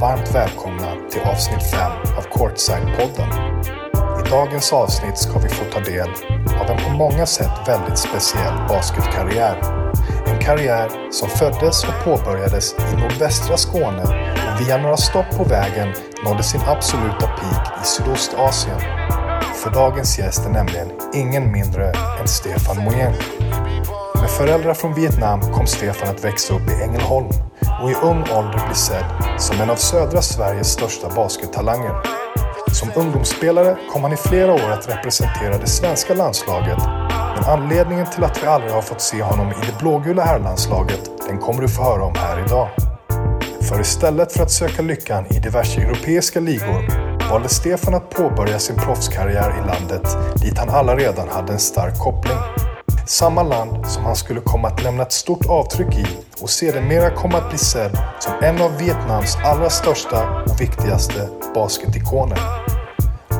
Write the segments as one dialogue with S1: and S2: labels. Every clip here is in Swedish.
S1: Varmt välkomna till avsnitt 5 av Courtside-podden. I dagens avsnitt ska vi få ta del av en på många sätt väldigt speciell basketkarriär. En karriär som föddes och påbörjades i nordvästra Skåne och via några stopp på vägen nådde sin absoluta peak i Sydostasien. För dagens gäst är nämligen ingen mindre än Stefan Moyen. Med föräldrar från Vietnam kom Stefan att växa upp i Ängelholm och i ung ålder bli sedd som en av södra Sveriges största baskettalanger. Som ungdomsspelare kom han i flera år att representera det svenska landslaget men anledningen till att vi aldrig har fått se honom i det blågula herrlandslaget den kommer du få höra om här idag. För istället för att söka lyckan i diverse europeiska ligor valde Stefan att påbörja sin proffskarriär i landet dit han alla redan hade en stark koppling. Samma land som han skulle komma att lämna ett stort avtryck i och sedermera komma att bli sedd som en av Vietnams allra största och viktigaste basketikoner.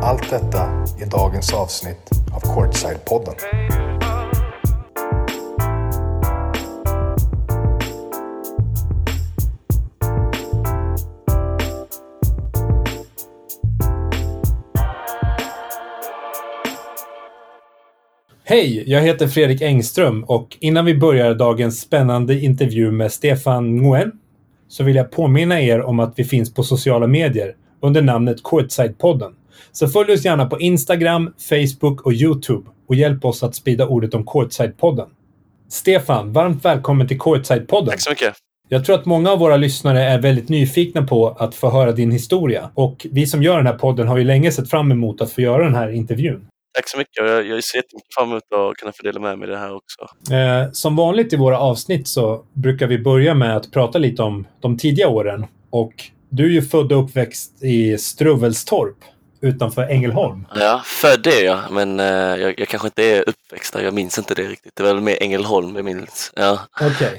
S1: Allt detta i dagens avsnitt av Courtside-podden.
S2: Hej, jag heter Fredrik Engström och innan vi börjar dagens spännande intervju med Stefan Nguyen så vill jag påminna er om att vi finns på sociala medier under namnet Courtside-podden. Så följ oss gärna på Instagram, Facebook och YouTube och hjälp oss att sprida ordet om Courtside-podden. Stefan, varmt välkommen till Courtside-podden.
S3: Tack så mycket.
S2: Jag tror att många av våra lyssnare är väldigt nyfikna på att få höra din historia. Och vi som gör den här podden har ju länge sett fram emot att få göra den här intervjun.
S3: Tack så mycket. Jag, jag ser jättemycket fram emot att kunna få dela med mig i det här också.
S2: Eh, som vanligt i våra avsnitt så brukar vi börja med att prata lite om de tidiga åren. Och du är ju född och uppväxt i Struvelstorp utanför Ängelholm.
S3: Ja, född är jag, men eh, jag, jag kanske inte är uppväxt där. Jag minns inte det riktigt. Det var väl mer Ängelholm jag minns. Ja.
S2: Okej.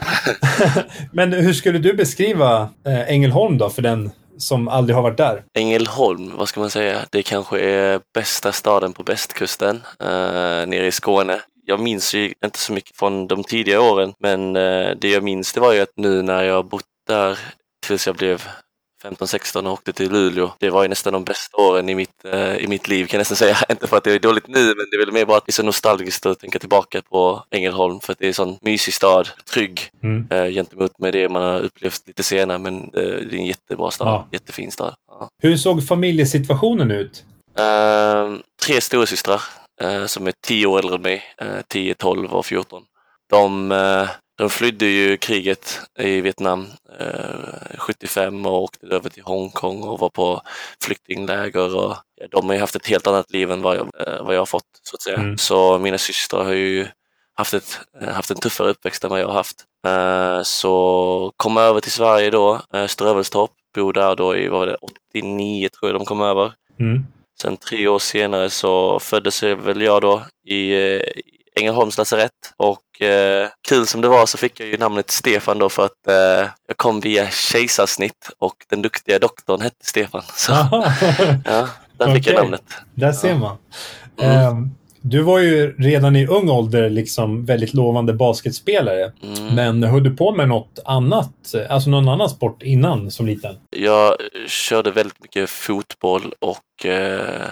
S2: men hur skulle du beskriva eh, Ängelholm då för den som aldrig har varit där?
S3: Ängelholm, vad ska man säga? Det kanske är bästa staden på västkusten, uh, nere i Skåne. Jag minns ju inte så mycket från de tidiga åren, men eh, det jag minns det var ju att nu när jag bott där tills jag blev 15-16 och åkte till Luleå. Det var ju nästan de bästa åren i mitt, eh, i mitt liv kan jag nästan säga. Inte för att det är dåligt nu, men det är väl mer bara att det är så nostalgiskt att tänka tillbaka på Ängelholm för att det är en sån mysig stad, trygg
S2: Mm.
S3: eh, gentemot med det man har upplevt lite senare. Men eh, det är en jättebra stad,
S2: Ja.
S3: jättefin stad. Ja.
S2: Hur såg familjesituationen ut?
S3: Eh, tre storasystrar eh, som är 10 år äldre än mig, eh, 10, 12 och 14. De, eh, de flydde ju kriget i Vietnam eh, 75 och åkte över till Hongkong och var på flyktingläger. Och, de har ju haft ett helt annat liv än vad jag, eh, vad jag har fått, så att säga.
S2: Mm.
S3: Så mina systrar har ju haft, ett, eh, haft en tuffare uppväxt än vad jag har haft. Eh, så kom över till Sverige då, eh, Strövelstorp, bor där då i, vad var det, 89 tror jag de kom över.
S2: Mm.
S3: Sen tre år senare så föddes väl jag då i eh, Ängelholms lasarett och eh, kul som det var så fick jag ju namnet Stefan då för att eh, jag kom via kejsarsnitt och den duktiga doktorn hette Stefan. Så ja, där fick jag
S2: Okej.
S3: namnet.
S2: Där ser man.
S3: Mm.
S2: Ehm, du var ju redan i ung ålder liksom väldigt lovande basketspelare.
S3: Mm.
S2: Men höll du på med något annat, alltså någon annan sport innan som liten?
S3: Jag körde väldigt mycket fotboll och eh,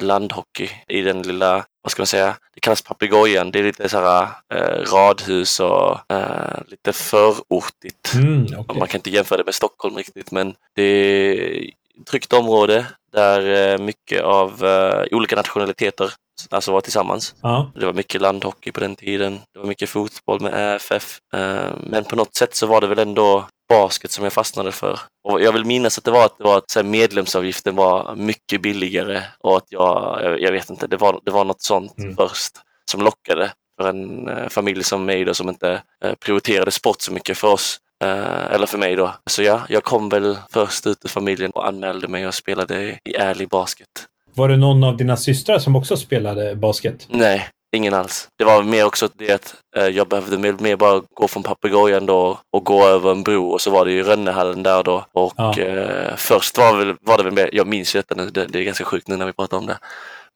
S3: landhockey i den lilla, vad ska man säga, det kallas papegojan. Det är lite så här eh, radhus och eh, lite förortigt.
S2: Mm, okej.
S3: Man kan inte jämföra det med Stockholm riktigt, men det är ett tryggt område där eh, mycket av eh, olika nationaliteter alltså var tillsammans.
S2: Ja.
S3: Det var mycket landhockey på den tiden. Det var mycket fotboll med ÄFF. Eh, Men på något sätt så var det väl ändå basket som jag fastnade för. Och jag vill minnas att det var att, det var att medlemsavgiften var mycket billigare och att jag, jag, vet inte, det var, det var något sånt
S2: Mm.
S3: först som lockade för en eh, familj som mig då som inte eh, prioriterade sport så mycket för oss. Eh, eller för mig då. Så ja, jag kom väl först ut ur familjen och anmälde mig och spelade i ärlig basket.
S2: Var det någon av dina systrar som också spelade basket?
S3: Nej, ingen alls. Det var mer också det att eh, jag behövde mer, bara gå från papegojan då och gå över en bro och så var det ju Rönnehallen där då. Och
S2: Ja.
S3: eh, först var, väl, var det väl mer, jag minns ju detta det, det är ganska sjukt nu när vi pratar om det.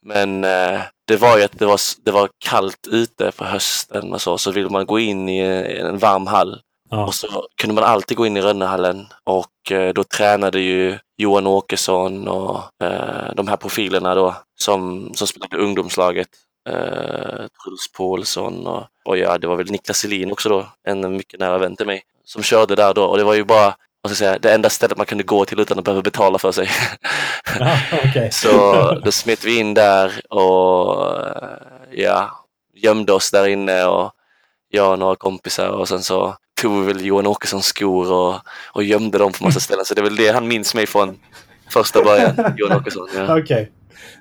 S3: Men eh, det var ju att det var, det var kallt ute på hösten och så, så ville man gå in i en varm hall.
S2: Ja.
S3: Och så kunde man alltid gå in i Rönnehallen och eh, då tränade ju Johan Åkesson och eh, de här profilerna då som, som spelade ungdomslaget. Eh, Truls Paulsson och, och ja, det var väl Niklas Selin också då, en mycket nära vän till mig, som körde där då och det var ju bara vad ska jag säga, det enda stället man kunde gå till utan att behöva betala för sig.
S2: Ja, okej.
S3: Så då smet vi in där och ja, gömde oss där inne och jag och några kompisar och sen så tog vi väl Johan Åkessons skor och, och gömde dem på massa ställen. Så det är väl det han minns mig från första början, Johan Åkesson. Ja.
S2: Okej.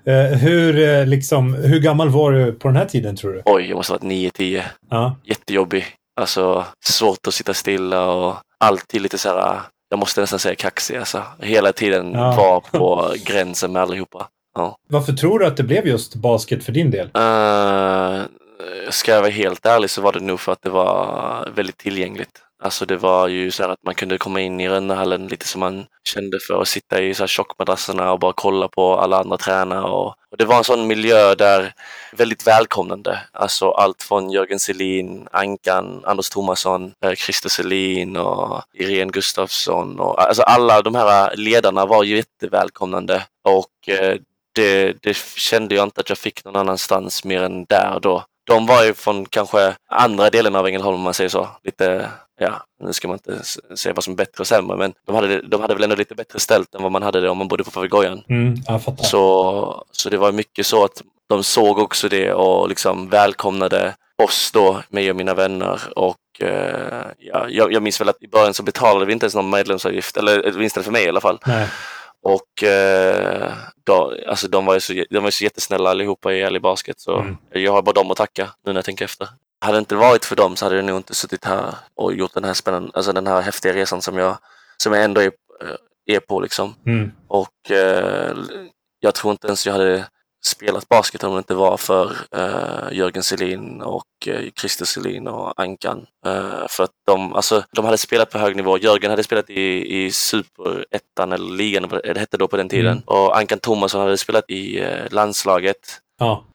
S2: Eh, hur, eh, liksom, hur gammal var du på den här tiden tror du?
S3: Oj, jag måste ha varit 9-10.
S2: Ja.
S3: Jättejobbig. Alltså svårt att sitta stilla och alltid lite så här, jag måste nästan säga kaxig alltså. Hela tiden
S2: Ja.
S3: var på gränsen med allihopa. Ja.
S2: Varför tror du att det blev just basket för din del?
S3: Uh, Eh, ska jag vara helt ärlig så var det nog för att det var väldigt tillgängligt. Alltså det var ju så här att man kunde komma in i Rönnehallen lite som man kände för att sitta i så här tjockmadrasserna och bara kolla på alla andra tränare. Och, och det var en sån miljö där väldigt välkomnande. Alltså allt från Jörgen Selin, Ankan, Anders Thomasson, eh, Christer Selin och Irene Gustafsson. Och, alltså alla de här ledarna var ju jättevälkomnande och eh, det, det kände jag inte att jag fick någon annanstans mer än där då. De var ju från kanske andra delen av Ängelholm om man säger så. Lite, ja, nu ska man inte s- säga vad som är bättre och sämre, men de hade, de hade väl ändå lite bättre ställt än vad man hade det om man bodde på Papegojan.
S2: Mm.
S3: Så, så det var mycket så att de såg också det och liksom välkomnade oss då, mig och mina vänner. Och eh, ja, jag, jag minns väl att i början så betalade vi inte ens någon medlemsavgift, eller åtminstone för mig i alla fall.
S2: Nej.
S3: Och eh, då, alltså de var ju så, de var ju så jättesnälla allihopa i Ärlig Basket så
S2: Mm.
S3: jag har bara dem att tacka nu när jag tänker efter. Hade det inte varit för dem så hade jag nog inte suttit här och gjort den här spännande, alltså den här häftiga resan som jag, som jag ändå är, eh, är på liksom.
S2: Mm.
S3: Och eh, jag tror inte ens jag hade spelat basket om det inte var för eh, Jörgen Selin och eh, Christer Selin och Ankan. Eh, för att de, alltså, de hade spelat på hög nivå. Jörgen hade spelat i, i superettan eller ligan, det hette då på den tiden.
S2: Mm.
S3: Och Ankan Thomasson hade spelat i eh, landslaget.
S2: Ja.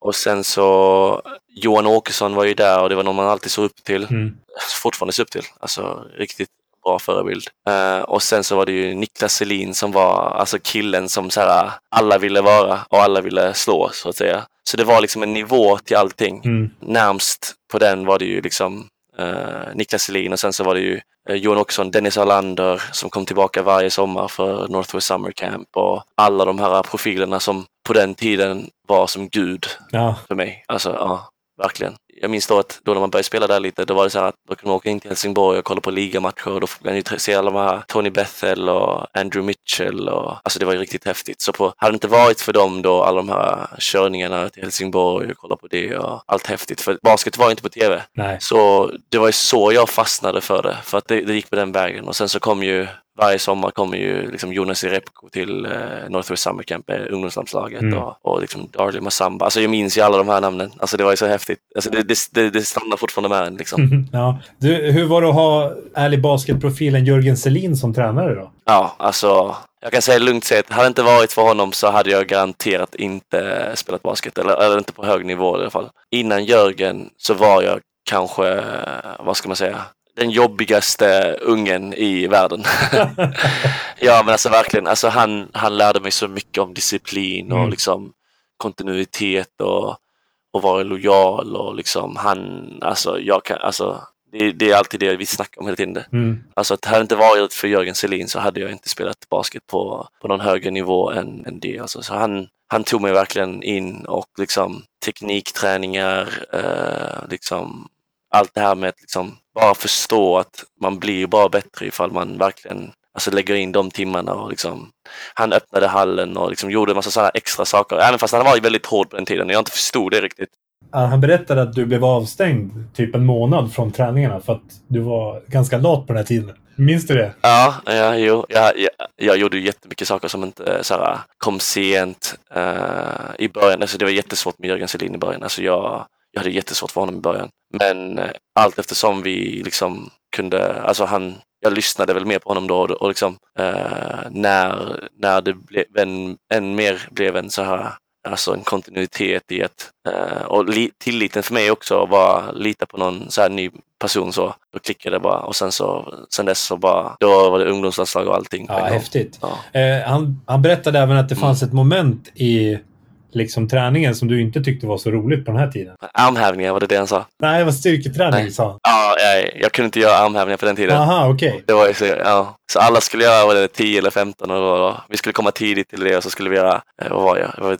S3: Och sen så Johan Åkesson var ju där och det var någon man alltid såg upp till
S2: Mm.
S3: fortfarande ser upp till. Alltså riktigt bra förebild. Eh, och sen så var det ju Niklas Selin som var alltså killen som så här, alla ville vara och alla ville slå så att säga. Så det var liksom en nivå till allting.
S2: Mm.
S3: Närmst på den var det ju liksom eh, Niklas Selin och sen så var det ju eh, Johan Åkesson, Dennis Arlander som kom tillbaka varje sommar för Northwest Summer Camp och alla de här profilerna som på den tiden var som gud
S2: Ja.
S3: för mig. Alltså, ja, verkligen. Jag minns då att då när man började spela där lite, då var det så här att då kunde man åka in till Helsingborg och kolla på ligamatcher och då fick man ju se alla de här Tony Bethel och Andrew Mitchell och alltså det var ju riktigt häftigt. Så på, hade det inte varit för dem då, alla de här körningarna till Helsingborg och kolla på det och allt häftigt, för basket var ju inte på tv.
S2: Nej.
S3: Så det var ju så jag fastnade för det, för att det, det gick på den vägen. Och sen så kom ju, varje sommar kommer ju liksom Jonas Irepko till eh, Northwest Summer Camp, eh, ungdomslandslaget
S2: Mm.
S3: och, och liksom Darley Masamba. Alltså jag minns ju alla de här namnen. Alltså det var ju så häftigt. Alltså det, det, det, stannar fortfarande med en liksom.
S2: ja. Du, hur var det att ha ärlig basketprofilen Jörgen Selin som tränare då?
S3: Ja, alltså jag kan säga lugnt säga att hade det inte varit för honom så hade jag garanterat inte spelat basket, eller, eller inte på hög nivå i alla fall. Innan Jörgen så var jag kanske, vad ska man säga, den jobbigaste ungen i världen. ja men alltså verkligen, alltså han, han lärde mig så mycket om disciplin och
S2: Mm.
S3: liksom kontinuitet och, och vara lojal och liksom han, alltså jag kan, alltså det, det är alltid det vi snackar om hela tiden.
S2: Mm.
S3: Alltså att hade det inte varit för Jörgen Selin så hade jag inte spelat basket på, på någon högre nivå än, än det. Alltså, så han, han tog mig verkligen in och liksom teknikträningar, eh, liksom allt det här med att liksom bara förstå att man blir bara bättre ifall man verkligen alltså lägger in de timmarna och liksom han öppnade hallen och liksom gjorde en massa sådana extra saker. Även fast han var väldigt hård på den tiden och jag inte förstod det riktigt.
S2: Han berättade att du blev avstängd typ en månad från träningarna för att du var ganska lat på den här tiden. Minns du det?
S3: Ja, ja jo, jag, jag, jag gjorde jättemycket saker som inte så här, kom sent eh, i början. Alltså, det var jättesvårt med Jörgen Selin i början. Alltså, jag, jag hade jättesvårt för honom i början. Men eh, allt eftersom vi liksom kunde, alltså han, jag lyssnade väl mer på honom då och, liksom eh, när, när det blev en, än mer blev en så här alltså en kontinuitet i att, eh, och li, tilliten för mig också, att bara lita på någon så här ny person så, då klickade det bara och sen så, sen dess så bara, då var det ungdomslandslag och allting.
S2: Ja, häftigt.
S3: Ja.
S2: Eh, han, han berättade även att det
S3: Mm.
S2: fanns ett moment i liksom träningen som du inte tyckte var så roligt på den här tiden.
S3: Armhävningar var det det han sa.
S2: Nej, det var styrketräning
S3: Nej.
S2: sa.
S3: Ja, jag, jag kunde inte göra armhävningar på den tiden.
S2: Aha, okej.
S3: Det var ju så, ja. så alla skulle göra vad det, 10 eller 15 och då, vi skulle komma tidigt till det och så skulle vi göra, eh, vad var jag, jag var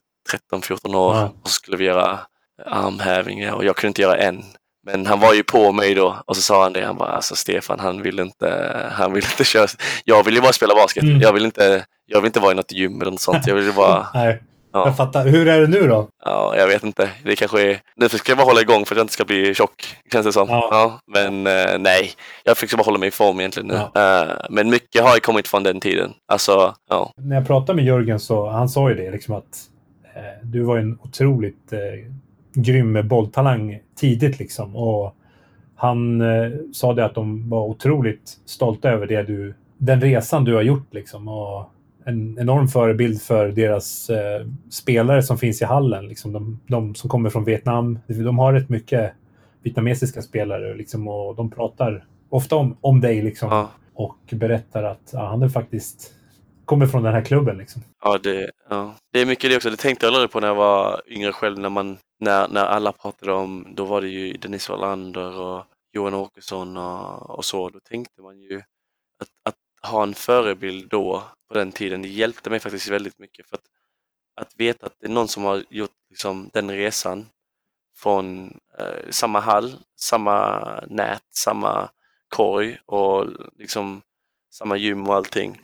S3: 13-14 år
S2: Ja.
S3: och så skulle vi göra armhävningar och jag kunde inte göra en. Men han var ju på mig då och så sa han det, han bara alltså Stefan han vill inte, han vill inte köra, jag vill ju bara spela basket,
S2: Mm.
S3: jag vill inte, jag vill inte vara i något gym eller något sånt, jag vill ju bara,
S2: Nej,
S3: ja.
S2: jag fattar. Hur är det nu då?
S3: Ja, jag vet inte. Det kanske är... Nu ska jag bara hålla igång för att jag inte ska bli tjock, känns det som.
S2: Ja.
S3: men eh, nej, jag fick bara hålla mig i form egentligen nu. Eh, men mycket har ju kommit från den tiden. Alltså, ja.
S2: När jag pratade med Jörgen så han sa ju det liksom att eh, du var en otroligt eh, grym bolltalang tidigt liksom. Och han eh, sa det att de var otroligt stolta över det du, den resan du har gjort liksom. Och en enorm förebild för deras eh, spelare som finns i hallen. Liksom. De, de som kommer från Vietnam. De har rätt mycket vietnamesiska spelare liksom, och de pratar ofta om, om dig liksom.
S3: Ja,
S2: Och berättar att ja, han är faktiskt kommer från den här klubben. Liksom.
S3: ja, det, ja. det är mycket det också. Det tänkte jag aldrig på när jag var yngre själv. När, man, när, när alla pratade om, då var det ju Dennis Wallander och Johan Åkesson och, och så. Då tänkte man ju att, att ha en förebild då, på den tiden, det hjälpte mig faktiskt väldigt mycket. För att, att veta att det är någon som har gjort liksom, den resan från eh, samma hall, samma nät, samma korg och liksom samma gym och allting.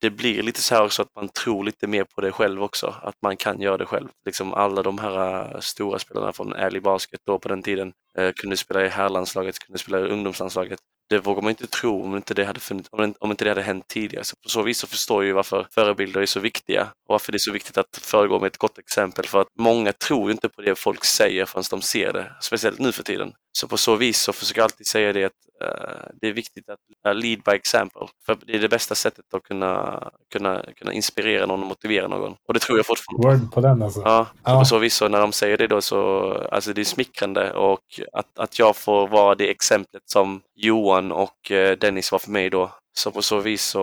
S3: Det blir lite så här också att man tror lite mer på det själv också, att man kan göra det själv. Liksom alla de här eh, stora spelarna från Ärlig Basket då på den tiden eh, kunde spela i herrlandslaget, kunde spela i ungdomslandslaget. Det vågar man inte tro om inte det hade, funnits, om, om inte det hade hänt tidigare. Så på så vis så förstår jag ju varför förebilder är så viktiga och varför det är så viktigt att föregå med ett gott exempel. För att många tror ju inte på det folk säger förrän de ser det, speciellt nu för tiden. Så på så vis så försöker jag alltid säga det att eh, det är viktigt att uh, lead by example. För det är det bästa sättet att kunna, kunna, kunna inspirera någon och motivera någon. Och det tror jag fortfarande på.
S2: Word på den alltså.
S3: Ja,
S2: Ja.
S3: på så vis så när de säger det då så, alltså det är smickrande och att, att jag får vara det exemplet som Johan och eh, Dennis var för mig då. Så på så vis så,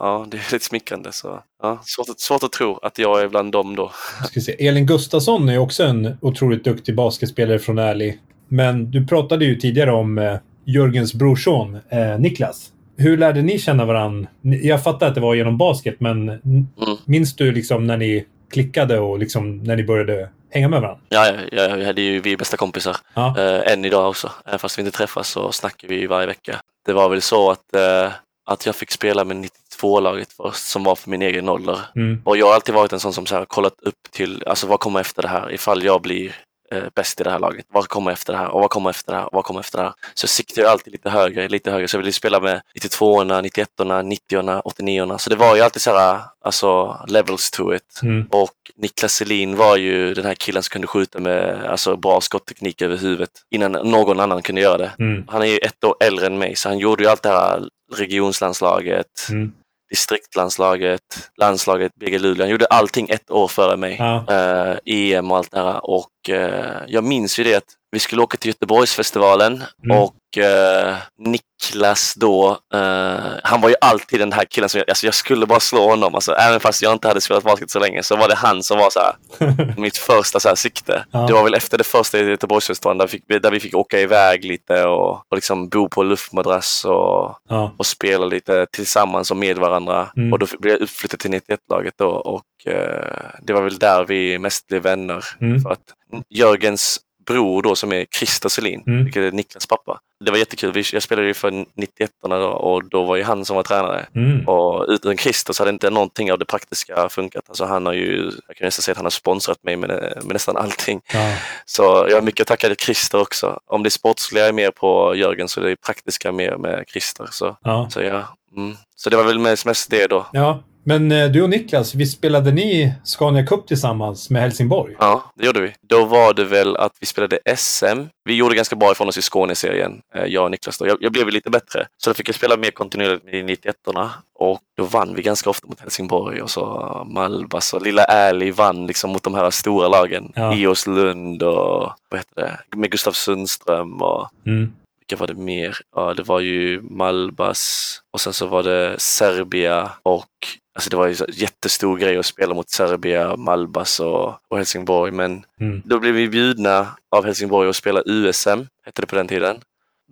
S3: ja, det är lite smickrande. Så, ja, svårt, att, svårt att tro att jag är bland dem då.
S2: Ska vi se. Elin Gustafsson är också en otroligt duktig basketspelare från Ärlig. Men du pratade ju tidigare om eh, Jörgens brorson eh, Niklas. Hur lärde ni känna varann? Ni- Jag fattar att det var genom basket, men
S3: Mm.
S2: minns du liksom när ni klickade och liksom när ni började hänga med varandra?
S3: Ja, ja, ja, vi hade ju, vi är bästa kompisar.
S2: Ja.
S3: Eh, än idag också. Även fast vi inte träffas så snackar vi varje vecka. Det var väl så att, eh, att jag fick spela med 92-laget först, som var för min egen ålder.
S2: Mm.
S3: Och jag har alltid varit en sån som så här, kollat upp till, alltså vad kommer efter det här? Ifall jag blir eh, bäst i det här laget. Vad kommer efter det här? Och vad kommer efter det här? Och vad kommer efter det här? Så jag siktar ju alltid lite högre, lite högre. Så jag ville spela med 92orna, 91orna, 90orna, 89orna. Så det var ju alltid så här, alltså levels to it.
S2: Mm.
S3: Och Niklas Selin var ju den här killen som kunde skjuta med alltså, bra skottteknik över huvudet innan någon annan kunde göra det.
S2: Mm.
S3: Han är ju ett år äldre än mig så han gjorde ju allt det här regionslandslaget,
S2: Mm.
S3: distriktlandslaget, landslaget BG Luleå. Han gjorde allting ett år före mig.
S2: Ja.
S3: Eh, EM och allt det här. Och eh, jag minns ju det att vi skulle åka till Göteborgsfestivalen
S2: Mm.
S3: och eh, Niklas då, eh, han var ju alltid den här killen som jag, alltså jag skulle bara slå honom. Alltså, även fast jag inte hade spelat basket så länge så var det han som var så här, mitt första så här sikte.
S2: Ja.
S3: Det var väl efter det första Göteborgsfestivalen där, vi fick, där vi fick åka iväg lite och, och liksom bo på luftmadrass och,
S2: Ja.
S3: och spela lite tillsammans och med varandra.
S2: Mm.
S3: Och då blev jag uppflyttad till 91-laget då och eh, det var väl där vi mest blev vänner.
S2: Mm.
S3: För att Jörgens bror då som är Christer Selin,
S2: Mm.
S3: vilket är Niklas pappa. Det var jättekul. Jag spelade ju för 91 då och då var ju han som var tränare.
S2: Mm.
S3: Och utan Christer så hade inte någonting av det praktiska funkat. Alltså han har ju, jag kan nästan säga att han har sponsrat mig med, med nästan allting.
S2: Ja.
S3: Så jag har mycket att tacka till Christer också. Om det sportsliga är mer på Jörgen så är det praktiska mer med Christer. Så,
S2: Ja.
S3: så ja. Mm. Så det var väl mest, mest det då.
S2: ja. Men eh, du och Niklas, vi spelade ni Scania Cup tillsammans med Helsingborg?
S3: Ja, det gjorde vi. Då var det väl att vi spelade SM. Vi gjorde ganska bra ifrån oss i Skåneserien, eh, jag och Niklas. Då. Jag, jag blev lite bättre, så då fick jag spela mer kontinuerligt med 91orna och då vann vi ganska ofta mot Helsingborg och så Malbas och Lilla Ärlig vann liksom mot de här stora lagen.
S2: Ja.
S3: Ios Lund och vad heter det, med Gustav Sundström och
S2: Mm.
S3: Vilka var det mer? Ja, det var ju Malbas och sen så var det Serbia och alltså det var ju så jättestor grej att spela mot Serbia, Malbas och, och Helsingborg. Men
S2: Mm.
S3: då blev vi bjudna av Helsingborg att spela USM, hette det på den tiden.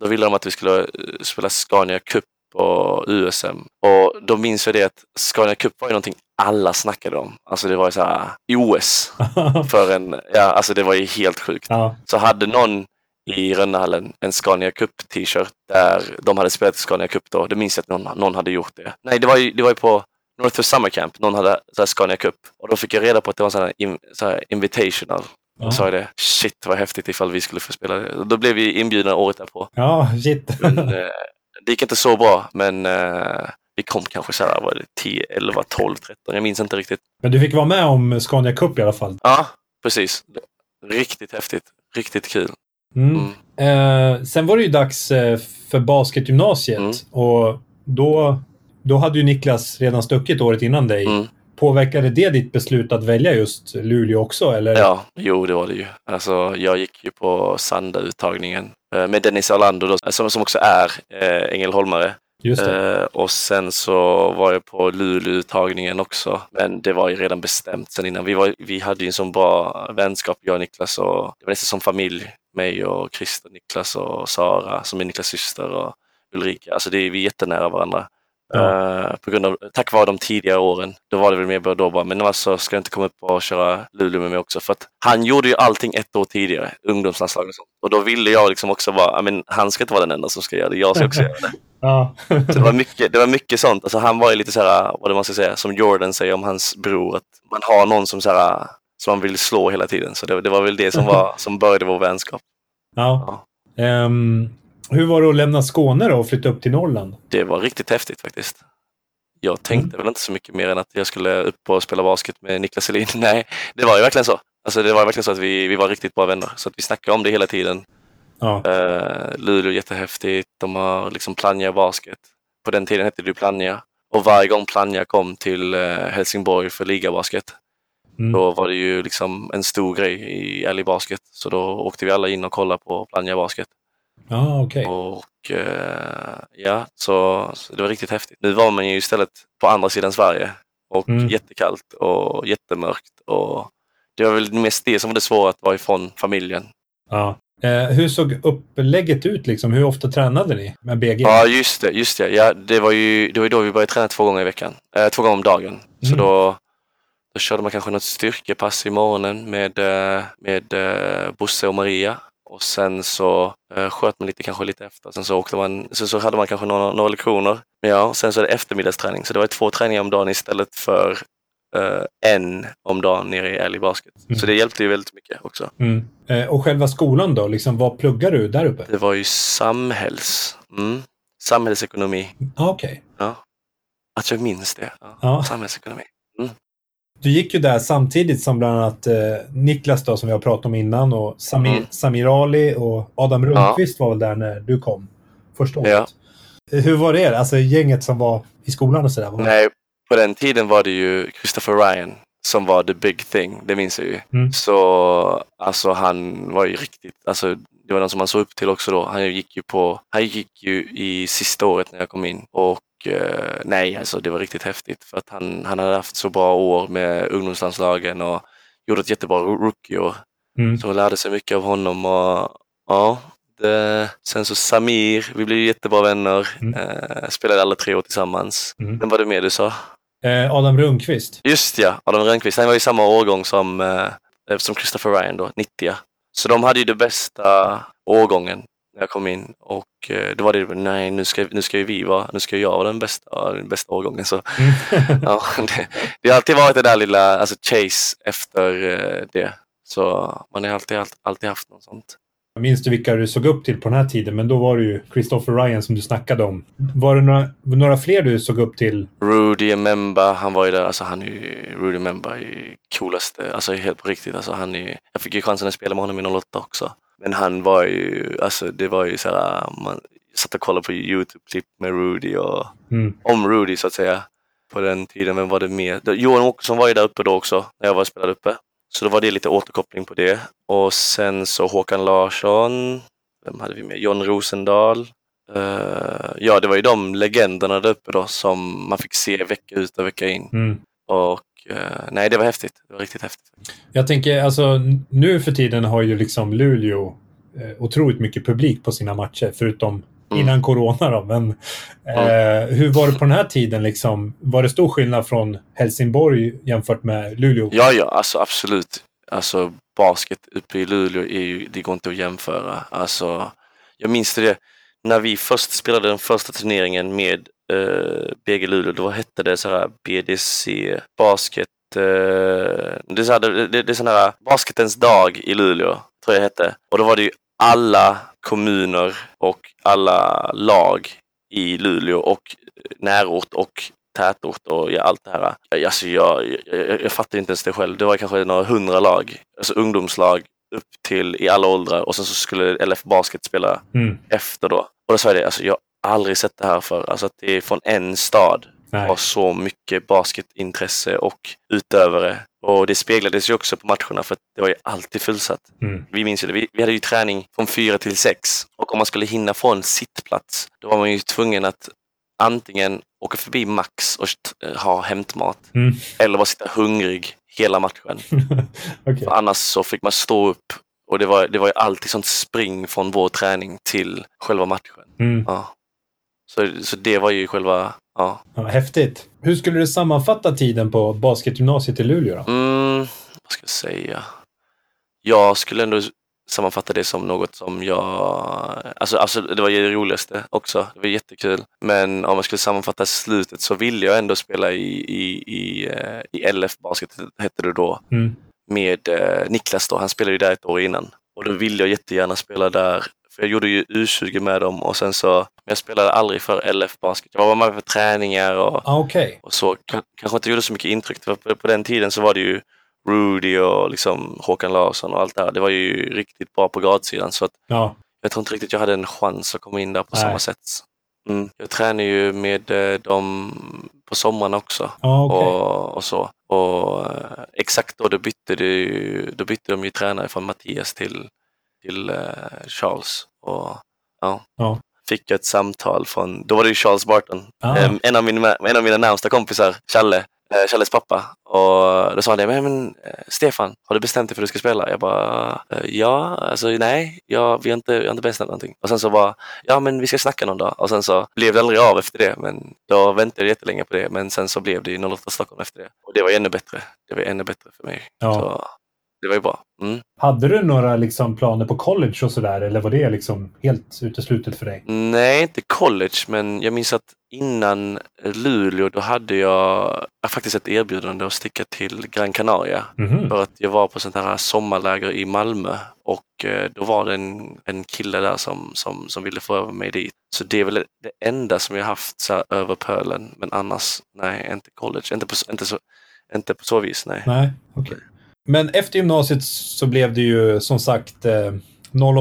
S3: Då ville de att vi skulle eh, spela Scania Cup och USM. Och då minns jag det att Scania Cup var ju någonting alla snackade om. Alltså det var ju så här OS för en, ja alltså det var ju helt sjukt.
S2: ja.
S3: Så hade någon i Rönnehallen en Scania Cup t-shirt där de hade spelat Scania Cup då. Det minns jag att någon, någon hade gjort det. Nej, det var ju, det var ju på North for Summer Camp. Någon hade så här Scania Cup och då fick jag reda på att det var en sån här, in, så här invitational.
S2: Ja.
S3: Och sa jag det, shit vad häftigt ifall vi skulle få spela det. Då blev vi inbjudna året därpå.
S2: ja, shit.
S3: Men, eh, det gick inte så bra, men eh, vi kom kanske så här, var det 10, 11, 12, 13, jag minns inte riktigt.
S2: Men du fick vara med om Scania Cup i alla fall.
S3: Ja, precis. Riktigt häftigt. Riktigt kul.
S2: Mm.
S3: Mm.
S2: Eh, sen var det ju dags eh, för basketgymnasiet
S3: Mm.
S2: och då, då hade ju Niklas redan stuckit året innan dig.
S3: Mm.
S2: Påverkade det ditt beslut att välja just Luleå också? Eller?
S3: Ja, jo det var det ju. Alltså, jag gick ju på Sanda-uttagningen eh, med Dennis Orlando då, som, som också är eh, ängelholmare.
S2: Just det.
S3: Eh, och sen så var jag på Luleå-uttagningen också. Men det var ju redan bestämt sen innan. Vi, var, vi hade ju en sån bra vänskap, jag och Niklas. Och det var nästan som familj. Mig och Christer, Niklas och Sara som är Niklas syster och Ulrika. Alltså det är, vi är jättenära varandra.
S2: Ja.
S3: Eh, på grund av, tack vare de tidigare åren. Då var det väl mer bara då bara, men alltså ska jag inte komma upp och köra Luleå med mig också? För att han gjorde ju allting ett år tidigare, ungdomslandslag och sånt. Och då ville jag liksom också vara, ja, men han ska inte vara den enda som ska göra det, jag ska också göra det.
S2: Ja.
S3: Så det var mycket, det var mycket sånt. Alltså han var ju lite så här, vad det man ska säga, som Jordan säger om hans bror, att man har någon som så här, som man vill slå hela tiden. Så det, det var väl det som, var, som började vår vänskap.
S2: ja. Ehm, hur var det att lämna Skåne då och flytta upp till Norrland?
S3: Det var riktigt häftigt faktiskt. Jag tänkte väl inte så mycket mer än att jag skulle upp och spela basket med Niklas Selin. Nej, det var ju verkligen så. Alltså det var verkligen så att vi, vi var riktigt bra vänner. Så att vi snackade om det hela tiden.
S2: Ja.
S3: Uh, Luleå är jättehäftigt. De har liksom Plannja basket. På den tiden hette det ju Plannja. Och varje gång Plannja kom till eh, Helsingborg för ligabasket,
S2: Mm.
S3: då var det ju liksom en stor grej i Ally Basket. Så då åkte vi alla in och kollade på Plannja basket.
S2: Ja, okej.
S3: Och eh, ja, så, så det var riktigt häftigt. Nu var man ju istället på andra sidan Sverige och
S2: Mm.
S3: jättekallt och jättemörkt. Och det var väl mest det som var det svåra att vara ifrån familjen.
S2: Ja. Eh, hur såg upplägget ut liksom? Hur ofta tränade ni med BG?
S3: Ja, just det. Just det. Ja, det, var ju, det var ju då vi började träna två gånger i veckan. Eh, två gånger om dagen. Så
S2: Mm.
S3: då, då körde man kanske något styrkepass i morgonen med, eh, med eh, Bosse och Maria. Och sen så eh, sköt man lite kanske lite efter. Sen så, åkte man, så, så hade man kanske några, några lektioner. Men ja, sen så är det eftermiddagsträning. Så det var två träningar om dagen istället för eh, en om dagen nere i Älg Basket.
S2: Mm.
S3: Så det hjälpte ju väldigt mycket också.
S2: Mm. Eh, och själva skolan då? Liksom, vad pluggar du där uppe?
S3: Det var ju samhälls... Mm, samhällsekonomi.
S2: Ah, okej.
S3: Att jag minns det. Ja.
S2: Ja.
S3: Samhällsekonomi.
S2: Du gick ju där samtidigt som bland annat eh, Niklas då, som vi har pratat om innan och Samir,
S3: Mm.
S2: Samir Ali och Adam Rundqvist var väl där när du kom första året.
S3: Ja.
S2: Eh, Hur var det? Alltså gänget som var i skolan och sådär?
S3: Nej, på den tiden var det ju Christopher Ryan som var the big thing. Det minns jag ju.
S2: Mm.
S3: Så alltså han var ju riktigt, alltså det var den som man såg upp till också då. Han gick ju på, han gick ju i sista året när jag kom in och eh, nej, alltså det var riktigt häftigt för att han, han hade haft så bra år med ungdomslandslagen och gjorde ett jättebra rookie-år.
S2: Mm.
S3: Så jag lärde sig mycket av honom och ja, det, sen så Samir, vi blev jättebra vänner,
S2: Mm.
S3: eh, spelade alla tre år tillsammans.
S2: Mm.
S3: Vem var det mer du sa?
S2: Eh, Adam Rundqvist.
S3: Just ja, Adam Rönnqvist. Han var i samma årgång som, eh, som Christopher Ryan då, 90 Så de hade ju det bästa årgången när jag kom in och eh, då var det nej nu ska, nu ska ju vi vara, nu ska jag vara den bästa, den bästa årgången. Så,
S2: Mm.
S3: ja, det, det har alltid varit det där lilla alltså chase efter eh, det. Så man har alltid, alltid, alltid haft något sånt.
S2: Minns du vilka du såg upp till på den här tiden? Men då var det ju Christopher Ryan som du snackade om. Var det några, några fler du såg upp till?
S3: Rudy Memba, han var ju där, alltså han är ju, Rudy Memba är ju coolaste, alltså helt på riktigt, alltså han är jag fick ju chansen att spela med honom i 08 också. Men han var ju, alltså det var ju såhär, man satt och kollade på YouTube-klipp med Rudy och
S2: Mm.
S3: om Rudy så att säga. På den tiden, vem var det mer? Johan Åkesson var ju där uppe då också, när jag var spelade uppe. Så då var det lite återkoppling på det. Och sen så Håkan Larsson, vem hade vi med? John Rosendahl. Eh, ja, det var ju de legenderna där uppe då som man fick se vecka ut och vecka in.
S2: Mm.
S3: Och nej, det var häftigt. Det var riktigt häftigt.
S2: Jag tänker, alltså nu för tiden har ju liksom Luleå eh, otroligt mycket publik på sina matcher, förutom
S3: Mm.
S2: innan corona då. Men eh, hur var det på den här tiden liksom? Var det stor skillnad från Helsingborg jämfört med Luleå?
S3: Ja, ja, alltså absolut. Alltså basket uppe i Luleå är ju, det går inte att jämföra. Alltså, jag minns det när vi först spelade den första turneringen med eh, BG Luleå, då hette det så här BDC Basket. Eh, det, är så här, det, det, det är sån här basketens dag i Luleå, tror jag hette. Och då var det ju alla kommuner och alla lag i Luleå och närort och tätort och ja, allt det här. Jag- Alltså jag, jag, jag, jag fattar inte ens det själv. Det var kanske några hundra lag, alltså ungdomslag upp till i alla åldrar och sen så skulle LF Basket spela
S2: Mm.
S3: efter då. Och då sa jag det, alltså jag aldrig sett det här för Alltså att det är från en stad
S2: Nej.
S3: har så mycket basketintresse och utövare. Och det speglades ju också på matcherna för att det var ju alltid fullsatt.
S2: Mm.
S3: Vi minns ju det, vi, vi hade ju träning från fyra till sex och om man skulle hinna få en sittplats då var man ju tvungen att antingen åka förbi Max och eh, ha hämtmat
S2: Mm.
S3: eller bara sitta hungrig hela matchen. För annars så fick man stå upp och det var, det var ju alltid sånt spring från vår träning till själva matchen.
S2: Mm.
S3: Ja. Så, så det var ju själva, ja.
S2: Ja, häftigt. Hur skulle du sammanfatta tiden på basketgymnasiet i Luleå då?
S3: Mm, vad ska jag säga? Jag skulle ändå sammanfatta det som något som jag... Alltså, alltså det var ju det roligaste också. Det var jättekul. Men om jag skulle sammanfatta slutet så ville jag ändå spela i, i, i, eh, i LF Basket, hette det då,
S2: Mm.
S3: med eh, Niklas då. Han spelade ju där ett år innan. Och då ville jag jättegärna spela där. För jag gjorde ju U20 med dem och sen så, men jag spelade aldrig för LF Basket. Jag var med på träningar och
S2: Ah, Okej.
S3: och så K- kanske inte gjorde så mycket intryck. För på, på den tiden så var det ju Rudy och liksom Håkan Larsson och allt det här. Det var ju riktigt bra på gradsidan så att
S2: Ja.
S3: jag tror inte riktigt jag hade en chans att komma in där på
S2: Nej.
S3: samma sätt. Mm. Jag tränar ju med eh, dem på sommaren också
S2: Ja, okej.
S3: och, och så. Och eh, exakt då, då bytte, det ju, då bytte de ju tränare från Mattias till, till eh, Charles. Och ja,
S2: Ja.
S3: fick jag ett samtal från, då var det ju Charles Barton,
S2: Ah.
S3: Em, en, av mina, en av mina närmsta kompisar, Challe, eh, Challes pappa. Och då sa han det, men, men eh, Stefan, har du bestämt dig för att du ska spela? Jag bara, eh, ja, alltså nej, ja, vi har inte, har inte bestämt någonting. Och sen så bara, ja men vi ska snacka någon dag. Och sen så blev det aldrig av efter det, men då väntade jag jättelänge på det. Men sen så blev det ju 08 Stockholm efter det. Och det var ännu bättre. Det var ännu bättre för mig.
S2: Ja.
S3: Så det var ju bra. Mm.
S2: Hade du några liksom, planer på college och sådär? Eller var det liksom helt uteslutet för dig?
S3: Nej, inte college, men jag minns att innan Luleå då hade jag faktiskt ett erbjudande att sticka till Gran Canaria.
S2: Mhm.
S3: För att jag var på sånt här sommarläger i Malmö och eh, då var det en, en kille där som, som, som ville få över mig dit. Så det är väl det enda som jag haft så här, över pölen. Men annars, nej, inte college. Inte på, så- inte så, inte på så vis, nej.
S2: Nej, okej. Men efter gymnasiet så blev det ju som sagt eh,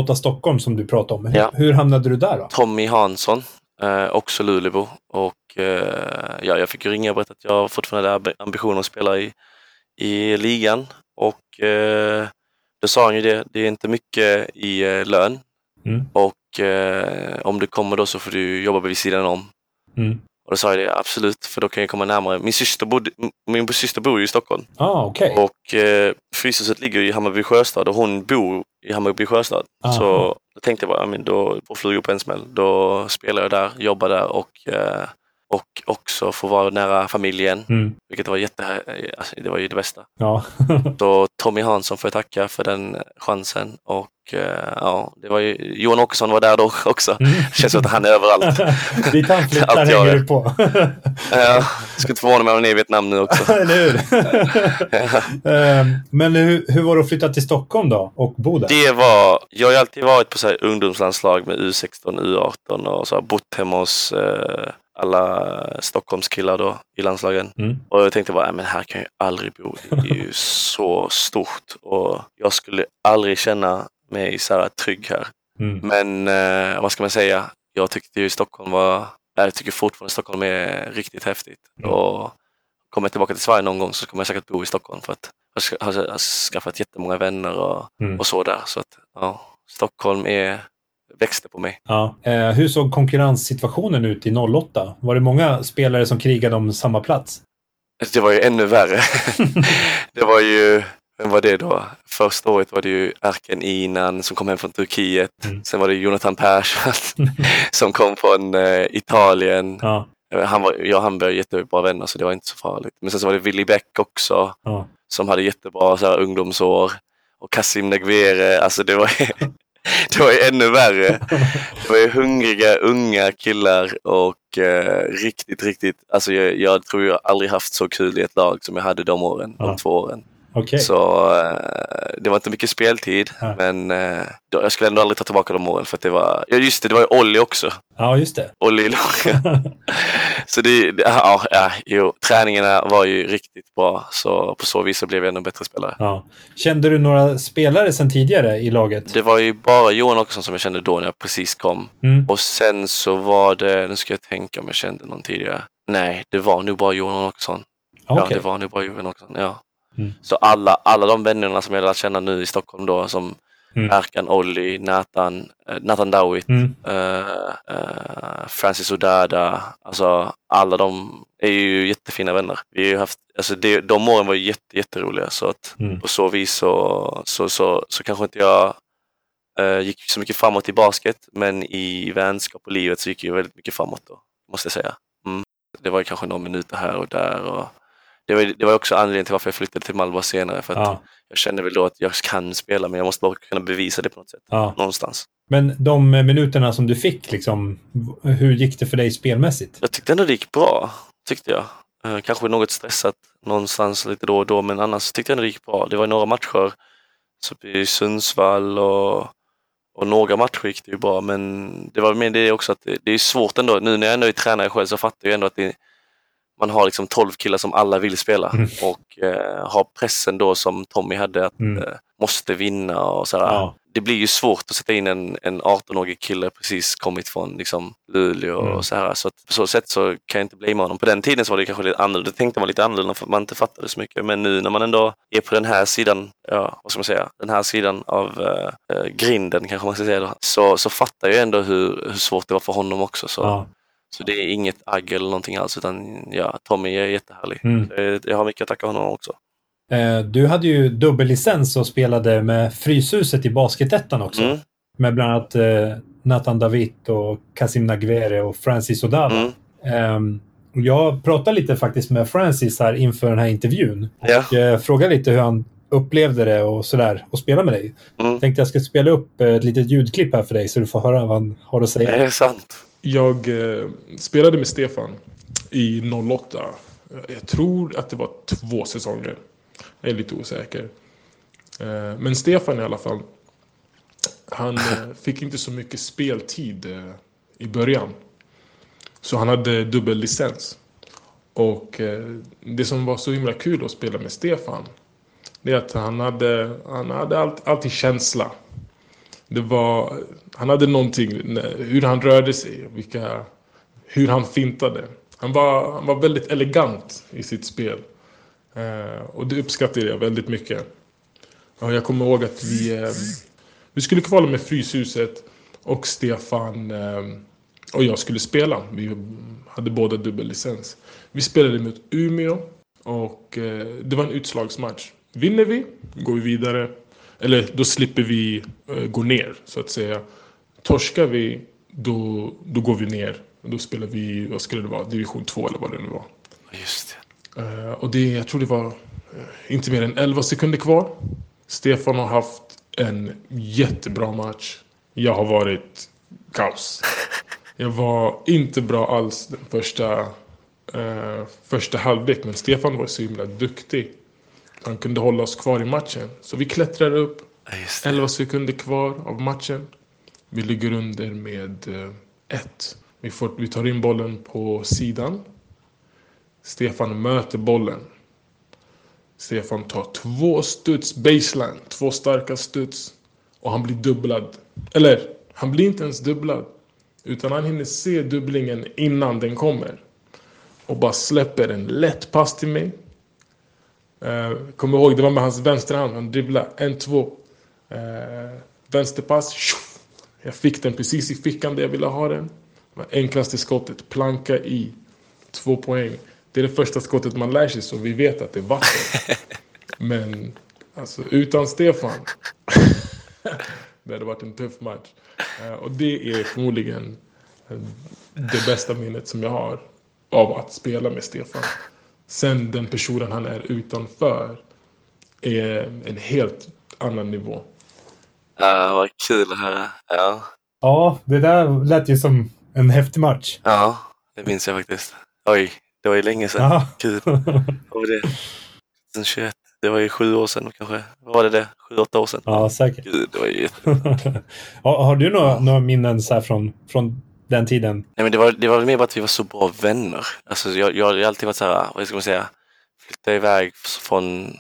S2: 08 Stockholm som du pratade om. Hur,
S3: Ja.
S2: hur hamnade du där då?
S3: Tommy Hansson, eh, också Lulebo. Och eh, ja, jag fick ju ringa och berätta att jag fortfarande hade ambitioner att spela i, i ligan. Och eh, då sa han ju det, det är inte mycket i eh, lön.
S2: Mm.
S3: Och eh, om du kommer då så får du jobba vid sidan om.
S2: Mm.
S3: Då sa jag det, absolut, för då kan jag komma närmare. Min syster, bodde, min syster bor ju i Stockholm
S2: Ah, okej.
S3: och eh, Fryshuset ligger i Hammarby sjöstad och hon bor i Hammarby sjöstad.
S2: Aha.
S3: Så då tänkte jag bara, ja, men då får flugor på en smäll. Då spelar jag där, jobbar där och, eh, och också få vara nära familjen,
S2: Mm.
S3: vilket var jätte, alltså, det var ju det bästa.
S2: Ja.
S3: Så Tommy Hansson får jag tacka för den chansen och eh, ja, det var ju, Johan Åkesson var där då också.
S2: Mm.
S3: Det känns som att han är överallt.
S2: Ditt
S3: jag
S2: hänger du på.
S3: Ja, skulle inte förvåna mig om han är i Vietnam nu också.
S2: Eller hur? Ehm, Men hur, hur var det att flytta till Stockholm då och bo där?
S3: Det var, jag har ju alltid varit på så här ungdomslandslag med U16, U18 och så bott hemma hos eh, alla Stockholmskillar då i landslagen.
S2: Mm.
S3: Och jag tänkte bara, "Nej, men här kan jag aldrig bo. Det är ju så stort och jag skulle aldrig känna mig så här trygg här.
S2: Mm.
S3: Men eh, vad ska man säga? Jag tyckte ju Stockholm var, jag tycker fortfarande Stockholm är riktigt häftigt.
S2: Mm.
S3: Och kommer jag tillbaka till Sverige någon gång så kommer jag säkert bo i Stockholm för att jag har skaffat jättemånga vänner och,
S2: Mm.
S3: och så där. Så att ja, Stockholm är, växte på mig.
S2: Ja. Eh, hur såg konkurrenssituationen ut i 08? Var det många spelare som krigade om samma plats?
S3: Det var ju ännu värre. det var ju, vem var det då? Första året var det ju Erken Inan som kom hem från Turkiet.
S2: Mm.
S3: Sen var det Jonathan Persson som kom från eh, Italien.
S2: Ja.
S3: Eh, Han var, jag och han var jättebra vänner så det var inte så farligt. Men sen så var det Willy Bäck också
S2: Ja.
S3: som hade jättebra så här, ungdomsår. Och Kasim Negvere, alltså det var, det var ju ännu värre. Det var ju hungriga unga killar och eh, riktigt, riktigt, alltså jag, jag tror jag aldrig haft så kul i ett lag som jag hade de åren,
S2: Ja.
S3: de två åren.
S2: Okej.
S3: Så eh, det var inte mycket speltid,
S2: Nej.
S3: men eh, jag skulle ändå aldrig ta tillbaka de åren för att det var, ja just det, det var ju Olli också.
S2: Ja, just det.
S3: Olli laget. Så det, det ja, ja, jo, träningarna var ju riktigt bra, så på så vis så blev jag ännu bättre spelare.
S2: Ja. Kände du några spelare sedan tidigare i laget?
S3: Det var ju bara Johan Åkesson som jag kände då när jag precis kom.
S2: Mm.
S3: Och sen så var det, nu ska jag tänka om jag kände någon tidigare. Nej, det var nog bara Johan Åkesson. Ja,
S2: Okej.
S3: det var nog bara Johan Åkesson. Ja.
S2: Mm.
S3: Så alla, alla de vännerna som jag lärt känna nu i Stockholm då, som
S2: Mm.
S3: Erkan, Olli, Nathan, eh, Nathan Dawit,
S2: Mm.
S3: eh, eh, Francis Odada, alltså alla de är ju jättefina vänner. Vi har haft, alltså det, de åren var jätte, jätteroliga så att
S2: Mm.
S3: på så vis så, så, så, så kanske inte jag eh, gick så mycket framåt i basket, men i vänskap och livet så gick jag väldigt mycket framåt då, måste jag säga. Mm. Det var ju kanske några minuter här och där. Och det, var, det var också anledningen till varför jag flyttade till Malmö senare, för att
S2: Ja.
S3: jag kände väl då att jag kan spela, men jag måste bara kunna bevisa det på något sätt,
S2: Ja.
S3: någonstans.
S2: Men de minuterna som du fick, liksom, hur gick det för dig spelmässigt?
S3: Jag tyckte ändå det gick bra, tyckte jag. Eh, kanske något stressat någonstans lite då och då, men annars tyckte jag ändå det gick bra. Det var några matcher, så i Sundsvall och, och några matcher gick det ju bra, men det var med det också att det, det är svårt ändå. Nu när jag ändå är tränare själv så fattar jag ändå att det, man har liksom 12 killar som alla vill spela
S2: Mm.
S3: och eh, har pressen då som Tommy hade att
S2: Mm.
S3: eh, måste vinna och sådär.
S2: Ja.
S3: Det blir ju svårt att sätta in en, en 18-årig kille precis kommit från liksom, Luleå
S2: Mm.
S3: och så här. Så på så sätt så kan jag inte blamea honom. På den tiden så var det kanske lite annorlunda. Det tänkte man lite annorlunda för att man inte fattade så mycket. Men nu när man ändå är på den här sidan, ja vad ska man säga, den här sidan av eh, grinden kanske man ska säga då, så, så fattar jag ändå hur, hur svårt det var för honom också. Så,
S2: Ja.
S3: Så det är inget agg eller någonting alls utan ja, Tommy är jättehärlig.
S2: Mm.
S3: Jag, har mycket att tacka honom också.
S2: Eh, Du hade ju dubbellicens och spelade med Fryshuset i Basketettan också.
S3: Mm.
S2: Med bland annat eh, Nathan David och Kasim Nagvere och Francis Odala.
S3: Mm.
S2: Ehm, jag pratade lite faktiskt med Francis här inför den här intervjun.
S3: Ja.
S2: Och eh, frågade lite hur han upplevde det och sådär. Och spela med dig.
S3: Mm.
S2: Tänkte jag skulle spela upp ett litet ljudklipp här för dig så du får höra vad han har att säga.
S3: Det är sant.
S4: Jag eh, spelade med Stefan i 08. Jag tror att det var två säsonger. Jag är lite osäker. Eh, men Stefan i alla fall. Han eh, fick inte så mycket speltid eh, i början. Så han hade dubbellicens. Och eh, det som var så himla kul att spela med Stefan. Det är att han hade, han hade allt, alltid känsla. Det var, han hade någonting, hur han rörde sig, vilka, hur han fintade. Han var, han var väldigt elegant i sitt spel. Eh, och det uppskattade jag väldigt mycket. Och jag kommer ihåg att vi, eh, vi skulle kvala med Fryshuset och Stefan eh, och jag skulle spela. Vi hade båda dubbellicens. Vi spelade mot Umeå och eh, det var en utslagsmatch. Vinner vi går vi vidare. Eller då slipper vi eh, gå ner så att säga. Torskar vi då, då går vi ner Då spelade vi, vad skulle det vara, division 2 eller vad det nu var.
S3: Just det.
S4: Eh, och det, jag tror det var eh, inte mer än 11 sekunder kvar. Stefan har haft en jättebra match. Jag har varit kaos. Jag var inte bra alls den första, eh, första halvlek, men Stefan var så himla duktig. Han kunde hålla oss kvar i matchen. Så vi klättrar upp,
S3: Ja, just det.
S4: 11 sekunder kvar av matchen. Vi ligger under med eh, ett. Vi, får, vi tar in bollen på sidan. Stefan möter bollen. Stefan tar två studs baseline, två starka studs. Och han blir dubblad. Eller, han blir inte ens dubblad. Utan han hinner se dubblingen innan den kommer. Och bara släpper en lätt pass till mig. Uh, Kommer ihåg, det var med hans vänstra hand. Han dribblade en, två. Uh, vänsterpass. tjoff. Jag fick den precis i fickan där jag ville ha den. Enklaste skottet. Planka i. Två poäng. Det är det första skottet man lär sig så vi vet att det är vatten. Men alltså utan Stefan. det hade varit en tuff match. Eh, och det är förmodligen eh, det bästa minnet som jag har av att spela med Stefan. Sen den personen han är utanför är en helt annan nivå.
S3: Ja, vad kul att höra. Ja.
S2: Ja, det där lät ju som en häftig match.
S3: ja, det minns jag faktiskt. Oj, det var ju länge sedan.
S2: Ja.
S3: Kul. Vad var det? 2021. Det var ju sju år sedan kanske. Vad var det det? Sju, åtta år sedan?
S2: ja, säkert.
S3: Gud, det var ju
S2: har, har du några, några minnen så här från, från den tiden?
S3: Nej, men det var, det var mer bara att vi var så bra vänner. Alltså, jag, jag har alltid varit så här, vad ska man säga, flytta iväg från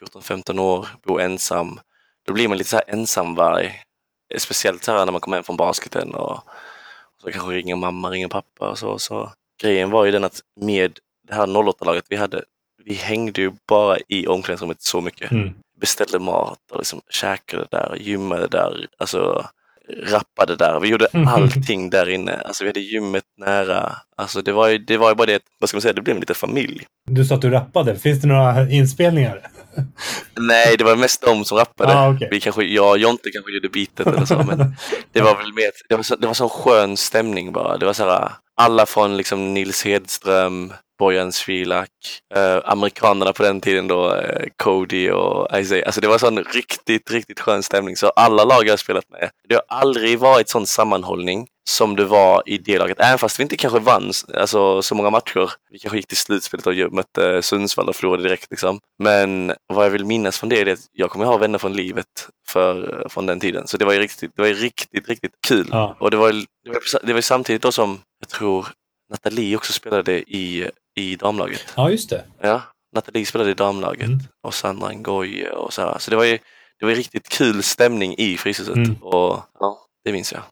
S3: 14-15 år, bo ensam. Då blir man lite så här ensamvarg. Speciellt så här när man kommer hem från basketen och, och så kanske ringer mamma, ringer pappa och så. så. Grejen var ju den att med det här 08-laget vi hade, vi hängde ju bara i omklädningsrummet så mycket.
S2: Mm.
S3: Beställde mat och liksom käkade där, gymmade där, alltså rappade där. Vi gjorde allting där inne. Alltså vi hade gymmet nära. Alltså det var ju, det var ju bara det, vad ska man säga, det blev en liten familj.
S2: Du sa att du rappade. Finns det några inspelningar?
S3: Nej, det var mest de som rappade.
S2: Ah, okej.
S3: Vi kanske, jag och Jonte kanske gjorde beatet eller så, men det var väl mer, det var, så, det var sån skön stämning bara. Det var så här, alla från liksom Nils Hedström, Bojan Svilak, eh, amerikanerna på den tiden då, eh, Cody och Isaiah. Alltså det var sån riktigt, riktigt skön stämning. Så alla lag jag har spelat med, det har aldrig varit sån sammanhållning som det var i det laget. Även fast vi inte kanske vann alltså, så många matcher. Vi kanske gick till slutspelet och mötte Sundsvall och förlorade direkt. Liksom. Men vad jag vill minnas från det är att jag kommer ha vänner från livet för, från den tiden. Så det var ju riktigt, det var ju riktigt, riktigt kul.
S2: Ja.
S3: Och det var, det, var, det var samtidigt då som jag tror Nathalie också spelade i, i damlaget.
S2: Ja, just det.
S3: Ja, Nathalie spelade i damlaget
S2: Mm.
S3: och Sandra Ngoye och så här. Så det var ju det var riktigt kul stämning i Fryshuset.
S2: Mm.
S3: Och ja, det minns jag.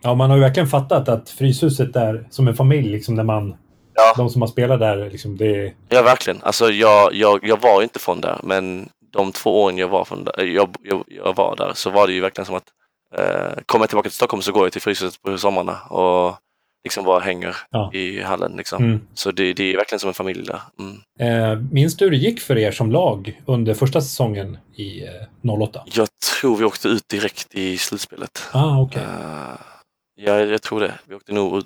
S2: Ja, man har ju verkligen fattat att Fryshuset är som en familj. Liksom, när man,
S3: Ja.
S2: De som har spelat där, liksom, det.
S3: Ja, verkligen. Alltså, jag, jag, jag var ju inte från där, men de två åren jag var, från där, jag, jag, jag var där så var det ju verkligen som att eh, kommer jag tillbaka till Stockholm så går jag till Fryshuset på sommarna och liksom bara hänger
S2: Ja.
S3: i hallen. Liksom.
S2: Mm.
S3: Så det, det är verkligen som en familj där. Mm.
S2: Eh, minns du hur det gick för er som lag under första säsongen i eh, 08?
S3: Jag tror vi åkte ut direkt i slutspelet.
S2: Ah, okej.
S3: Eh, ja, jag tror det. Vi åkte nog ut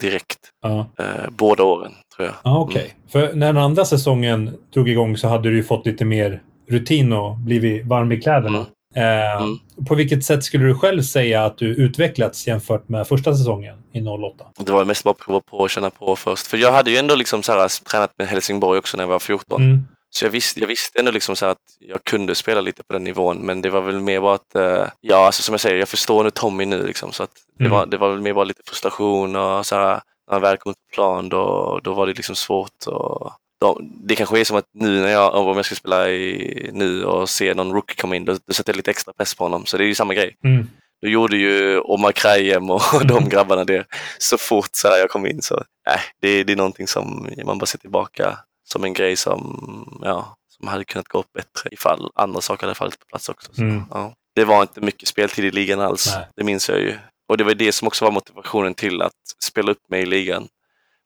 S3: direkt
S2: Ja,
S3: eh, båda åren, tror jag.
S2: ah, okej. För när den andra säsongen drog igång så hade du ju fått lite mer rutin och blivit varm i kläderna. Eh,
S3: Mm.
S2: På vilket sätt skulle du själv säga att du utvecklats jämfört med första säsongen i 08?
S3: Det var mest bara att prova på och känna på först. För jag hade ju ändå liksom så här, tränat med Helsingborg också när jag var 14.
S2: Mm.
S3: Så jag visste, jag visste ändå liksom så att jag kunde spela lite på den nivån. Men det var väl mer bara att, eh, ja alltså som jag säger, jag förstår nu Tommy nu liksom. Så att det,
S2: Mm.
S3: var, det var väl mer bara lite frustration och så här, när han väl kom ut på plan då, då var det liksom svårt. Och, de, det kanske är som att nu när jag, om jag ska spela i, nu och se någon rookie komma in, då, då sätter jag lite extra press på honom. Så det är ju samma grej.
S2: Mm.
S3: Då gjorde ju Omar Krayem och de grabbarna det så fort så här jag kom in. Så nej, det, det är någonting som man bara ser tillbaka som en grej som, ja, som hade kunnat gå upp bättre ifall andra saker hade fallit på plats också. Så,
S2: Mm.
S3: ja. Det var inte mycket speltid i ligan alls,
S2: Nej.
S3: det minns jag ju. Och det var det som också var motivationen till att spela upp mig i ligan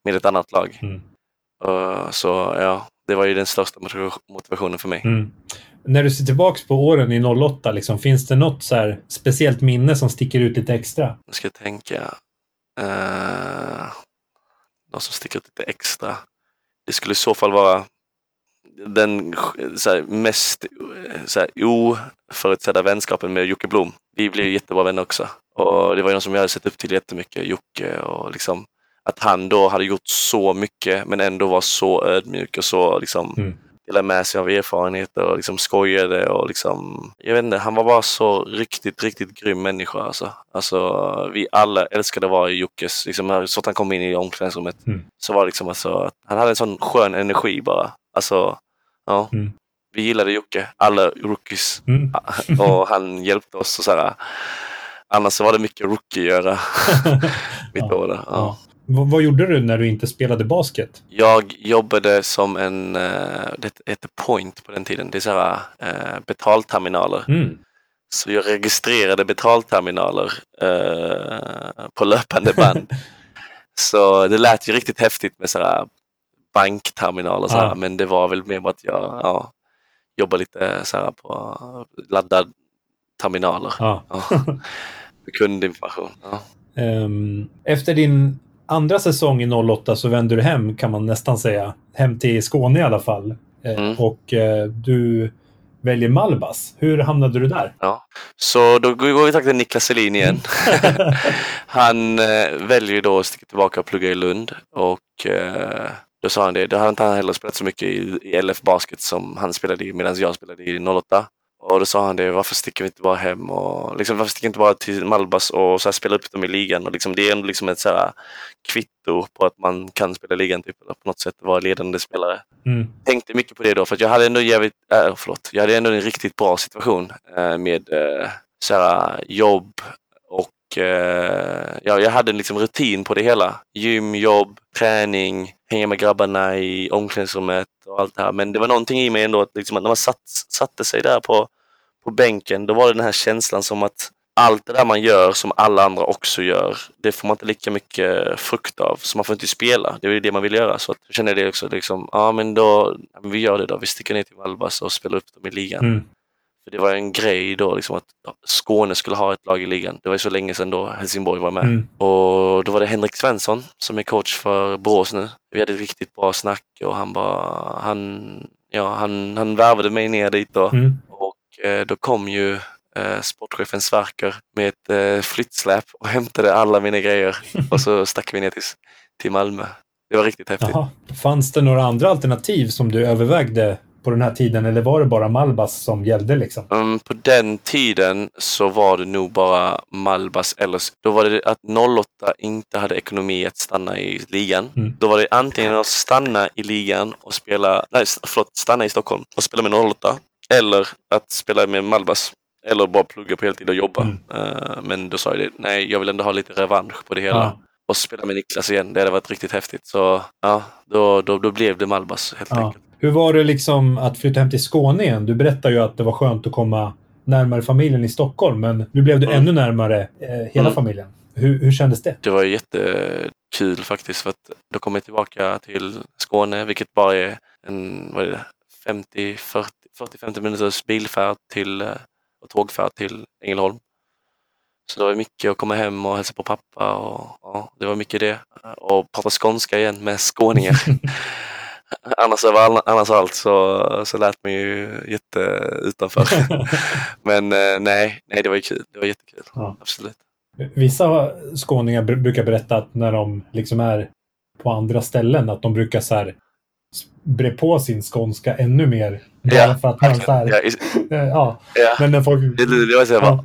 S3: med ett annat lag.
S2: Mm.
S3: Uh, så ja, det var ju den största motiv- motivationen för mig.
S2: Mm. När du ser tillbaka på åren i 08, liksom, finns det något så speciellt minne som sticker ut lite extra?
S3: Nu ska jag tänka. eh, något som sticker ut lite extra. Det skulle i så fall vara den så här, mest så här, oförutsedda vänskapen med Jocke Blom. Vi blev jättebra vänner också. Och det var någon som jag hade sett upp till jättemycket, Jocke. Och liksom, att han då hade gjort så mycket men ändå var så ödmjuk och så liksom
S2: Mm.
S3: delade med sig av erfarenheter och liksom skojade och liksom, jag vet inte, han var bara så riktigt, riktigt grym människa alltså. Alltså vi alla älskade att vara i Jockes, liksom så att han kom in i omklädningsrummet
S2: Mm.
S3: så var det liksom alltså, att han hade en sån skön energi bara. Alltså, ja.
S2: Mm.
S3: Vi gillade Jocke, alla rookies
S2: Mm.
S3: och han hjälpte oss och sådär. Annars så var det mycket rookie-göra mitt
S2: Ja.
S3: år. Ja.
S2: Ja. vad, gjorde du när du inte spelade basket?
S3: Jag jobbade som en, eh, det hette Point på den tiden, det är sådär eh, betalterminaler.
S2: Mm.
S3: Så jag registrerade betalterminaler eh, på löpande band. så det lät ju riktigt häftigt med sådär bankterminaler sådär,
S2: Ja.
S3: men det var väl mer att jag ja, jobbade lite sådär på laddad terminaler.
S2: Ja.
S3: Ja. Kundinformation. Ja.
S2: Ehm, efter din andra säsong i 08 så vände du hem, kan man nästan säga. Hem till Skåne i alla fall. Eh,
S3: Mm.
S2: Och eh, du väljer Malbas. Hur hamnade du där?
S3: Så då går vi tillbaka till Niklas Selin igen. han eh, väljer då att sticka tillbaka och plugga i Lund och då sa han det, då hade inte han heller spelat så mycket i, i LF Basket som han spelade i medan jag spelade i 08. Och då sa han det, varför sticker vi inte bara hem och liksom, varför sticker vi inte bara till Malbas och så här spela upp dem i ligan? Och liksom, det är ändå liksom ett så här kvitto på att man kan spela i ligan typ, eller på något sätt vara ledande spelare
S2: Mm.
S3: tänkte mycket på det då för jag hade ändå jävligt, äh, förlåt, jag hade ändå en riktigt bra situation äh, med äh, såhär, jobb och ja, jag hade liksom rutin på det hela. Gym, jobb, träning, hänga med grabbarna i omklädningsrummet och allt det här. Men det var någonting i mig ändå att, liksom, att när man satt, satte sig där på, på bänken, då var det den här känslan som att allt det där man gör som alla andra också gör, det får man inte lika mycket frukt av. Så man får inte spela. Det är ju det man vill göra. Så att jag känner det också, liksom, ja men då, vi gör det då. Vi sticker ner till Valbas och spelar upp dem i ligan.
S2: Mm.
S3: För det var en grej då, liksom, att Skåne skulle ha ett lag i ligan. Det var ju så länge sedan då Helsingborg var med.
S2: Mm.
S3: Och då var det Henrik Svensson som är coach för Borås nu. Vi hade ett riktigt bra snack och han bara, han, ja, han, han värvade mig ner dit då.
S2: Mm.
S3: Och eh, då kom ju eh, sportchefen Sverker med ett eh, flyttsläp och hämtade alla mina grejer. Och så stack vi ner till, till Malmö. Det var riktigt häftigt.
S2: Jaha. Fanns det några andra alternativ som du övervägde på den här tiden eller var det bara Malbas som gällde liksom?
S3: Mm, på den tiden så var det nog bara Malbas eller då var det att 08 inte hade ekonomi att stanna i ligan.
S2: Mm.
S3: Då var det antingen att stanna i ligan och spela, nej förlåt, stanna i Stockholm och spela med 08 eller att spela med Malbas. Eller bara plugga på heltid och jobba.
S2: Mm.
S3: Eh, men då sa jag det, nej jag vill ändå ha lite revansch på det hela.
S2: Ja.
S3: Och spela med Niklas igen, det hade varit riktigt häftigt. Så ja, då, då, då blev det Malbas helt
S2: Ja.
S3: enkelt.
S2: Hur var det liksom att flytta hem till Skåne igen? Du berättar ju att det var skönt att komma närmare familjen i Stockholm, men nu blev du
S3: Mm.
S2: ännu närmare eh, hela
S3: Mm.
S2: familjen. Hur, hur kändes det?
S3: Det var jättekul faktiskt för att då kom jag tillbaka till Skåne vilket bara är en vad är det, 50, 40, 40-50 minuters bilfärd till, eh, och tågfärd till Ängelholm. Så det var mycket att komma hem och hälsa på pappa och ja, det var mycket det. Och prata skånska igen med skåningar. annars, all, annars allt så, så lät man ju jätte utanför. Men eh, nej, nej, det var ju kul. Det var jättekul.
S2: Ja.
S3: Absolut.
S2: Vissa skåningar br- brukar berätta att när de liksom är på andra ställen, att de brukar så här bre på sin skånska ännu mer.
S3: Ja,
S2: för att man så här,
S3: Ja, i,
S2: ja.
S3: ja.
S2: Men när folk...
S3: I Luleå var det så här,
S2: Ja.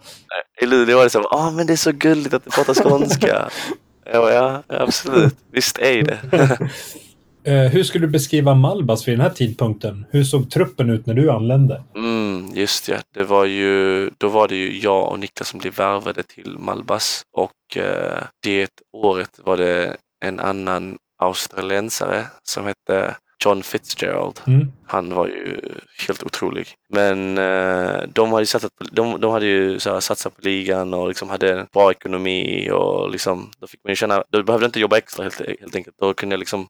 S3: i Luleå var det så här, ah, men det är så gulligt att du pratar skånska. Bara, ja, absolut. Visst är det.
S2: Eh, hur skulle du beskriva Malbas vid den här tidpunkten? Hur såg truppen ut när du anlände?
S3: Mm, just ja. Det var ju, då var det ju jag och Niklas som blev värvade till Malbas och eh, det året var det en annan australiensare som hette John Fitzgerald.
S2: Mm.
S3: Han var ju helt otrolig. Men eh, de hade ju satsat på, de, de hade ju så här, satsat på ligan och liksom hade en bra ekonomi och liksom, då fick man ju känna, då behövde jag inte jobba extra helt, helt enkelt. Då kunde jag liksom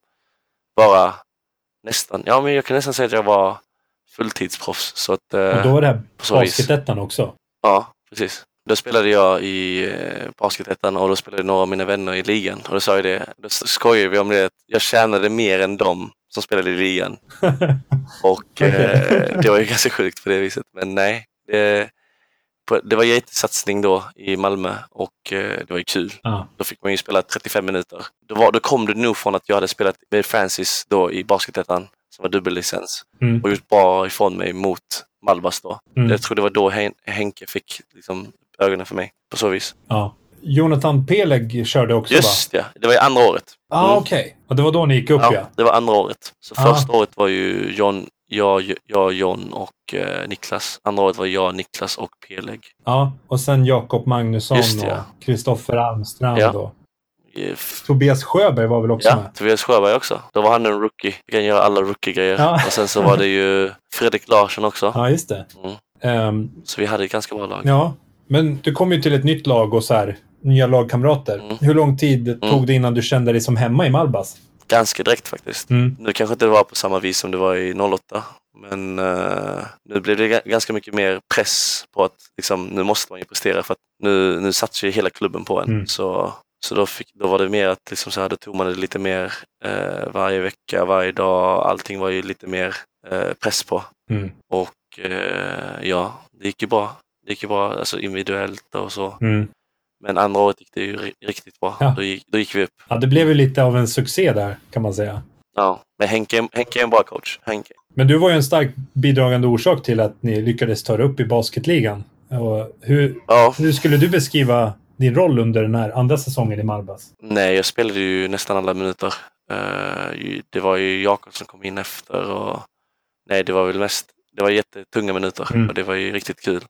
S3: vara nästan, ja men jag kan nästan säga att jag var fulltidsproffs. Så att, eh,
S2: Och då var det basketettan också.
S3: Ja, precis. Då spelade jag i eh, Basketettan och då spelade några av mina vänner i ligan. Och då sa jag det, då skojade vi om det, att jag tjänade mer än dem som spelade i ligan. Och eh, det var ju ganska sjukt på det viset. Men nej, det, på, det var jättesatsning då i Malmö och eh, det var ju kul.
S2: Ja.
S3: Då fick man ju spela 35 minuter. Då, var, då kom det nog från att jag hade spelat med Francis då i Basketettan, som var dubbellicens,
S2: Mm.
S3: och gjort bra ifrån mig mot Malbas då.
S2: Mm.
S3: Jag tror det var då Hen- Henke fick liksom, ögonen för mig på så vis.
S2: Ja. Jonathan Peleg körde också va?
S3: Just ja, det var ju andra året.
S2: Ja, ah,
S3: Mm.
S2: okej. Och det var då ni gick upp ja.
S3: Ja, det var andra året. Så
S2: Ja.
S3: första året var ju John, jag, jag John och eh, Niklas. Andra året var jag, Niklas och Peleg.
S2: Ja, och sen Jakob Magnusson
S3: Just det,
S2: och
S3: ja.
S2: Kristoffer Almstrand
S3: Ja.
S2: och Tobias Sjöberg var väl också
S3: Ja,
S2: med?
S3: Tobias Sjöberg också. Då var han en rookie. Vi kan göra alla rookie-grejer.
S2: Ja.
S3: Och sen så var det ju Fredrik Larsson också.
S2: Ja, just det.
S3: Mm.
S2: Ehm,
S3: Så vi hade ett ganska bra lag.
S2: ja, men du kom ju till ett nytt lag och så här, nya lagkamrater.
S3: Mm.
S2: Hur lång tid tog det innan du kände dig som hemma i Malbas?
S3: Ganska direkt faktiskt.
S2: Mm.
S3: Nu kanske inte det var på samma vis som det var i 08. Men eh, nu blev det ga- ganska mycket mer press på att liksom, nu måste man ju prestera för att nu, nu satsar ju hela klubben på en.
S2: Mm.
S3: Så, så då, fick, då var det mer att liksom så här, då tog man det lite mer eh, varje vecka, varje dag. Allting var ju lite mer eh, press på.
S2: Mm.
S3: Och ja, det gick ju bra. Det gick ju bra alltså individuellt och så.
S2: Mm.
S3: Men andra året gick det ju ri- riktigt bra.
S2: Ja.
S3: Då, gick, då gick vi upp.
S2: Ja, det blev ju lite av en succé där, kan man säga.
S3: Ja. Men Henke, Henke är en bra coach. Henke.
S2: Men du var ju en stark bidragande orsak till att ni lyckades ta er upp i basketligan. Och hur,
S3: Ja,
S2: hur skulle du beskriva din roll under den här andra säsongen i Malbas?
S3: nej, jag spelade ju nästan alla minuter. Eh, det var ju Jakob som kom in efter och nej, det var väl mest, det var jättetunga minuter
S2: Mm.
S3: och det var ju riktigt kul.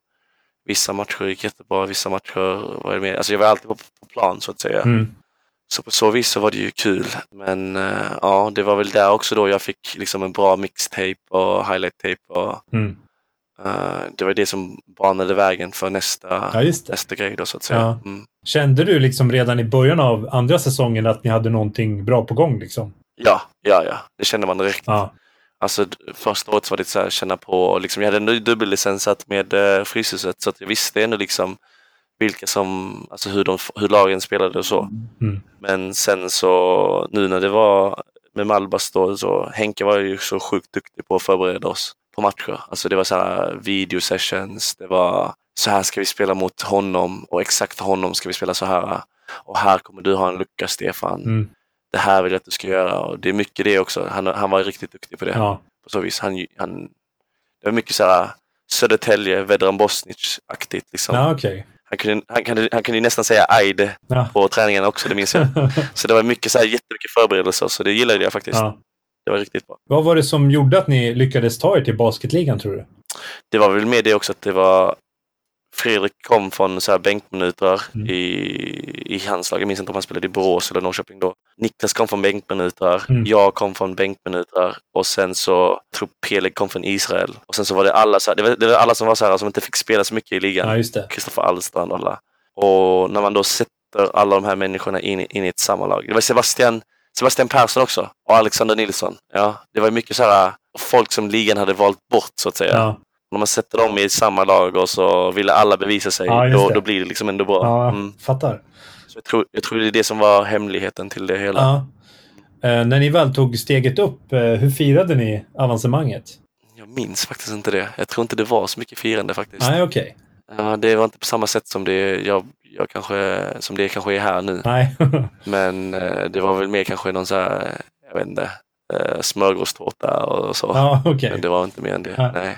S3: Vissa matcher gick jättebra, vissa matcher var det mer, alltså jag var alltid på, på plan så att säga.
S2: Mm.
S3: Så på så vis så var det ju kul. Men eh, ja, det var väl där också då jag fick liksom en bra mixtape och highlight-tape. Och,
S2: Mm.
S3: eh, det var det som banade vägen för nästa,
S2: Ja,
S3: nästa grej då så att säga.
S2: Ja.
S3: Mm.
S2: Kände du liksom redan i början av andra säsongen att ni hade någonting bra på gång? Liksom?
S3: Ja, ja, ja. Det kände man direkt.
S2: Ja.
S3: Alltså första året var det så här, känna på, liksom, jag hade dubbellicensat med uh, Fryshuset så att jag visste ändå liksom vilka som, alltså hur, de, hur lagen spelade och så.
S2: Mm.
S3: Men sen så nu när det var med Malbas då, så Henke var ju så sjukt duktig på att förbereda oss på matcher. Alltså det var så här video sessions, det var så här ska vi spela mot honom och exakt honom ska vi spela så här. Och här kommer du ha en lucka Stefan.
S2: Mm.
S3: Det här vill jag att du ska göra. Och det är mycket det också. Han, han var riktigt duktig på det.
S2: Ja.
S3: På så vis. Han, han, det var mycket så här Södertälje, Vedran Bosnic-aktigt. Liksom.
S2: Ja, okej.
S3: Han, kunde, han, kunde, han kunde nästan säga ajde
S2: Ja.
S3: på träningen också, det minns jag. Så det var mycket så här, jättemycket förberedelser, så det gillade jag faktiskt.
S2: ja.
S3: Det var riktigt bra.
S2: Vad var det som gjorde att ni lyckades ta er till basketligan, tror du?
S3: Det var väl med det också att det var Fredrik kom från så här bänkminuter
S2: Mm.
S3: i, i hans lag. Jag minns inte om han spelade i Borås eller Norrköping då. Niklas kom från bänkminuter.
S2: Mm.
S3: Jag kom från bänkminuter. Och sen så tror Peleg kom från Israel. Och sen så var det alla, så här, det var, det var alla som var så här som inte fick spela så mycket i ligan.
S2: Ja.
S3: Kristoffer Alstrand och alla. Och när man då sätter alla de här människorna in, i- in i ett sammanhang. Det var Sebastian, Sebastian Persson också och Alexander Nilsson. Ja, det var mycket så här folk som ligan hade valt bort så att säga.
S2: Ja.
S3: När man sätter dem i samma lag och så ville alla bevisa sig,
S2: Ja,
S3: då, då blir det liksom ändå bra.
S2: Ja,
S3: Mm.
S2: fattar.
S3: Så jag, tror, jag tror det är det som var hemligheten till det hela.
S2: Ja. Eh, när ni väl tog steget upp, eh, hur firade ni avancemanget?
S3: Jag minns faktiskt inte det. Jag tror inte det var så mycket firande faktiskt.
S2: Nej, okej.
S3: Ja, det var inte på samma sätt som det, jag, jag kanske, som det kanske är här nu.
S2: Nej.
S3: Men eh, det var väl mer kanske någon så här, jag vet inte, eh, smörgåstårta och så.
S2: ja, okej.
S3: Men det var inte mer än det.
S2: Ja.
S3: Nej.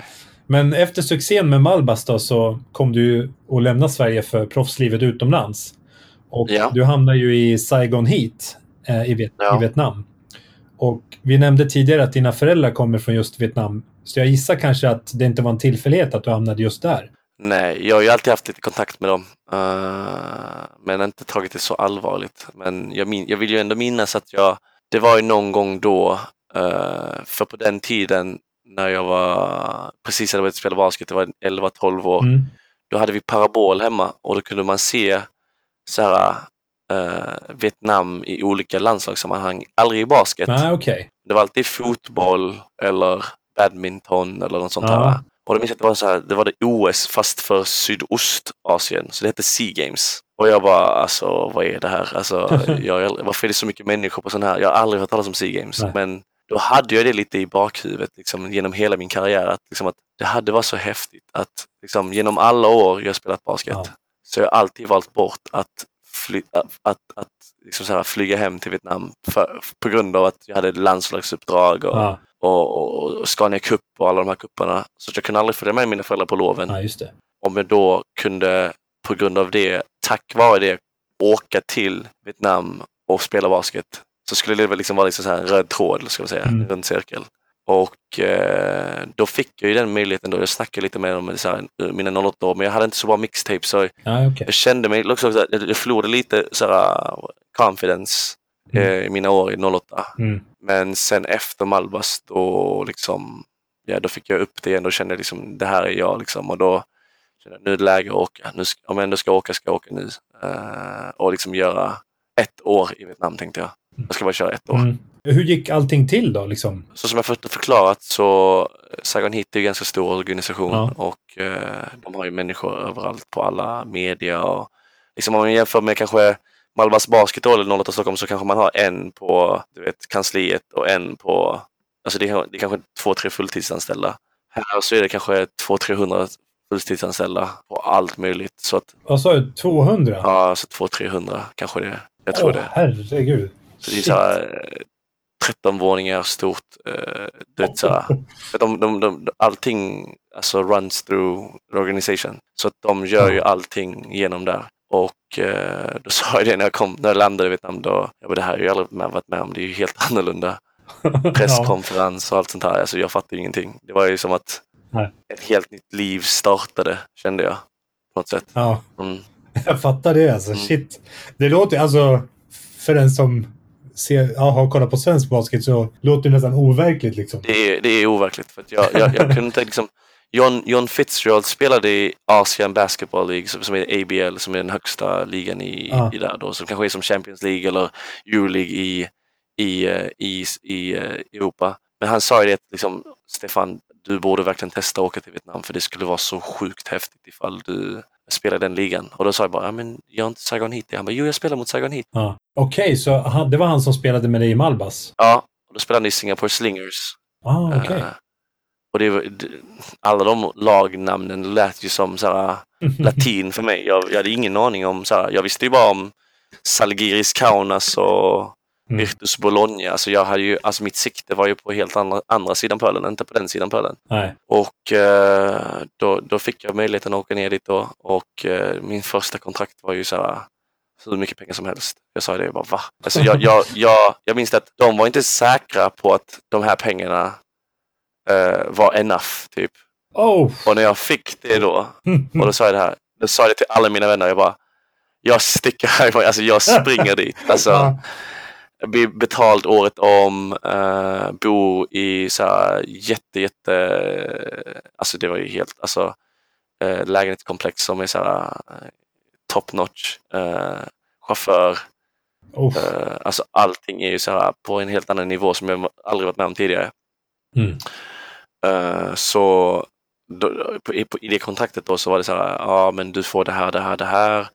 S2: Men efter succén med Malbas då, så kom du ju att lämna Sverige för proffslivet utomlands. Och
S3: Ja.
S2: du hamnar ju i Saigon Heat eh, i, Viet-
S3: Ja.
S2: i Vietnam. Och vi nämnde tidigare att dina föräldrar kommer från just Vietnam. Så jag gissar kanske att det inte var en tillfällighet att du hamnade just där.
S3: Nej, jag har ju alltid haft lite kontakt med dem. eh, men inte tagit det så allvarligt. Men jag, jag vill ju ändå minnas att jag, det var ju någon gång då, eh, för på den tiden när jag var precis hade börjat spela basket, det var 11-12 år,
S2: Mm.
S3: då hade vi parabol hemma och då kunde man se så här, eh, Vietnam i olika landslagssammanhang, aldrig i basket.
S2: Nej, okej.
S3: Det var alltid fotboll eller badminton eller något sånt
S2: Ja.
S3: här. Och då minns jag att det var, så här, det var det OS fast för Sydostasien, så det hette Sea Games. Och jag bara, alltså vad är det här? Alltså, jag, varför är det så mycket människor på sån här? Jag har aldrig hört talas om Sea Games.
S2: Nej.
S3: Men då hade jag det lite i bakhuvudet liksom, genom hela min karriär. Att, liksom, att det hade varit så häftigt att liksom, genom alla år jag spelat basket
S2: Ja.
S3: så har jag alltid valt bort att, fly, att, att, att liksom så här, flyga hem till Vietnam för, på grund av att jag hade landslagsuppdrag och,
S2: Ja,
S3: och, och, och Scania Cup och alla de här kupparna. Så jag kunde aldrig följa med mina föräldrar på loven.
S2: ja.
S3: Om jag då kunde på grund av det, tack vare det, åka till Vietnam och spela basket så skulle det väl liksom vara liksom så här en röd tråd, ska man säga,
S2: Mm.
S3: en rund cirkel. Och eh, då fick jag ju den möjligheten då. Jag snackade lite med dem så här, mina 08 år, men jag hade inte så bra mixtape så
S2: Ja, okej.
S3: jag kände mig också, så här, jag förlorade lite så här, confidence
S2: Mm.
S3: eh, i mina år i 08.
S2: Mm.
S3: Men sen efter Malbas då liksom, ja då fick jag upp det igen och kände liksom det här är jag liksom och då kände jag nu är det läge att åka. Nu ska, om jag ändå ska åka ska jag åka nu. Eh, och liksom göra ett år i Vietnam tänkte jag. Jag ska bara köra ett år.
S2: Mm. Hur gick allting till då? Liksom?
S3: Så som jag förklarat så eh, Saigon Heat är en ganska stor organisation
S2: Ja.
S3: och eh, de har ju människor överallt på alla media och liksom om man jämför med kanske Malbas Basket eller 08 Stockholm så kanske man har en på du vet, kansliet och en på, alltså det är, det är kanske två, tre fulltidsanställda. Här så är det kanske två, 300 fulltidsanställda på allt möjligt. Så att,
S2: Vad sa du? 200?
S3: ja, så två, 300 kanske det är. Jag tror
S2: Åh,
S3: det.
S2: herregud.
S3: Det är så här, eh, 13 våningar stort. eh, Du vet, så här, de, de, de, allting alltså runs through the organization. Så att de gör ju allting genom där. Och eh, då sa jag det när jag kom, när jag landade i Vietnam, då, jag bara, det här har jag aldrig med, varit med om, det är ju helt annorlunda. Presskonferens och allt sånt här, alltså jag fattar ju ingenting. Det var ju som att
S2: Nej.
S3: ett helt nytt liv startade, kände jag. På något sätt.
S2: Ja,
S3: Mm.
S2: jag fattar det alltså.
S3: Mm.
S2: Shit. Det låter alltså, för en som ser, ja, har kollat på svensk basket så låter det nästan overkligt liksom.
S3: Det är, det är overkligt. För jag, jag, jag kunde inte liksom... John, John Fitzgerald spelade i Asian Basketball League som, är ABL, som är den högsta ligan i,
S2: Ja.
S3: i där då, som kanske är som Champions League eller Euroleague i, i, eh, i, i eh, Europa. Men han sa ju det att liksom, Stefan, du borde verkligen testa att åka till Vietnam för det skulle vara så sjukt häftigt ifall du spelar i den ligan. Och då sa jag bara, ja men jag har inte Saigon Heat. Han bara, jo jag spelar mot Saigon Heat.
S2: Ja. Okej, så han, det var han som spelade med dig i Malbas?
S3: Ja, och då spelade han i Singapore Slingers.
S2: Ah, okej.
S3: Eh, och det, var- det, alla de lagnamnen lät ju som så här, latin för mig. Jag, jag hade ingen aning om, så här, jag visste ju bara om Salgiris Kaunas och. Virtus Bologna. Alltså jag hade ju, alltså mitt sikte var ju på helt andra, andra sidan pölen, inte på den sidan pölen.
S2: Nej.
S3: Och eh, då, då fick jag möjligheten att åka ner dit då och eh, min första kontrakt var ju så här hur mycket pengar som helst. Jag sa det, jag bara va? Alltså jag, jag, jag, jag minns att de var inte säkra på att de här pengarna eh, var enough, typ.
S2: Oh!
S3: Och när jag fick det då, och då sa jag det här, då sa jag det till alla mina vänner, jag bara jag sticker härifrån, alltså jag springer dit. Alltså, Blir betald året om, uh, bo i så här jätte, jätte, alltså det var ju helt, alltså uh, lägenhetskomplex som är så här uh, top notch, uh, chaufför,
S2: Oh.
S3: uh, alltså allting är ju så här på en helt annan nivå som jag aldrig varit med om tidigare.
S2: Mm.
S3: Eh, så då, på, i, på, i det kontraktet då så var det så här, ja men du får det här, det här, det här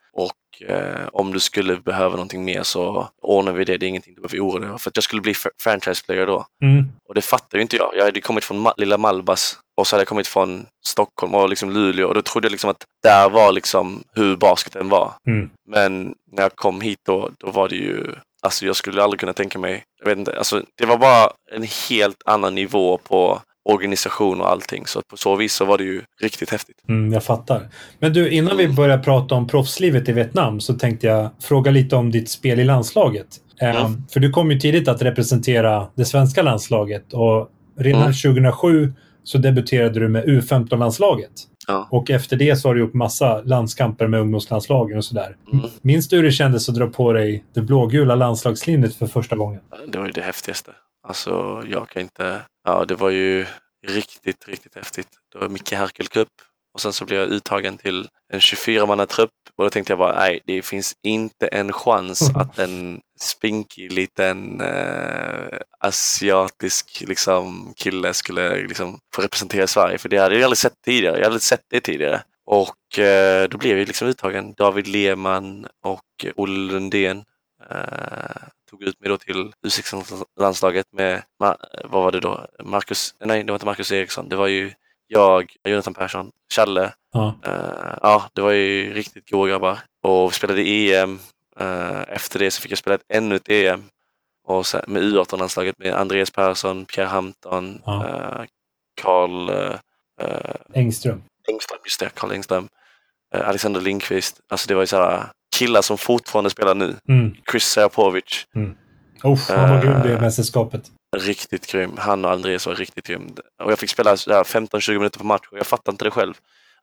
S3: eh, om du skulle behöva någonting mer så ordnar vi det, det är ingenting du behöver oroa dig. För att jag skulle bli fr- franchise player då.
S2: Mm.
S3: Och det fattar ju inte jag. Jag hade kommit från Ma- lilla Malbas och så hade jag kommit från Stockholm och liksom Luleå och då trodde jag liksom att där var liksom hur basketen var.
S2: Mm.
S3: Men när jag kom hit då, då var det ju, alltså jag skulle aldrig kunna tänka mig, jag vet inte, alltså det var bara en helt annan nivå på organisation och allting. Så på så vis så var det ju riktigt häftigt.
S2: Mm, jag fattar. Men du, innan vi börjar prata om proffslivet i Vietnam så tänkte jag fråga lite om ditt spel i landslaget.
S3: Mm.
S2: För du kom ju tidigt att representera det svenska landslaget och redan
S3: Mm.
S2: 2007 så debuterade du med U15-landslaget.
S3: Ja.
S2: Och efter det så har du gjort massa landskamper med ungdomslandslagen och sådär.
S3: Mm.
S2: Minns du hur det kändes att dra på dig det blågula landslagslinnet för första gången?
S3: Det var ju det häftigaste. Alltså jag kan inte, ja det var ju riktigt, riktigt häftigt. Det var Micke Herkel Cup och sen så blev jag uttagen till en 24-mannatrupp och då tänkte jag bara nej, det finns inte en chans att en spinkig liten eh, asiatisk liksom, kille skulle liksom, få representera Sverige. För det hade jag aldrig sett tidigare. Jag hade aldrig sett det tidigare. Och eh, då blev jag liksom uttagen. David Lehmann och Olle Lundén eh, tog ut mig då till U16-landslaget med, vad var det då, Marcus, nej det var inte Marcus Eriksson, det var ju jag, Jonathan Persson, Challe. Ja. Uh, ja, det var ju riktigt goa grabbar. Och vi spelade EM. Uh, efter det så fick jag spela ett, ännu ett EM. Och sen, med U18-landslaget med Andreas Persson, Pierre Hampton, ja. uh, Carl
S2: Engström.
S3: Engström, just det, Carl Engström. Alexander Lindqvist. Alltså det var ju sådana killar som fortfarande spelar nu. Mm. Chris Serapovic.
S2: Mm. Oh, han var grym det mästerskapet.
S3: Riktigt grym. Han och Andreas var riktigt grym. Och jag fick spela 15-20 minuter på match och jag fattade inte det själv.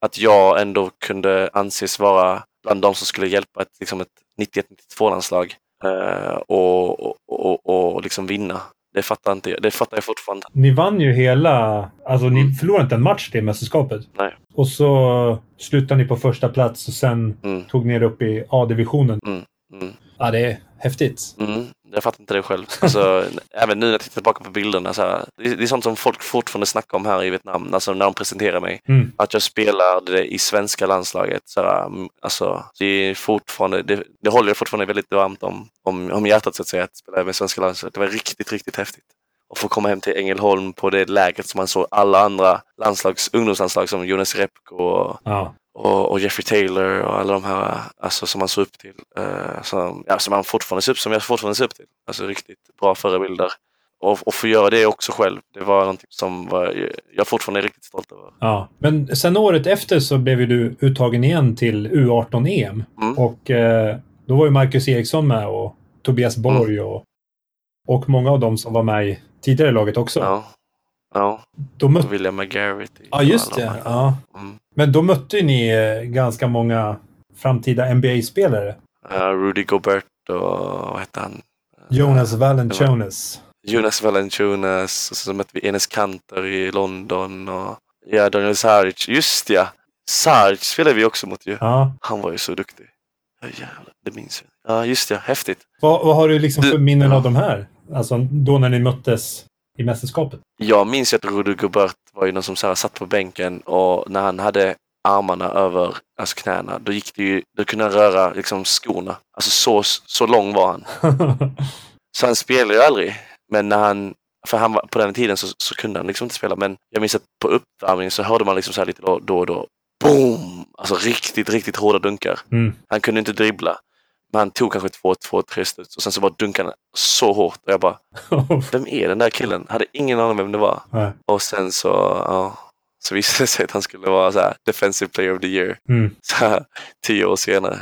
S3: Att jag ändå kunde anses vara bland de som skulle hjälpa ett, liksom ett 91-92-landslag eh, och, och, och, och liksom vinna. Det fattar, inte, det fattar jag fortfarande.
S2: Ni vann ju hela... Alltså ni mm. förlorade inte en match det mästerskapet.
S3: Nej.
S2: Och så slutade ni på första plats och sen mm. tog ni er upp i A-divisionen.
S3: Mm. Mm.
S2: Ja, det är häftigt.
S3: Mm. Jag fattar inte det själv. Alltså, även nu när jag tittar tillbaka på bilderna. Så här, det, är, det är sånt som folk fortfarande snackar om här i Vietnam, alltså när de presenterar mig.
S2: Mm.
S3: Att jag spelade i svenska landslaget. Så här, alltså, det, är fortfarande, det, det håller jag fortfarande väldigt varmt om, om, om hjärtat så att säga, att spela med svenska landslaget. Det var riktigt, riktigt häftigt. Och få komma hem till Ängelholm på det lägret som man såg alla andra landslags, ungdomslandslag som Jonas Repko och
S2: ja
S3: och, och, Jeffrey Taylor och alla de här alltså, som man såg upp till. Uh, som, ja, som, man fortfarande ser upp, som jag fortfarande ser upp till. Alltså riktigt bra förebilder. Och, och få göra det också själv, det var någonting som var, jag fortfarande är riktigt stolt över.
S2: Ja, men sen året efter så blev du uttagen igen till U18-EM. Mm. Och eh, då var ju Marcus Eriksson med och Tobias Borg mm. och, och många av dem som var med i tidigare laget också.
S3: Ja. Ja,
S2: då möt...
S3: William McGarrett.
S2: Ja, just det. Ja. Mm. Men då mötte ni eh, ganska många framtida NBA-spelare.
S3: Uh, Rudy Gobert och vad hette han?
S2: Jonas Valanciunas.
S3: Jonas Valanciunas och så mötte vi Enes Kanter i London och ja, Daniel Saric. Just ja! Saric spelade vi också mot ju.
S2: Ja.
S3: Han var ju så duktig. Ja, jävlar, det minns jag. Ja, just ja. Häftigt.
S2: Vad, vad har du liksom för minnen av de här? Alltså då när ni möttes i mästerskapet?
S3: Jag minns att Rudy Gobert var ju någon som så här, satt på bänken och när han hade armarna över alltså knäna, då gick det ju, då kunde han röra liksom skorna. Alltså så, så lång var han. så han spelade ju aldrig. Men när han, för han var, på den tiden så, så kunde han liksom inte spela. Men jag minns att på uppvärmningen så hörde man liksom så lite då, då och då. Boom! Alltså riktigt, riktigt hårda dunkar.
S2: Mm.
S3: Han kunde inte dribbla. Men han tog kanske två, två, tre studs och sen så var dunkarna så hårt och jag bara, vem är den där killen? Hade ingen aning vem det var.
S2: Nej.
S3: Och sen så, ja, så visade det sig att han skulle vara så här, defensive player of the year.
S2: Mm.
S3: Så här, tio år senare.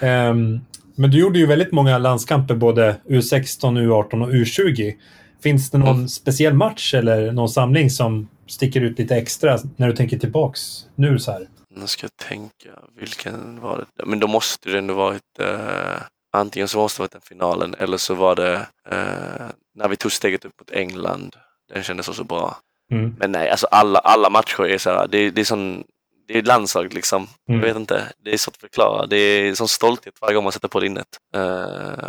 S2: um, men du gjorde ju väldigt många landskamper, både U16, U18 och U20. Finns det någon mm. speciell match eller någon samling som sticker ut lite extra när du tänker tillbaks nu så här?
S3: Nu ska jag tänka, vilken var det? Men då måste det ändå varit eh, antingen så måste det varit den finalen eller så var det eh, när vi tog steget upp mot England. Den kändes också bra.
S2: Mm.
S3: Men nej, alltså alla, alla matcher är så här, det, det är sån det är landslag liksom.
S2: Mm.
S3: Jag vet inte. Det är svårt att förklara. Det är sån stolthet varje gång man sätter på linnet. Uh,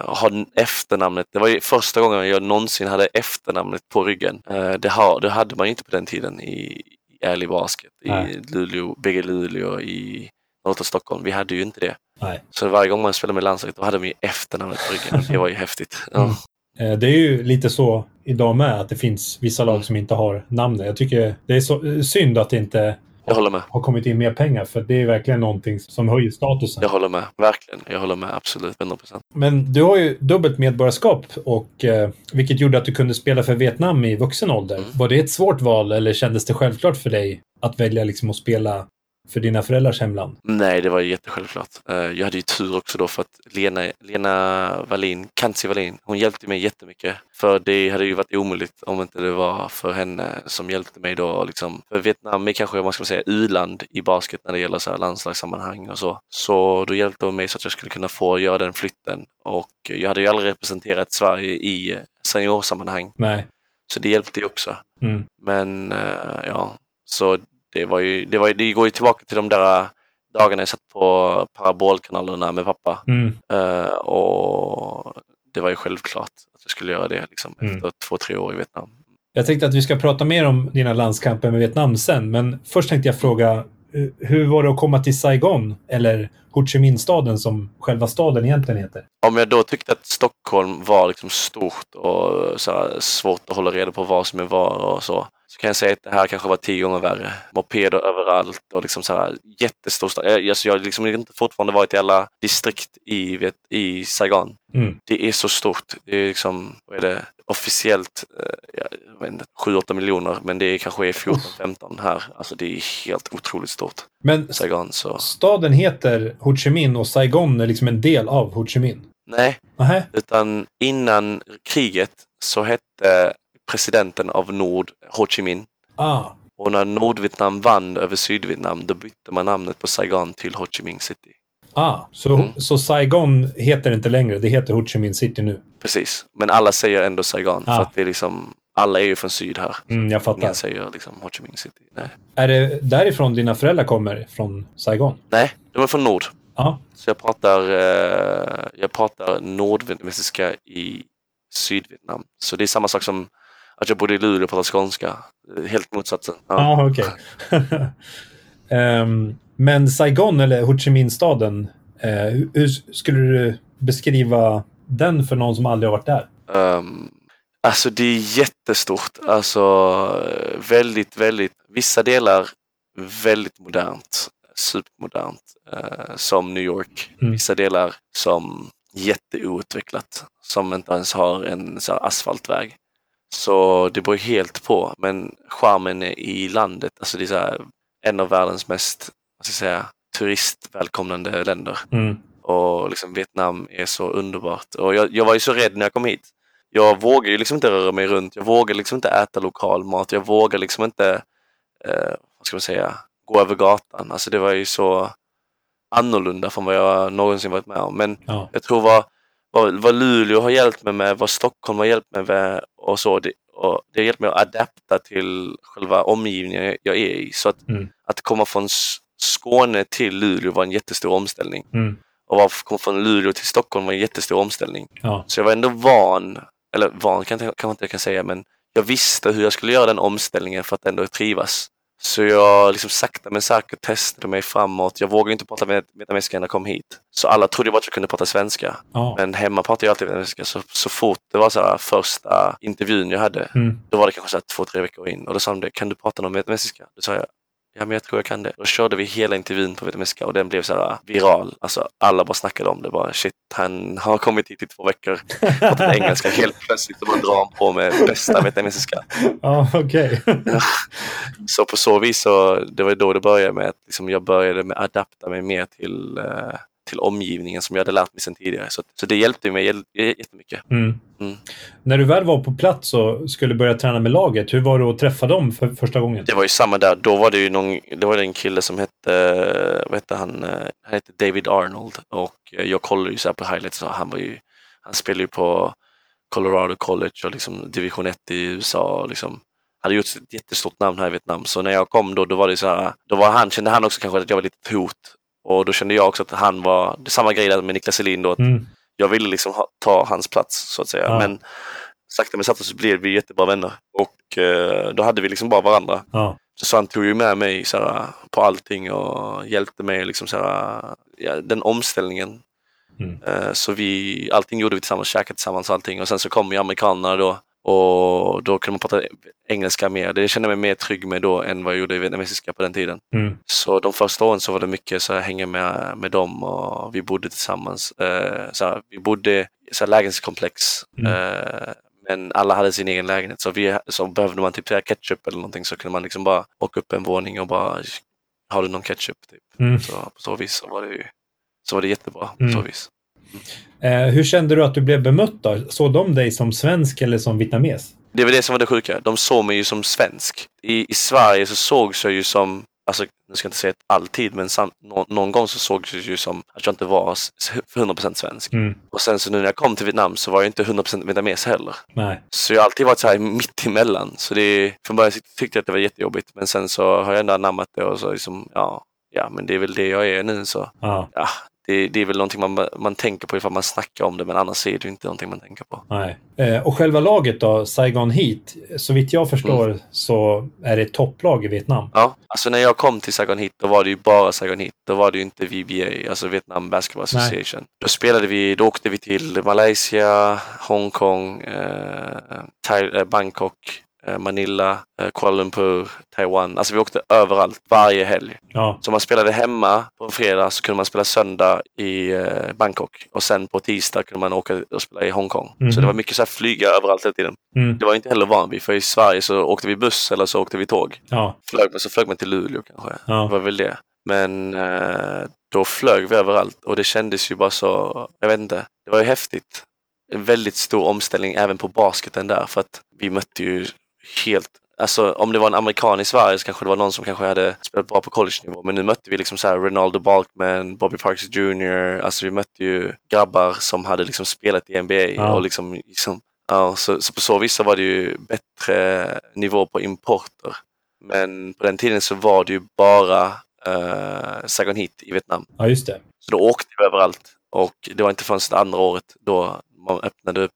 S3: ha efternamnet. Det var ju första gången jag någonsin hade efternamnet på ryggen. Uh, det, har, det hade man ju inte på den tiden i, ärlig basket i Luleå, BG Luleå i norra Stockholm. Vi hade ju inte det.
S2: Nej.
S3: Så varje gång man spelade med landslaget då hade vi efternamnet på ryggen. Det var ju häftigt. Ja. Mm.
S2: Eh, det är ju lite så idag med att det finns vissa lag mm. som inte har namnet. Jag tycker det är så eh, synd att det inte
S3: jag håller med.
S2: har kommit in mer pengar. För det är verkligen någonting som höjer statusen.
S3: Jag håller med. Verkligen. Jag håller med. Absolut. 100%.
S2: Men du har ju dubbelt medborgarskap. Och, eh, vilket gjorde att du kunde spela för Vietnam i vuxen ålder. Mm. Var det ett svårt val eller kändes det självklart för dig att välja liksom att spela för dina föräldrars hemland?
S3: Nej, det var jättesjälvklart. Eh, jag hade ju tur också då för att Lena, Lena Wallin, Kanzi Wallin, hon hjälpte mig jättemycket. För det hade ju varit omöjligt om inte det var för henne som hjälpte mig då. Liksom. För Vietnam är kanske, man ska säga, u-land i basket när det gäller så här landslagssammanhang och så. Så då hjälpte hon mig så att jag skulle kunna få göra den flytten. Och jag hade ju aldrig representerat Sverige i seniorsammanhang.
S2: Nej.
S3: Så det hjälpte ju också.
S2: Mm.
S3: Men eh, ja, så det, var ju, det, var, det går ju tillbaka till de där dagarna jag satt på parabolkanalerna med pappa.
S2: Mm.
S3: Eh, och det var ju självklart att jag skulle göra det liksom,
S2: Mm.
S3: efter två, tre år i Vietnam.
S2: Jag tänkte att vi ska prata mer om dina landskamper med Vietnam sen, men först tänkte jag fråga eh, hur var det att komma till Saigon, eller Ho Chi Minh-staden som själva staden egentligen heter?
S3: Om jag då tyckte att Stockholm var liksom stort och så svårt att hålla reda på vad som är var och så, så kan jag säga att det här kanske var tio gånger värre. Mopeder överallt och liksom så här jättestor stad. Jag, alltså jag har liksom inte fortfarande varit i alla distrikt i, vet, i Saigon.
S2: Mm.
S3: Det är så stort. Det är liksom, vad är det, officiellt, eh, jag vet inte, 7-8 miljoner, men det är kanske är 14-15 här. Alltså det är helt otroligt stort.
S2: Men
S3: Saigon, så
S2: staden heter Ho Chi Minh och Saigon är liksom en del av Ho Chi Minh.
S3: nej,
S2: Nähä?
S3: utan innan kriget så hette presidenten av Nord Ho Chi Minh.
S2: Ah,
S3: Och när Nordvietnam vann över Sydvietnam då bytte man namnet på Saigon till Ho Chi Minh City.
S2: ah. Så,
S3: Mm.
S2: så Saigon heter inte längre, det heter Ho Chi Minh City nu.
S3: Precis, men alla säger ändå Saigon
S2: Ah.
S3: för att det är liksom, alla är ju från syd här.
S2: Mm, jag fattar.
S3: Ingen säger liksom Ho Chi Minh City. Nej.
S2: Är det därifrån dina föräldrar kommer? Från Saigon?
S3: Nej, de är från Nord.
S2: Ja.
S3: Så jag pratar, eh, jag pratar nordvietnamesiska i Sydvietnam. Så det är samma sak som att jag bodde i Luleå och pratade skånska. Helt motsatsen. Ja.
S2: Ja, okej. Ehm, men Saigon, eller Ho Chi Minh-staden, eh, hur, skulle du beskriva den för någon som aldrig har varit där?
S3: Um, alltså det är jättestort. Alltså väldigt, väldigt, vissa delar väldigt modernt, supermodernt, eh, som New York.
S2: Mm.
S3: Vissa delar som jätteoutvecklat, som inte ens har en så asfaltväg. Så det beror helt på, men charmen i landet, alltså det är så här, en av världens mest, vad ska jag säga, turistvälkomnande länder.
S2: Mm.
S3: Och liksom Vietnam är så underbart. Och jag, jag var ju så rädd när jag kom hit. Jag vågar ju liksom inte röra mig runt. Jag vågar liksom inte äta lokal mat. Jag vågar liksom inte, eh, vad ska man säga, gå över gatan. Alltså det var ju så annorlunda från vad jag någonsin varit med om. Men
S2: Ja.
S3: jag tror vad, vad, vad Luleå har hjälpt mig med, vad Stockholm har hjälpt mig med och så. Det, och det har hjälpt mig att adapta till själva omgivningen jag är i. Så att,
S2: Mm.
S3: att komma från Skåne till Luleå var en jättestor omställning.
S2: Mm.
S3: Och att komma från Luleå till Stockholm var en jättestor omställning.
S2: Ja.
S3: Så jag var ändå van, eller van kan jag kanske inte jag kan säga, men jag visste hur jag skulle göra den omställningen för att ändå trivas. Så jag liksom sakta men säkert testade mig framåt. Jag vågade inte prata med vietnamesiska när jag kom hit. Så alla trodde bara att jag kunde prata svenska.
S2: Ja.
S3: Men hemma pratade jag alltid vietnamesiska. Så, så fort det var så här första intervjun jag hade,
S2: Mm.
S3: då var det kanske så här två, tre veckor in. Och då sa de kan du prata någon vietnamesiska? Då sa jag, ja men jag tror jag kan det. Då körde vi hela intervjun på vietnamesiska och den blev så här viral. Alltså alla bara snackade om det. Bara shit, han har kommit hit i två veckor. Pratat engelska helt plötsligt och bara drar han på med bästa vietnamesiska.
S2: Ja, okej.
S3: Så på så vis så, det var då det började med att liksom jag började med att adapta mig mer till, eh, till omgivningen som jag hade lärt mig sedan tidigare. Så, så det hjälpte mig jättemycket.
S2: Mm.
S3: Mm.
S2: När du väl var på plats och skulle börja träna med laget, hur var det att träffa dem för första gången?
S3: Det var ju samma där. Då var det ju någon, det var en kille som hette, vad hette han, Eh, han hette David Arnold och eh, jag kollade ju så här på highlights och han var ju, han spelade ju på Colorado College och liksom division 1 i USA och liksom hade gjort ett jättestort namn här i Vietnam. Så när jag kom då, då var det så här, då var han, kände han också kanske att jag var lite ett hot. Och då kände jag också att han var, det samma grej där med Niklas Selin då, att
S2: Mm.
S3: Jag ville liksom ha, ta hans plats så att säga.
S2: Ja.
S3: Men sakta men sakta så blev vi jättebra vänner och eh, då hade vi liksom bara varandra.
S2: Ja.
S3: Så han tog ju med mig såhär, på allting och hjälpte mig liksom såhär, ja, den omställningen.
S2: Mm.
S3: Eh, Så vi, allting gjorde vi tillsammans, käkade tillsammans allting. Och sen så kom ju amerikanerna då och då kunde man prata engelska mer. Det kände jag mig mer trygg med då än vad jag gjorde i vietnamesiska på den tiden.
S2: Mm.
S3: Så de första åren så var det mycket så här, hänga med, med dem och vi bodde tillsammans. Eh, så här, vi bodde i så här, lägenhetskomplex.
S2: Mm.
S3: Eh, men alla hade sin egen lägenhet. Så, vi, så behövde man typ ketchup eller någonting så kunde man liksom bara åka upp en våning och bara har du någon ketchup? Typ.
S2: Mm.
S3: Så på så vis så var det ju så var det jättebra. På
S2: Mm.
S3: så vis.
S2: Eh, hur kände du att du blev bemött då? Såg de dig som svensk eller som vietnames?
S3: Det var det som var det sjuka. De såg mig ju som svensk. I, i Sverige så sågs jag ju som, alltså nu ska jag inte säga alltid, men sam, nå, någon gång så sågs jag ju som att jag inte var s- 100% svensk.
S2: Mm.
S3: Och sen så nu när jag kom till Vietnam så var jag inte 100% vietnames heller.
S2: Nej.
S3: Så jag har alltid varit så här mitt emellan. Så det, från början tyckte jag att det var jättejobbigt men sen så har jag ändå anammat det och så liksom, ja, ja, men det är väl det jag är nu så.
S2: Ja,
S3: Ja, det, det är väl någonting man, man tänker på ifall man snackar om det, men annars är det inte någonting man tänker på.
S2: nej. Eh, och själva laget då, Saigon Heat. Så vitt jag förstår
S3: Mm.
S2: så är det ett topplag i Vietnam.
S3: Ja, alltså när jag kom till Saigon Heat, då var det ju bara Saigon Heat. Då var det ju inte VBA, alltså Vietnam Basketball
S2: Nej.
S3: Association. Då spelade vi, då åkte vi till Malaysia, Hongkong, eh, eh, Bangkok, Manila, eh, Kuala Lumpur, Taiwan. Alltså vi åkte överallt, varje helg.
S2: Ja,
S3: Så man spelade hemma på en fredag så kunde man spela söndag i eh, Bangkok och sen på tisdag kunde man åka och spela i Hongkong.
S2: Mhm.
S3: Så det var mycket så här flyga överallt hela tiden.
S2: mm.
S3: Det var inte heller van vid för i Sverige så åkte vi buss eller så åkte vi tåg.
S2: ja,
S3: Flög så flög man till Luleå kanske. Det
S2: ja.
S3: var väl det. Men eh, då flög vi överallt och det kändes ju bara så, jag vet inte, det var ju häftigt. En väldigt stor omställning även på basketen där för att vi mötte ju helt Alltså om det var en amerikan i Sverige så kanske det var någon som kanske hade spelat bra på college-nivå. Men nu mötte vi liksom så här Ronaldo Balkman, Bobby Parks Jr. Alltså vi mötte ju grabbar som hade liksom spelat i NBA
S2: Ja.
S3: och liksom, liksom ja, så, så på så vis så var det ju bättre nivå på importer. Men på den tiden så var det ju bara uh, Saigon Heat i Vietnam.
S2: ja just det.
S3: Så då åkte vi överallt och det var inte förrän det andra året då man öppnade upp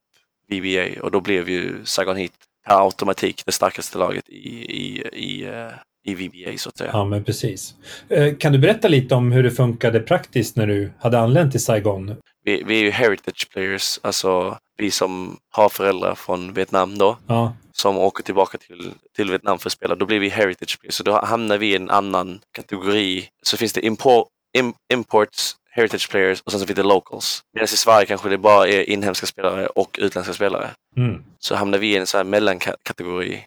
S3: VBA och då blev ju Saigon Heat per automatik det starkaste laget i, i, i, eh, i VBA så att säga.
S2: Ja, men precis. Eh, Kan du berätta lite om hur det funkade praktiskt när du hade anlänt till Saigon?
S3: Vi, vi är ju heritage players, alltså vi som har föräldrar från Vietnam då
S2: Ja,
S3: som åker tillbaka till, till Vietnam för att spela, då blir vi heritage players. Så då hamnar vi i en annan kategori. Så finns det impor, im, imports, heritage players och sen så finns det locals. Medan i Sverige kanske det bara är inhemska spelare och utländska spelare.
S2: Mm.
S3: Så hamnar vi i en sån här mellankategori.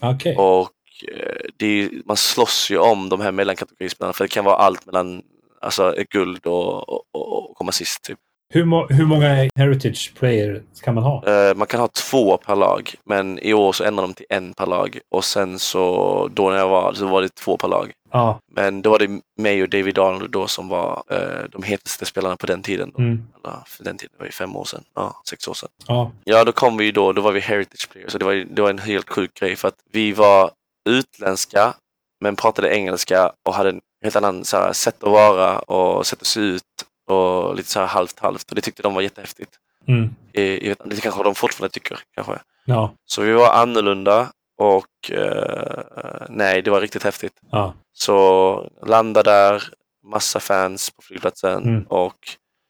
S2: okej.
S3: Och eh, är, man slåss ju om de här mellankategorispelarna för det kan vara allt mellan alltså, guld och, och, och, och komma sist. Typ.
S2: Hur, hur många heritage player kan man ha?
S3: Eh, man kan ha två per lag, men i år så ändrar de till en per lag. Och sen så, då när jag var, så var det två per lag.
S2: Ja,
S3: Men då var det mig och David Arnold då som var eh, de hetaste spelarna på den tiden. Då.
S2: mm.
S3: Eller, för den tiden var ju fem år sedan, ja, sex år sedan.
S2: ja,
S3: Ja, då kom vi ju då, då var vi heritage players. Så det var, det var en helt sjuk grej för att vi var utländska men pratade engelska och hade en helt annan så här, sätt att vara och sätt att se ut och lite så här halvt halvt. Och det tyckte de var jättehäftigt.
S2: mm.
S3: I, i, det kanske de fortfarande tycker kanske.
S2: ja,
S3: Så vi var annorlunda och eh, nej, det var riktigt häftigt.
S2: ja.
S3: Så landa där, massa fans på flygplatsen
S2: Mm.
S3: och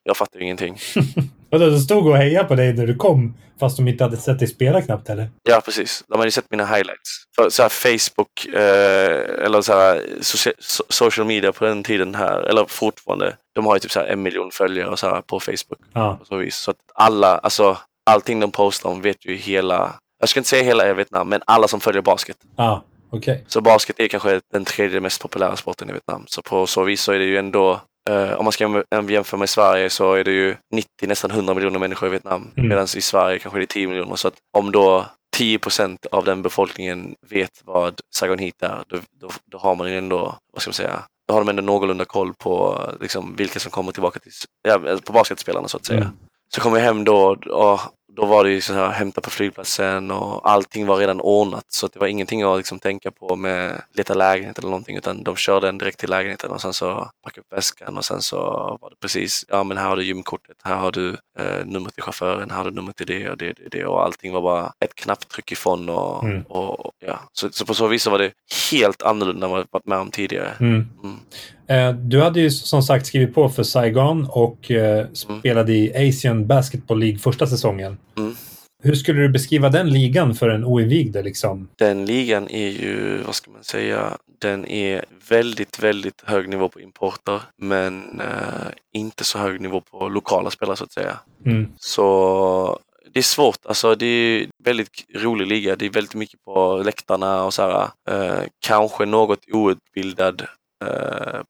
S3: jag fattade ingenting.
S2: Och de stod och hejade på dig när du kom, fast de inte hade sett dig spela knappt eller?
S3: Ja, precis. De hade ju sett mina highlights. Så här Facebook eh, eller så här, socia- so- social media på den tiden här, eller fortfarande, de har ju typ så en miljon följare och så här på Facebook.
S2: Ja,
S3: På så, vis. så att alla, alltså allting de postar om vet ju hela, jag ska inte säga hela Vietnam, men alla som följer basket.
S2: ja, okej.
S3: Så basket är kanske den tredje mest populära sporten i Vietnam. Så på så vis så är det ju ändå, eh, om man ska jäm- jämföra med Sverige så är det ju 90, nästan 100 miljoner människor i Vietnam.
S2: Mm.
S3: Medan i Sverige kanske det är 10 miljoner. Så att om då 10 procent av den befolkningen vet vad Saigon Heat är, då, då, då har man ju ändå, vad ska man säga, då har de ändå någorlunda koll på liksom, vilka som kommer tillbaka till, ja, på basketspelarna så att säga.
S2: Mm.
S3: Så kom jag hem då och då var det ju så här hämta på flygplatsen och allting var redan ordnat så det var ingenting att liksom tänka på med leta lägenhet eller någonting utan de körde en direkt till lägenheten och sen så packade upp väskan och sen så var det precis, ja men här har du gymkortet, här har du eh, nummer till chauffören, här har du nummer till det och det, det, det och allting var bara ett knapptryck ifrån och,
S2: Mm.
S3: och, och ja. Så, så på så vis så var det helt annorlunda än vad jag varit med om tidigare.
S2: Mm.
S3: Mm.
S2: Eh, Du hade ju som sagt skrivit på för Saigon och eh, spelade i Asian Basketball League första säsongen.
S3: Mm.
S2: Hur skulle du beskriva den ligan för en oinvigde? Liksom?
S3: Den ligan är ju, vad ska man säga, den är väldigt, väldigt hög nivå på importer men eh, inte så hög nivå på lokala spelare så att säga.
S2: Mm.
S3: Så det är svårt, alltså det är väldigt rolig liga. Det är väldigt mycket på läktarna och så här, eh, kanske något outbildad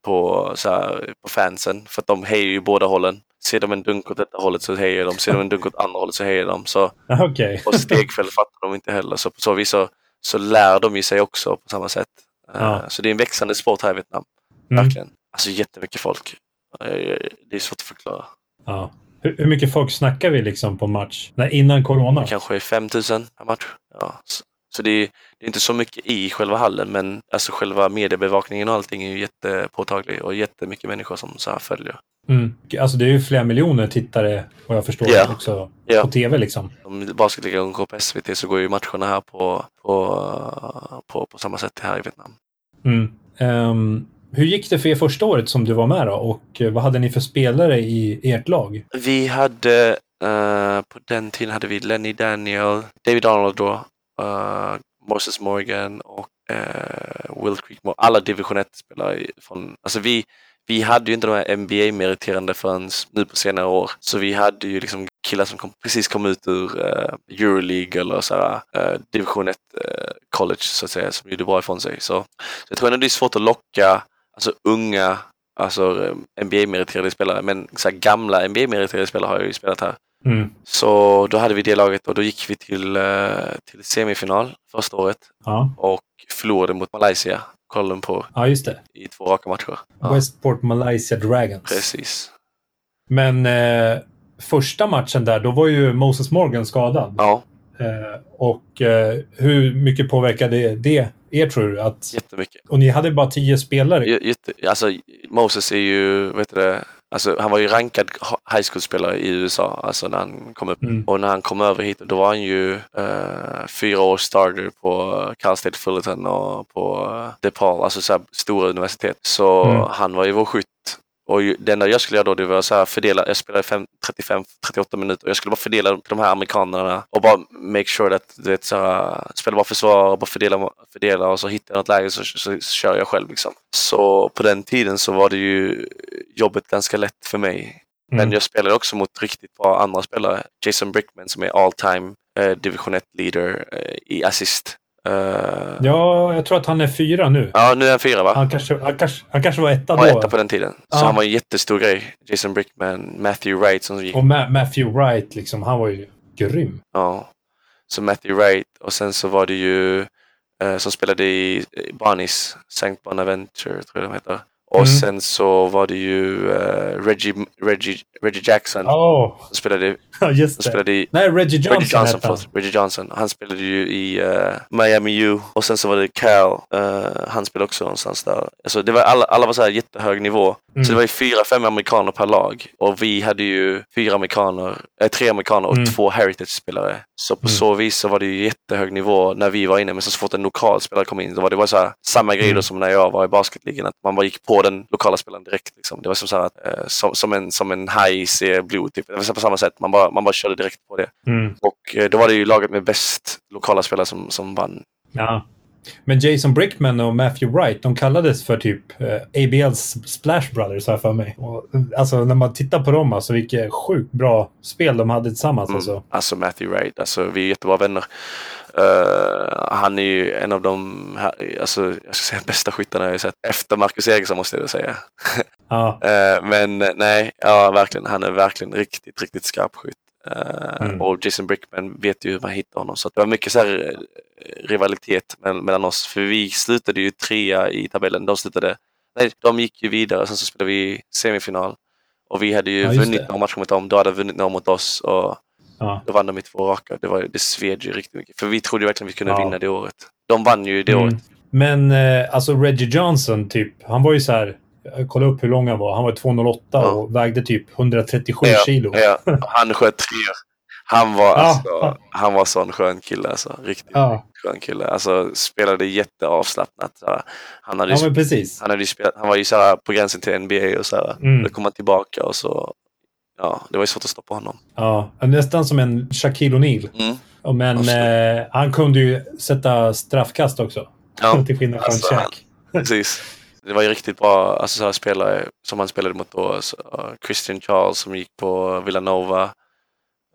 S3: på, så här, på fansen för att de hejar ju båda hållen. Ser de en dunk åt detta hållet så hejar de, ser de en dunk åt andra hållet så hejar de. Så
S2: Okej.
S3: och stegfält fattar de inte heller. Så på så vis så, så lär de ju sig också på samma sätt. Eh,
S2: Ja.
S3: Så det är en växande sport här i Vietnam.
S2: Mm.
S3: Verkligen. Alltså jättemycket folk. Eh, Det är svårt att förklara.
S2: Ja. Hur, hur mycket folk snackar vi liksom på match? Nej, innan corona?
S3: Kanske 5000 per match. Ja. Så, Så det är, det är inte så mycket i själva hallen men alltså själva mediebevakningen och allting är ju jättepåtaglig och jättemycket människor som så här följer.
S2: Mm. Alltså det är ju flera miljoner tittare vad jag förstår
S3: Ja.
S2: också
S3: Ja.
S2: på tv liksom.
S3: Om basketligan går på SVT så går ju matcherna här på, på, på, på samma sätt här i Vietnam.
S2: Mm. Ehm, hur gick det för er första året som du var med då? Och eh, vad hade ni för spelare i ert lag?
S3: Vi hade, eh, på den tiden hade vi Lenny Daniel, David Arnold då, eh, Moses Morgan och eh, Will Creekmore. Alla division 1-spelare från, alltså vi, vi hade ju inte de här NBA-meriterande förrän nu på senare år. Så vi hade ju liksom killar som kom, precis kom ut ur eh, Euroleague eller så här, eh, division 1 eh, college så att säga, som gjorde bra ifrån sig. Så, så jag tror ändå det är svårt att locka alltså, unga alltså, eh, NBA-meriterade spelare, men så här, gamla NBA-meriterade spelare har jag ju spelat här.
S2: Mm.
S3: Så då hade vi det laget och då gick vi till, eh, till semifinal första året
S2: Ja.
S3: och förlorade mot Malaysia, Kuala Lumpur,
S2: ja, just det.
S3: i två raka matcher. Ja,
S2: Westport Malaysia Dragons.
S3: precis.
S2: Men eh, första matchen där, då var ju Moses Morgan skadad.
S3: Ja,
S2: Eh, och eh, hur mycket påverkade det er tror du? Att,
S3: jättemycket.
S2: och ni hade bara tio spelare.
S3: J- Jätte, alltså, Moses är ju, vet du det, alltså, han var ju rankad high school-spelare i USA alltså, när han kom upp.
S2: Mm.
S3: Och när han kom över hit, då var han ju eh, fyra års starter på Cal State Fullerton och på uh, DePaul, alltså så här, stora universitet. Så
S2: Mm.
S3: han var ju vår skytt. Och det enda jag skulle göra då det var så här fördela, jag spelade fem- 35-38 minuter och jag skulle bara fördela de här amerikanerna och bara make sure att du vet så här, spela bara försvar och bara fördela, fördela och så hittar jag något läge så, så, så kör jag själv liksom. Så på den tiden så var det ju jobbet ganska lätt för mig. Men
S2: Mm.
S3: jag spelade också mot riktigt bra andra spelare. Jason Brickman som är all time eh, division 1 leader eh, i assist. Eh, ja.
S2: Ja, jag tror att han är fyra nu.
S3: nu är han fyra va?
S2: Han kanske, han kanske, han kanske var etta
S3: Han var
S2: då.
S3: etta på den tiden. Så
S2: Ja.
S3: han var en jättestor grej. Jason Brickman, Matthew Wright som gick.
S2: Och Ma- Matthew Wright, liksom, han var ju grym.
S3: Ja. Så Matthew Wright och sen så var det ju eh, som spelade i Barneys, St. Bonaventure tror jag de heter. Och
S2: Mm.
S3: sen så var det ju eh, Reggie, Reggie, Reggie Jackson
S2: Åh,
S3: som spelade,
S2: ja just det.
S3: spelade i
S2: Nej, Reggie Johnson,
S3: Reggie Johnson,
S2: han.
S3: förlåt. Reggie Johnson. Han spelade ju i eh, Miami U och sen så var det Cal. eh, han spelade också någonstans där. Alltså det var alla, alla var så här jättehög nivå.
S2: Mm.
S3: Så det var ju fyra, fem amerikaner per lag. Och vi hade ju fyra amerikaner, eh, tre amerikaner och
S2: Mm.
S3: två heritage-spelare. Så på
S2: Mm.
S3: så vis så var det ju jättehög nivå när vi var inne. Men så fort en lokal spelare kom in, då var det bara så här, samma grej
S2: Mm.
S3: som när jag var i basketligan. Att man bara gick på den lokala spelaren direkt. Liksom. Det var som, så här, eh, som, som, en, som en high ser blod. Typ. Det var på samma sätt. Man bara, man bara körde direkt på det.
S2: Mm.
S3: Och eh, då var det ju laget med bäst lokala spelare som, som vann.
S2: Ja. Men Jason Brickman och Matthew Wright, de kallades för typ eh, ABLs Splash Brothers, jag för mig. Och, alltså när man tittar på dem, alltså vilket sjukt bra spel de hade tillsammans.
S3: Mm.
S2: Alltså.
S3: Alltså Matthew Wright, alltså vi är jättebra vänner. Eh, han är ju en av de här, alltså, jag ska säga, bästa skyttarna jag har sett. Efter Marcus Eriksson måste jag säga.
S2: Ja.
S3: Eh, men eh, nej, ja verkligen. Han är verkligen riktigt, riktigt skarp skytt. Eh,
S2: Mm.
S3: Och Jason Brickman vet ju hur man hittar honom. Så det var mycket så här, rivalitet mellan, oss. För vi slutade ju trea i tabellen. De slutade, nej, de gick ju vidare. Sen så spelade vi semifinal. Och vi hade ju
S2: Ja,
S3: vunnit
S2: det.
S3: några matcher mot dem. Då hade de vunnit några mot oss. Och
S2: Ja.
S3: då vann de i två raka. Det, var, det sved ju riktigt mycket. För vi trodde verkligen vi kunde
S2: Ja.
S3: vinna det året. De vann ju det
S2: Mm.
S3: året.
S2: Men eh, alltså Reggie Johnson, typ, han var ju så här... Jag kollade upp hur lång han var. Han var 2,08
S3: Ja.
S2: och vägde typ 137
S3: Ja,
S2: kilo.
S3: Ja, han sköt treor. Han var, alltså, han var sån skön kille alltså. Riktigt skön kille. Alltså spelade jätteavslappnat. Så, han, hade ju,
S2: precis.
S3: han, hade ju spelat, han var ju så här, på gränsen till NBA och så här.
S2: Mm.
S3: Då kom han tillbaka och så... Ja, det var ju svårt att stoppa honom.
S2: Ja, nästan som en Shaquille O'Neal.
S3: Mm.
S2: Men eh, han kunde ju sätta straffkast också.
S3: Ja,
S2: Till skillnad från
S3: Alltså,
S2: Shaq.
S3: precis. Det var ju riktigt bra alltså, så här, spelare som han spelade mot då. Så, uh, Christian Charles som gick på Villanova.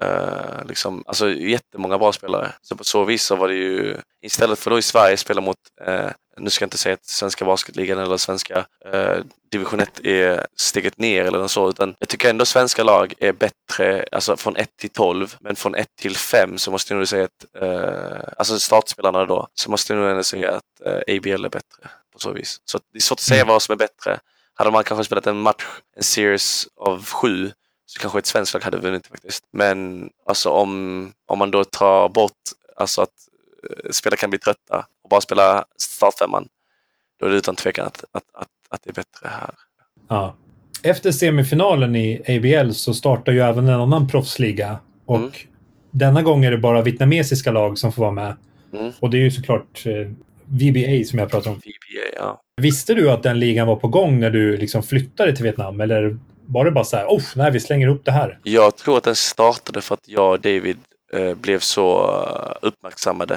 S3: Uh, liksom, alltså jättemånga bra spelare. Så på så vis så var det ju, istället för då i Sverige spela mot, eh, nu ska jag inte säga att svenska basketligan eller svenska eh, division 1 är steget ner eller något så, utan jag tycker ändå svenska lag är bättre, alltså från 1 till 12, men från 1 till 5 så måste jag nog säga att, eh, alltså startspelarna då, så måste jag nog ändå säga att eh, ABL är bättre på så vis. Så det är svårt att säga
S2: Mm.
S3: vad som är bättre. Hade man kanske spelat en match, en series av sju, så kanske ett svenskt lag hade vunnit faktiskt. Men alltså om, om man då tar bort alltså att spelare kan bli trötta och bara spela startfemman, då är det utan tvekan att, att, att, att det är bättre här.
S2: Ja. Efter semifinalen i ABL så startar ju även en annan proffsliga. Och
S3: Mm.
S2: denna gång är det bara vietnamesiska lag som får vara med.
S3: Mm.
S2: Och det är ju såklart eh, VBA som jag pratar om.
S3: VBA, ja.
S2: Visste du att den ligan var på gång när du liksom flyttade till Vietnam? Eller var det bara så här, oh, nej, vi slänger upp det här?
S3: Jag tror att den startade för att jag och David eh, blev så eh, uppmärksammade.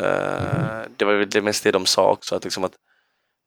S3: Eh, Det var väl det mest det de sa också, att, liksom att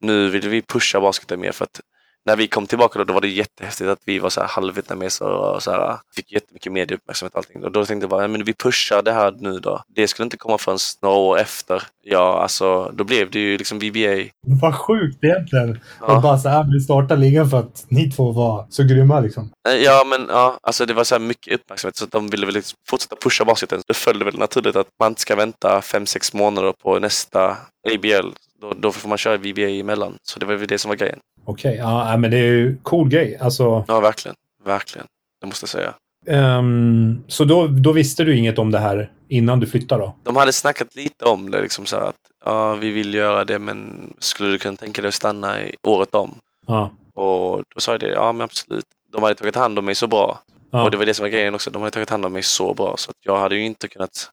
S3: nu vill vi pusha basketen mer för att när vi kom tillbaka då, då var det jättehäftigt att vi var så här halvvietnameser och så här, fick jättemycket medieuppmärksamhet och allting. Och då tänkte jag bara, ja, men vi pushar det här nu då. Det skulle inte komma förrän några år efter. Ja, alltså då blev det ju liksom VBA.
S2: Vad sjukt egentligen.
S3: Ja.
S2: Och bara så här, vi startar ligan för att ni två var så grymma liksom.
S3: Eh, Ja, men ja, alltså det var så här mycket uppmärksamhet så att de ville väl liksom fortsätta pusha basketen. Det följde väl naturligt att man inte ska vänta fem sex månader på nästa ABL. Då, då får man köra VBA emellan. Så det var väl det som var grejen.
S2: Okej, ja, nej, men det är ju cool grej. Alltså,
S3: Ja, verkligen. Verkligen. Det måste jag säga.
S2: ehm, så då, då visste du inget om det här innan du flyttade då?
S3: De hade snackat lite om det, liksom så att ja, vi vill göra det, men skulle du kunna tänka dig att stanna i året om?
S2: Ja.
S3: Och då sa jag det, ja men absolut. De hade tagit hand om mig så bra.
S2: ja.
S3: Och det var det som var grejen också. De hade tagit hand om mig så bra så att jag hade ju inte kunnat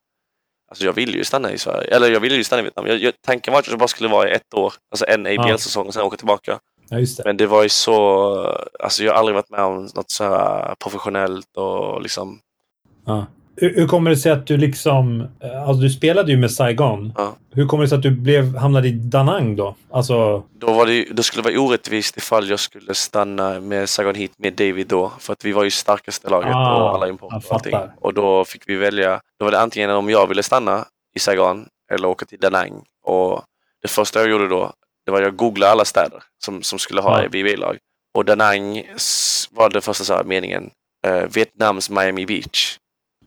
S3: Alltså jag ville ju stanna i Sverige, eller jag ville ju stanna i Vietnam. Jag, jag, tanken var att jag bara skulle vara i ett år, alltså en ABL-säsong och sen åka tillbaka.
S2: ja, det.
S3: Men det var ju så, alltså jag har aldrig varit med om något så här professionellt och liksom,
S2: Ja. Hur, hur kommer det sig att du liksom... eh, Alltså du spelade ju med Saigon.
S3: Ja.
S2: Hur kommer det sig att du blev, hamnade i Da Nang då? Alltså...
S3: då var det då skulle det vara orättvist ifall jag skulle stanna med Saigon Heat med David då. För att vi var ju starkaste laget
S2: Ah,
S3: och alla importer och allting. Och då fick vi välja, då var det antingen om jag ville stanna i Saigon eller åka till Da Nang. Och det första jag gjorde då, det var att jag googlade alla städer som, som skulle ha
S2: Ja.
S3: VB-lag. Och Da Nang s- var det första så här, meningen, eh, Vietnams Miami Beach.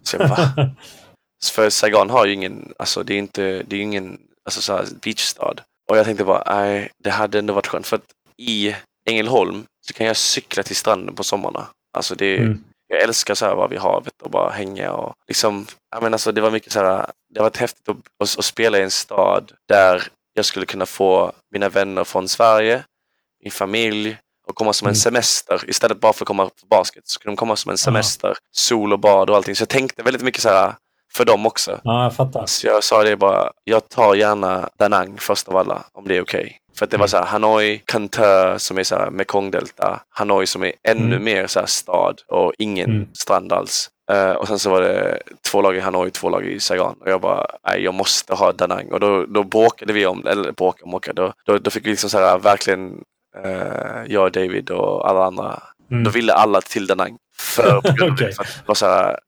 S3: Så jag bara? För Saigon har ju ingen, alltså det är inte, det är ingen alltså så här beachstad. Och jag tänkte bara, nej, det hade ändå varit skönt. För att i Ängelholm så kan jag cykla till stranden på sommarna. Alltså det,
S2: Mm.
S3: jag älskar så här vara vid havet och bara hänga och liksom, ja men alltså det var mycket så här, det var häftigt att, att, att spela i en stad där jag skulle kunna få mina vänner från Sverige, min familj och komma som en
S2: Mm.
S3: semester istället bara för att komma på basket. Så kunde de komma som en semester, sol och bad och allting. Så jag tänkte väldigt mycket så här för dem också.
S2: Ja, jag fattar.
S3: Så jag sa det bara, jag tar gärna Da Nang först av alla, om det är okej. För att det var
S2: Mm.
S3: så här, Hanoi, Kantö som är så här Mekongdelta, Hanoi som är ännu
S2: Mm.
S3: mer så här stad och ingen
S2: Mm.
S3: strand alls. Eh, och sen så var det två lag i Hanoi, två lag i Saigon. Och jag bara, nej jag måste ha Da Nang. Och då, då bråkade vi om, eller bråkade om, då, då, då fick vi liksom så här verkligen, eh, jag, David och alla andra,
S2: Mm.
S3: då ville alla till Da Nang. För, det. För att var så här,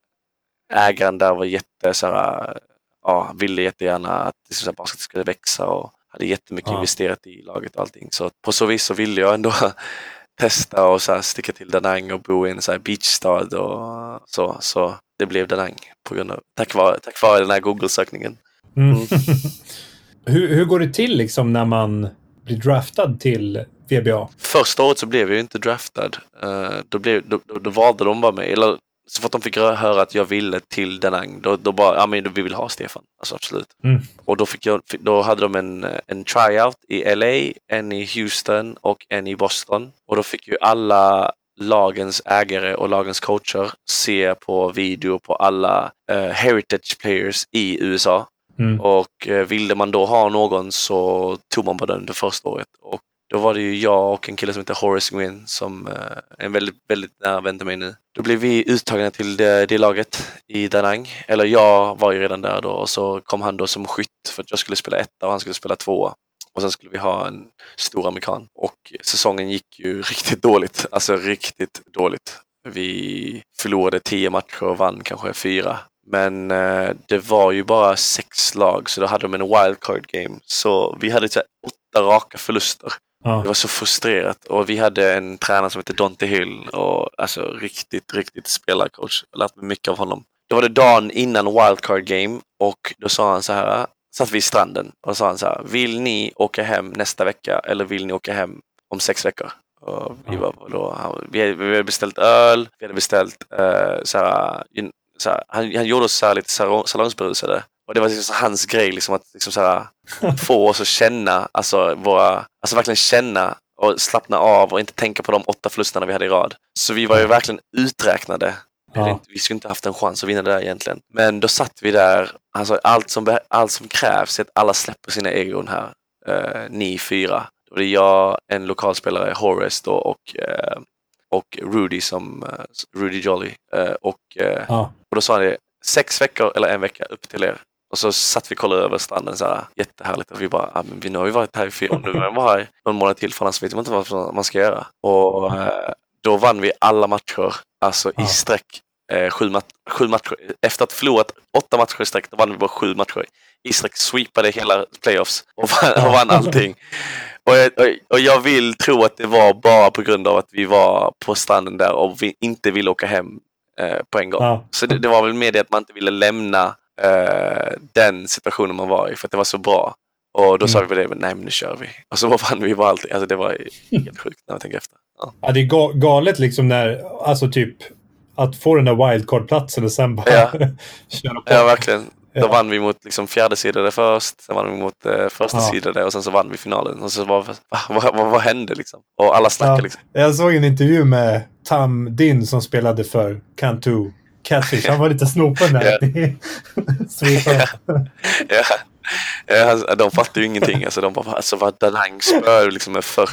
S3: ägaren där var jätte så här, ja, ville jättegärna att liksom, basket skulle växa och hade jättemycket
S2: Ja.
S3: investerat i laget och allting. Så på så vis så ville jag ändå testa och så här, sticka till Da Nang och bo i en så här beachstad och så. Så det blev Da Nang på grund av, tack vare, tack vare den här Google-sökningen.
S2: Mm. hur, hur går det till liksom när man blir draftad till VBA?
S3: Första året så blev jag ju inte draftad. Eh, då, blev, då, då, då valde de bara mig. Eller så fort de fick höra att jag ville till Danang, då, då bara, ja men vi vill ha Stefan. Alltså absolut.
S2: Mm.
S3: Och då, fick jag, då hade de en, en tryout i LA, en i Houston och en i Boston. Och då fick ju alla lagens ägare och lagens coacher se på video på alla eh, heritage players i USA.
S2: Mm.
S3: Och eh, ville man då ha någon så tog man bara den det första året. Och då var det ju jag och en kille som heter Horace Nguyen som eh, är en väldigt, väldigt nära vän till mig nu. Då blev vi uttagna till det, det laget i Danang. Eller jag var ju redan där då och så kom han då som skytt för att jag skulle spela etta och han skulle spela tvåa. Och sen skulle vi ha en stor amerikan. Och säsongen gick ju riktigt dåligt. Alltså riktigt dåligt. Vi förlorade tio matcher och vann kanske fyra. Men eh, det var ju bara sex lag så då hade de en wildcard game. Så vi hade så åtta raka förluster. Det var så frustrerat och vi hade en tränare som hette Dante Hill och alltså riktigt, riktigt spelarcoach. Jag lärt mig mycket av honom. Då var det dagen innan wildcard game och då sa han så här, satt vi i stranden och sa han så här, vill ni åka hem nästa vecka eller vill ni åka hem om sex veckor? Och vi, var, då, han, vi, hade, beställt öl, vi hade beställt eh, så här, så här, han, han gjorde oss så lite salong- salongsberusade Och det var liksom hans grej, liksom att liksom så här, få oss att känna, alltså, våra, alltså verkligen känna och slappna av och inte tänka på de åtta förlusterna vi hade i rad. Så vi var ju verkligen uträknade.
S2: Ja.
S3: Vi skulle inte haft en chans att vinna det där egentligen. Men då satt vi där, alltså allt som, allt som krävs är att alla släpper sina egon här. Uh, ni fyra. Det är jag, en lokalspelare, Horace då och, eh, och Rudy som eh, Rudy Jolly. Och,
S2: Ja.
S3: och då sa han det, sex veckor eller en vecka upp till er. Och så satt vi och kollade över stranden så här, jättehärligt och vi bara, ah, men nu har vi varit här i fyra, nu är vi bara här någon månad till för annars vet man inte vad man ska göra. Och eh, då vann vi alla matcher, alltså i sträck. Eh, sju, mat- sju matcher. Efter att ha förlorat åtta matcher i sträck, då vann vi bara sju matcher i sträck. Sweepade hela playoffs och vann, och vann allting. Och jag, och, och jag vill tro att det var bara på grund av att vi var på stranden där och vi inte ville åka hem eh, på en gång.
S2: Ja.
S3: Så det, det var väl mer det att man inte ville lämna eh, den situationen man var i för att det var så bra. Och då sa vi
S2: Mm.
S3: väl det, men nej men nu kör vi. Och så vann vi bara allting. Alltså det var helt sjukt när jag tänker efter. Ja.
S2: Ja, det är ga galet liksom när, alltså typ, att få den där wildcard-platsen och sen bara
S3: Ja.
S2: köra på.
S3: Ja, verkligen. Då
S2: Ja.
S3: vann vi mot liksom fjärde sidade först, sen vann vi mot eh, första
S2: Ja.
S3: sidade och sen så vann vi finalen. Och så var, va, vad, vad, vad hände liksom? Och alla snackade
S2: Ja.
S3: liksom.
S2: Jag såg en intervju med Tam Din som spelade för Cantu Catfish. Han var lite snopen där. Sweeper.
S3: Ja. Ja, alltså, de fattar ju ingenting. Alltså, de bara, alltså vad Danang spöade liksom med 40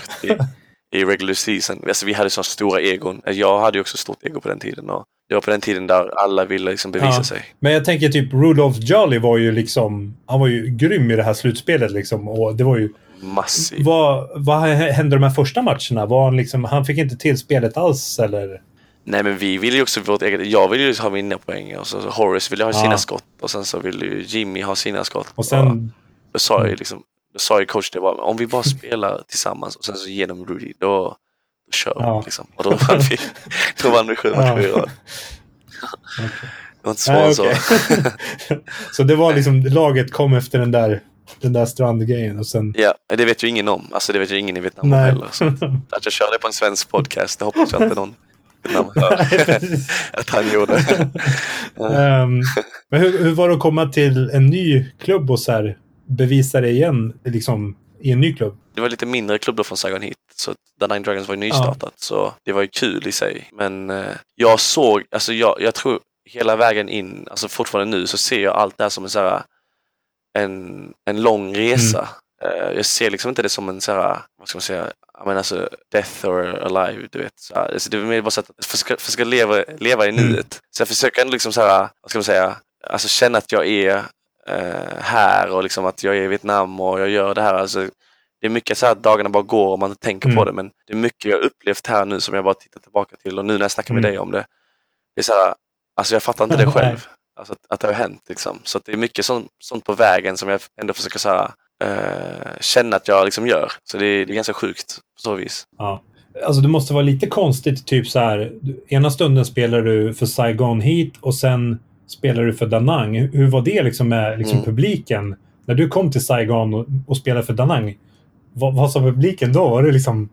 S3: i regular season. Alltså, vi hade så stora egon. Jag hade ju också stort ego på den tiden. Och det var på den tiden där alla ville liksom bevisa
S2: Ja.
S3: sig.
S2: Men jag tänker typ Rudolph Jolly var ju liksom, han var ju grym i det här slutspelet liksom. Och det var ju,
S3: Massiv.
S2: vad, vad hände de här första matcherna? Var han liksom, han fick inte till spelet alls eller?
S3: Nej men vi ville ju också vårt eget. Jag ville ju ha mina poäng och så Horace ville ha
S2: Ja.
S3: sina skott och sen så ville ju Jimmy ha sina skott.
S2: Och sen,
S3: då sa ju liksom, då sa ju coach det bara, om vi bara spelar tillsammans och sen så genom Rudy, då, då kör vi
S2: Ja.
S3: liksom. Och då vann vi, då vann vi sju matcher i rad. Det var inte svårare än så.
S2: Okej. så det var liksom, laget kom efter den där, den där strandgrejen och sen...
S3: Ja, det vet ju ingen om. Alltså det vet ju ingen i Vietnam
S2: Nej.
S3: heller. Så att jag kör det på en svensk podcast, det hoppas jag inte någon hör
S2: Nej, precis.
S3: att han gjorde.
S2: Ehm, men hur, hur var det att komma till en ny klubb och så här, bevisa det igen liksom, i en ny klubb?
S3: Det var lite mindre klubb då från Saigon Heat, så The Nine Dragons var ju nystartat. Så det var ju kul i sig. Men eh, jag såg, alltså jag, jag tror hela vägen in, alltså fortfarande nu, så ser jag allt det här som en, så här, en, en lång resa. Eh, jag ser liksom inte det som en så här, vad ska man säga, jag menar alltså death or alive, du vet. Så här, alltså det är mer bara så att försöka, försöka leva, leva i
S2: Mm.
S3: nuet. Så jag försöker ändå liksom så här, vad ska man säga, alltså känna att jag är eh, här och liksom att jag är i Vietnam och jag gör det här. Alltså, det är mycket så att dagarna bara går och man inte tänker på
S2: Mm.
S3: det. Men det är mycket jag upplevt här nu som jag bara tittar tillbaka till. Och nu när jag snackar med
S2: Mm.
S3: dig om det. Det är så här, alltså jag fattar inte det själv. Alltså att, att det har hänt liksom. Så det är mycket sånt, sånt på vägen som jag ändå försöker så här, eh, känna att jag liksom gör. Så det är, det är ganska sjukt på så vis.
S2: Ja. Alltså det måste vara lite konstigt, typ så här. Ena stunden spelar du för Saigon Heat och sen spelar du för Danang. Hur var det liksom med liksom
S3: Mm.
S2: publiken? När du kom till Saigon och, och spelade för Danang, vad, vad sa publiken då? Var du liksom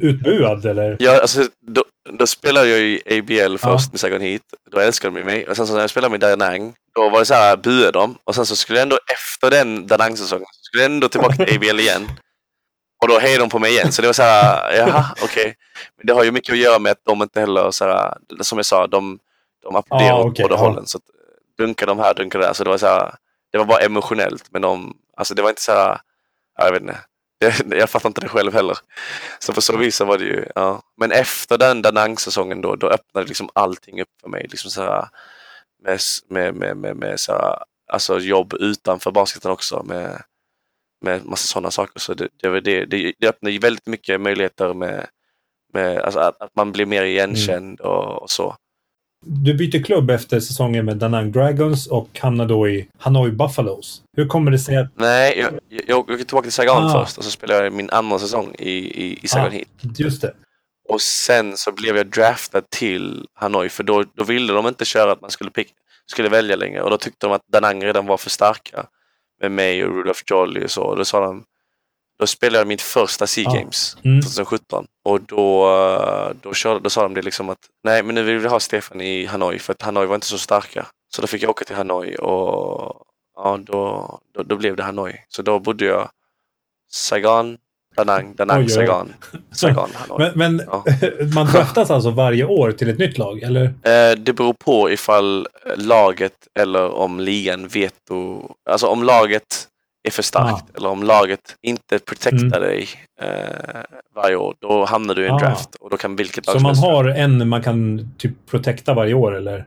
S2: utbuad eller?
S3: Ja, alltså, då, då spelade jag i ABL först med Saigon Heat. Då älskade de mig. Och sen så när jag spelade med Danang, då var det så här, buade de. Och sen så skulle jag ändå efter den Danang-säsongen, så skulle jag ändå tillbaka till ABL igen. Och då hejade de på mig igen. Så det var så här, jaha, okej. Men det har ju mycket att göra med att de inte heller, så här, som jag sa, de, de applåderar
S2: Ah,
S3: åt
S2: okej,
S3: båda
S2: ja.
S3: hållen. Så dunkar de här, dunkar där. Så det var så här, det var bara emotionellt. Men de, alltså det var inte så här, ja, jag vet inte. Det, jag fattar inte det själv heller. Så på så vis så var det ju, ja. Men efter den Danang-säsongen då, då öppnade liksom allting upp för mig. Liksom så här, med, med, med, med, med så här, alltså jobb utanför basketen också. Med, med massa sådana saker. Så det, det, det, det, öppnar ju väldigt mycket möjligheter med, med alltså att, att man blir mer igenkänd och, och så.
S2: Du byter klubb efter säsongen med Danang Dragons och hamnar då i Hanoi Buffaloes. Hur kommer det sig att...
S3: Nej, jag, jag, jag åkte tillbaka till Saigon
S2: Ah.
S3: först och så spelade jag min andra säsong i, i, i Saigon
S2: Ah.
S3: Heat.
S2: Just det.
S3: Och sen så blev jag draftad till Hanoi för då, då ville de inte köra att man skulle, pick, skulle välja längre och då tyckte de att Danang redan var för starka med mig och Rudolph Jolly och så. Och då sa de, då spelade jag mitt första Sea. Games
S2: Mm.
S3: 2017 och då, då, körde, då sa de det liksom att nej men nu vill vi ha Stefan i Hanoi för att Hanoi var inte så starka. Så då fick jag åka till Hanoi och, ja, då, då, då blev det Hanoi. Så då bodde jag Saigon, Da Nang, Da Nang,
S2: Oj, oj.
S3: Saigon, Saigon, Hanoi.
S2: Men, men
S3: Ja.
S2: man draftas alltså varje år till ett nytt lag, eller?
S3: Eh, det beror på ifall laget eller om ligan veto... Alltså om laget är för starkt eller om laget inte protectar
S2: Mm.
S3: dig eh, varje år. Då hamnar du i en
S2: Ah.
S3: draft och då kan vilket lag
S2: Så man har en man kan typ protecta varje år, eller?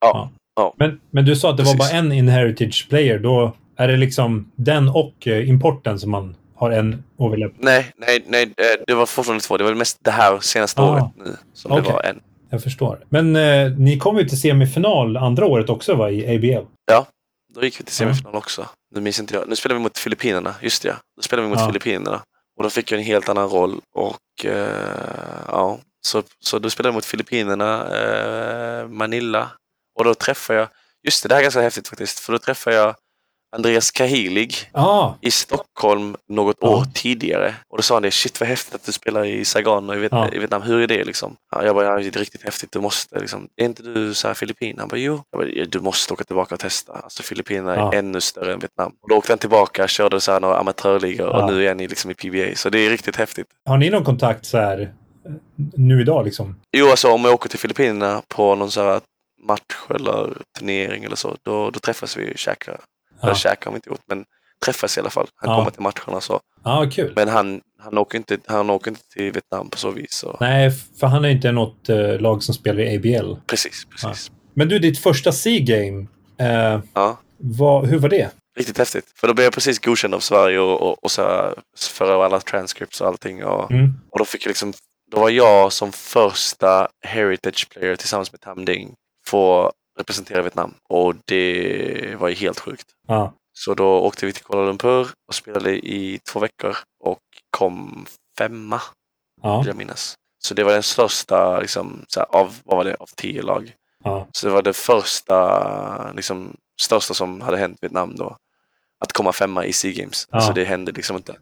S3: Ja. Ja.
S2: Men, men du sa att det var
S3: Precis.
S2: bara en inheritage player. Då är det liksom den och eh, importen som man har en overlap.
S3: Nej, nej, nej, eh, det var fortfarande två. Det var mest det här senaste
S2: Ah.
S3: året nu som
S2: Okej.
S3: det var en.
S2: Jag förstår. Men eh, ni kom ju till semifinal andra året också, va? I ABL.
S3: Då gick vi till semifinal också. Nu minns inte jag. Nu spelade vi mot Filippinerna. Just det, ja. Då spelade vi mot
S2: Ja.
S3: Filippinerna. Och då fick jag en helt annan roll. Och eh, ja, så, så då spelade jag mot Filippinerna, eh, Manila. Och då träffade jag, just det, det här är ganska häftigt faktiskt. För då träffade jag Andreas Kahilig
S2: Ja,
S3: i Stockholm något
S2: Ja.
S3: år tidigare. Och då sa han det, shit vad häftigt att du spelar i Saigon och i, Viet-
S2: Ja.
S3: i Vietnam. Hur är det liksom? Ja, jag bara, ja, det är riktigt häftigt. Du måste liksom, är inte du så här Filippin? Han bara, jo. Jag bara, "Ja, du måste åka tillbaka och testa. Alltså Filippinerna är ännu större än Vietnam. Och då åkte han tillbaka, körde så här några amatörligor och nu är han i, liksom i PBA. Så det är riktigt häftigt.
S2: har ni någon kontakt så här eh, nu idag liksom?
S3: Jo, alltså om jag åker till Filippinerna på någon så här match eller turnering eller så, då, då träffas vi och käkar.
S2: Ja,
S3: käkar vi inte gjort, men träffas i alla fall. Han
S2: Ja.
S3: kommer till matcherna så.
S2: ja kul.
S3: Men han, han, åker inte, han åker inte till Vietnam på så vis. Så.
S2: Nej, för han är inte något eh, lag som spelar i ABL.
S3: Precis, precis.
S2: Men du, ditt första C-game, eh,
S3: Ja.
S2: vad, hur var det?
S3: Riktigt häftigt. För då blev jag precis godkänd av Sverige och, och, och så för alla transcripts och allting. Och,
S2: Mm.
S3: och då fick jag liksom, då var jag som första heritage player tillsammans med Tam Ding få representera Vietnam. Och det var ju helt sjukt.
S2: Ja,
S3: Så då åkte vi till Kuala Lumpur och spelade i två veckor och kom femma,
S2: ja,
S3: vill jag minnas. Så det var den största, liksom, så här, av, vad var det, av tio lag.
S2: ja.
S3: Så det var det första, liksom, största som hade hänt Vietnam då. Att komma femma i SEA Games.
S2: Ja.
S3: Alltså det hände liksom inte.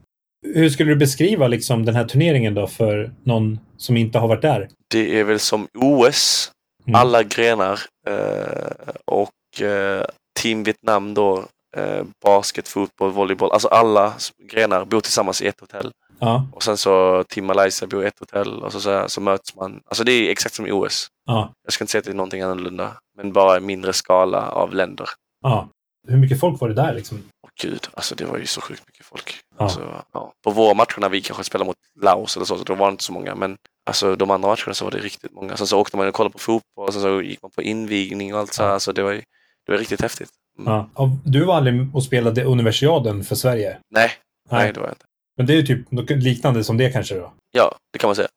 S2: Hur skulle du beskriva liksom, den här turneringen då för någon som inte har varit där?
S3: Det är väl som OS,
S2: Mm.
S3: alla grenar eh, och eh, Team Vietnam då, eh, basket, fotboll, volleyboll, alltså alla grenar bor tillsammans i ett hotell.
S2: Ja,
S3: Och sen så Team Malaysia bor i ett hotell och så, så, här, så möts man. Alltså det är exakt som i OS.
S2: ja,
S3: Jag ska inte säga att det är någonting annorlunda, men bara en mindre skala av länder.
S2: ja. Hur mycket folk var det där liksom?
S3: Gud, alltså det var ju så sjukt mycket folk.
S2: Ja.
S3: Alltså, ja. På våra matcher när vi kanske spelade mot Laos eller så, så då var det inte så många. Men alltså, de andra matcherna så var det riktigt många. Sen så åkte man och kollade på fotboll och sen så gick man på invigning och allt så här. Alltså, det, var, ju- det var riktigt häftigt. Mm.
S2: Ja. Du var aldrig och spelade Universiaden för Sverige?
S3: Nej, nej, det var jag inte.
S2: Men det är ju typ något liknande som det kanske då?
S3: Ja, det kan man säga.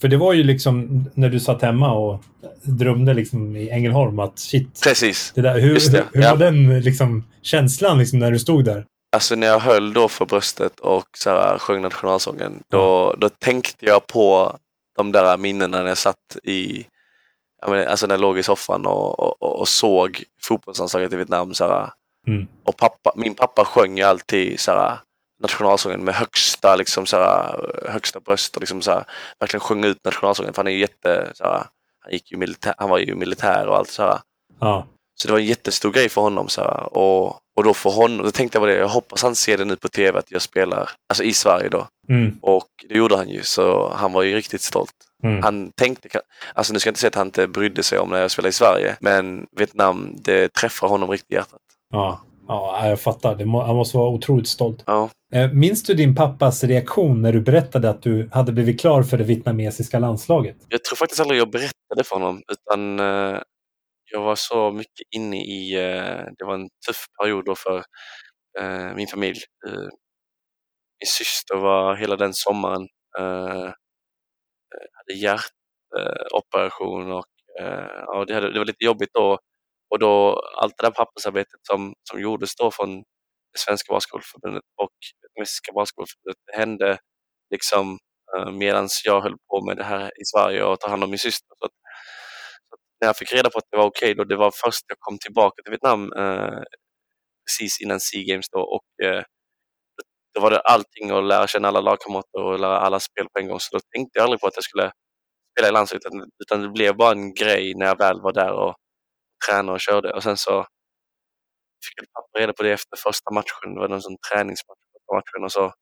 S2: För det var ju liksom när du satt hemma och drömde liksom i Ängelholm att shit,
S3: Precis.
S2: det där, hur,
S3: det,
S2: hur
S3: ja.
S2: var den liksom, känslan liksom, när du stod där?
S3: Alltså när jag höll då för bröstet och så här, sjöng nationalsången, då, då tänkte jag på de där minnena när jag satt i, jag menar, alltså när jag låg i soffan och, och, och- och såg fotbollslandslaget i Vietnam. Så här,
S2: Mm.
S3: Och pappa, min pappa sjöng ju alltid så här, nationalsången med högsta, liksom, så här, högsta bröst och liksom, så här, verkligen sjöng ut nationalsången. För han är ju jätte, så här, han, gick ju militär, han var ju militär och allt så här.
S2: Ja,
S3: Så det var en jättestor grej för honom. Så här. Och, och då för honom, då tänkte jag på det, jag hoppas han ser det nu på tv att jag spelar, alltså i Sverige då.
S2: mm,
S3: Och det gjorde han ju, så han var ju riktigt stolt.
S2: mm.
S3: Han tänkte, alltså nu ska jag inte säga att han inte brydde sig om när jag spelade i Sverige, men Vietnam, det träffar honom riktigt i hjärtat.
S2: ja. Ja, jag fattar. Må, han måste vara otroligt stolt.
S3: Ja.
S2: Eh, Minns du din pappas reaktion när du berättade att du hade blivit klar för det vietnamesiska landslaget?
S3: Jag tror faktiskt aldrig jag berättade för honom, utan eh, jag var så mycket inne i, eh, det var en tuff period då för min familj. Min syster var hela den sommaren, hade hjärtoperation och ja, det, hade, det var lite jobbigt då. Och då allt det där pappersarbetet som, som gjordes då från det svenska basketbollförbundet och det mexikanska basketbollförbundet, det hände liksom eh, medan jag höll på med det här i Sverige och ta hand om min syster. Så att, så att när jag fick reda på att det var okej, då det var först jag kom tillbaka till Vietnam eh, precis innan SEA Games då och eh, då var det allting att lära känna alla lagkamrater och lära alla spel på en gång. Så då tänkte jag aldrig på att jag skulle spela i landslaget utan, utan det blev bara en grej när jag väl var där och tränade och körde. Och sen så fick pappa reda på det efter första matchen. Det var någon sån träningsmatch på matchen och så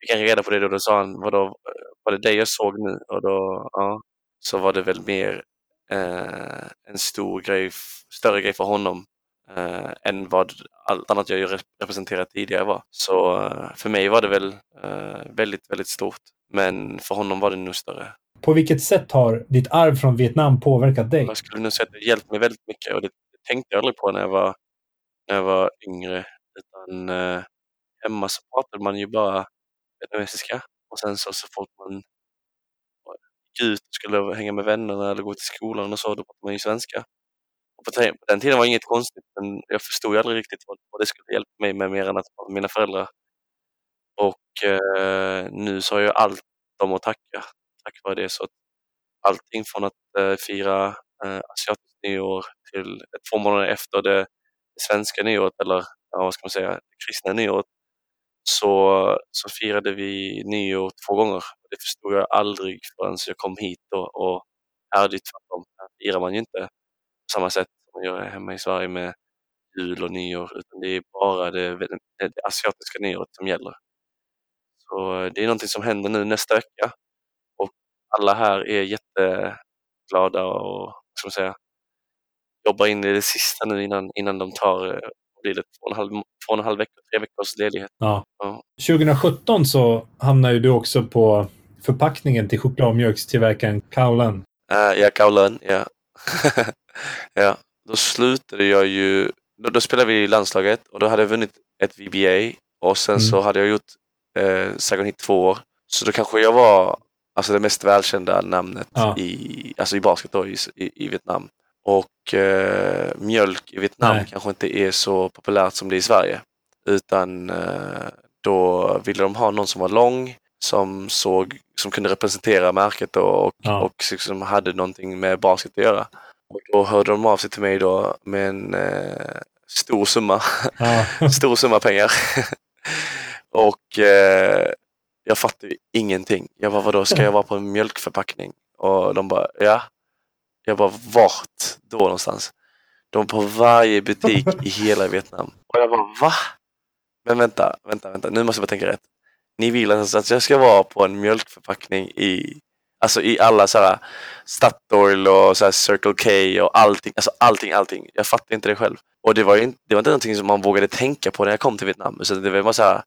S3: fick han reda på det då. Då sa han, vadå, eh, var det det jag såg nu? Och då, ja, så var det väl mer eh, en stor grej, större grej för honom eh, än vad allt annat jag representerat tidigare var. Så eh, för mig var det väl eh, väldigt, väldigt stort. Men för honom var det nog större.
S2: På vilket sätt har ditt arv från Vietnam påverkat dig?
S3: Jag skulle nog säga att det hjälpt mig väldigt mycket och det tänkte jag aldrig på när jag var, när jag var yngre. Utan eh, hemma så pratade man ju bara vietnamesiska och sen så, så fort man gick ut och skulle hänga med vännerna eller gå till skolan och så, då pratade man ju svenska. Och på, på den tiden var det inget konstigt, men jag förstod ju aldrig riktigt vad, vad det skulle hjälpa mig med mer än att prata med mina föräldrar. Och eh, nu så har jag allt dem att tacka tack vare det. Så att allting från att eh, fira eh, asiatiskt nyår till två månader efter det, svenska nyåret, eller ja, vad ska man säga, det kristna nyåret, så, så firade vi nyår två gånger. Det förstod jag aldrig förrän jag kom hit då, och här är det tvärtom. Här firar man ju inte på samma sätt som man gör hemma i Sverige med jul och nyår, utan det är bara det, det, det asiatiska nyåret som gäller. Så eh, det är någonting som händer nu nästa vecka alla här är jätteglada och ska man säga, jobbar in i det sista nu innan, innan de tar eh, blir det två och en halv, två och en halv vecka, tre veckors ledighet.
S2: Ja. ja. 2017 så hamnade du också på förpackningen till chokladmjölkstillverkaren Kaulan.
S3: Uh, ja, Kaulan, ja. ja. Då slutade jag ju, då, då, spelade vi i landslaget och då hade jag vunnit ett VBA och sen mm. så hade jag gjort eh, Saigon Hit två år. Så då kanske jag var alltså det mest välkända namnet ja. i, alltså i basket då, i, i, Vietnam. Och eh, mjölk i Vietnam Nej. kanske inte är så populärt som det är i Sverige. Utan eh, då ville de ha någon som var lång, som, såg, som kunde representera märket då, och, ja. och liksom hade någonting med basket att göra. Och då hörde de av sig till mig då med en eh, stor summa. Ja. stor summa pengar. och eh, jag fattade ingenting. Jag bara, vadå, ska jag vara på en mjölkförpackning? Och de bara, ja, jag bara, vart då någonstans? De på varje butik i hela Vietnam. Och jag bara, va? Men vänta, vänta, vänta, nu måste jag bara tänka rätt. Ni vill alltså att jag ska vara på en mjölkförpackning i, alltså i alla så här Statoil och så Circle K och allting, alltså allting, allting. Jag fattar inte det själv. Och det var ju inte, det var inte någonting som man vågade tänka på när jag kom till Vietnam. Så det var bara så här,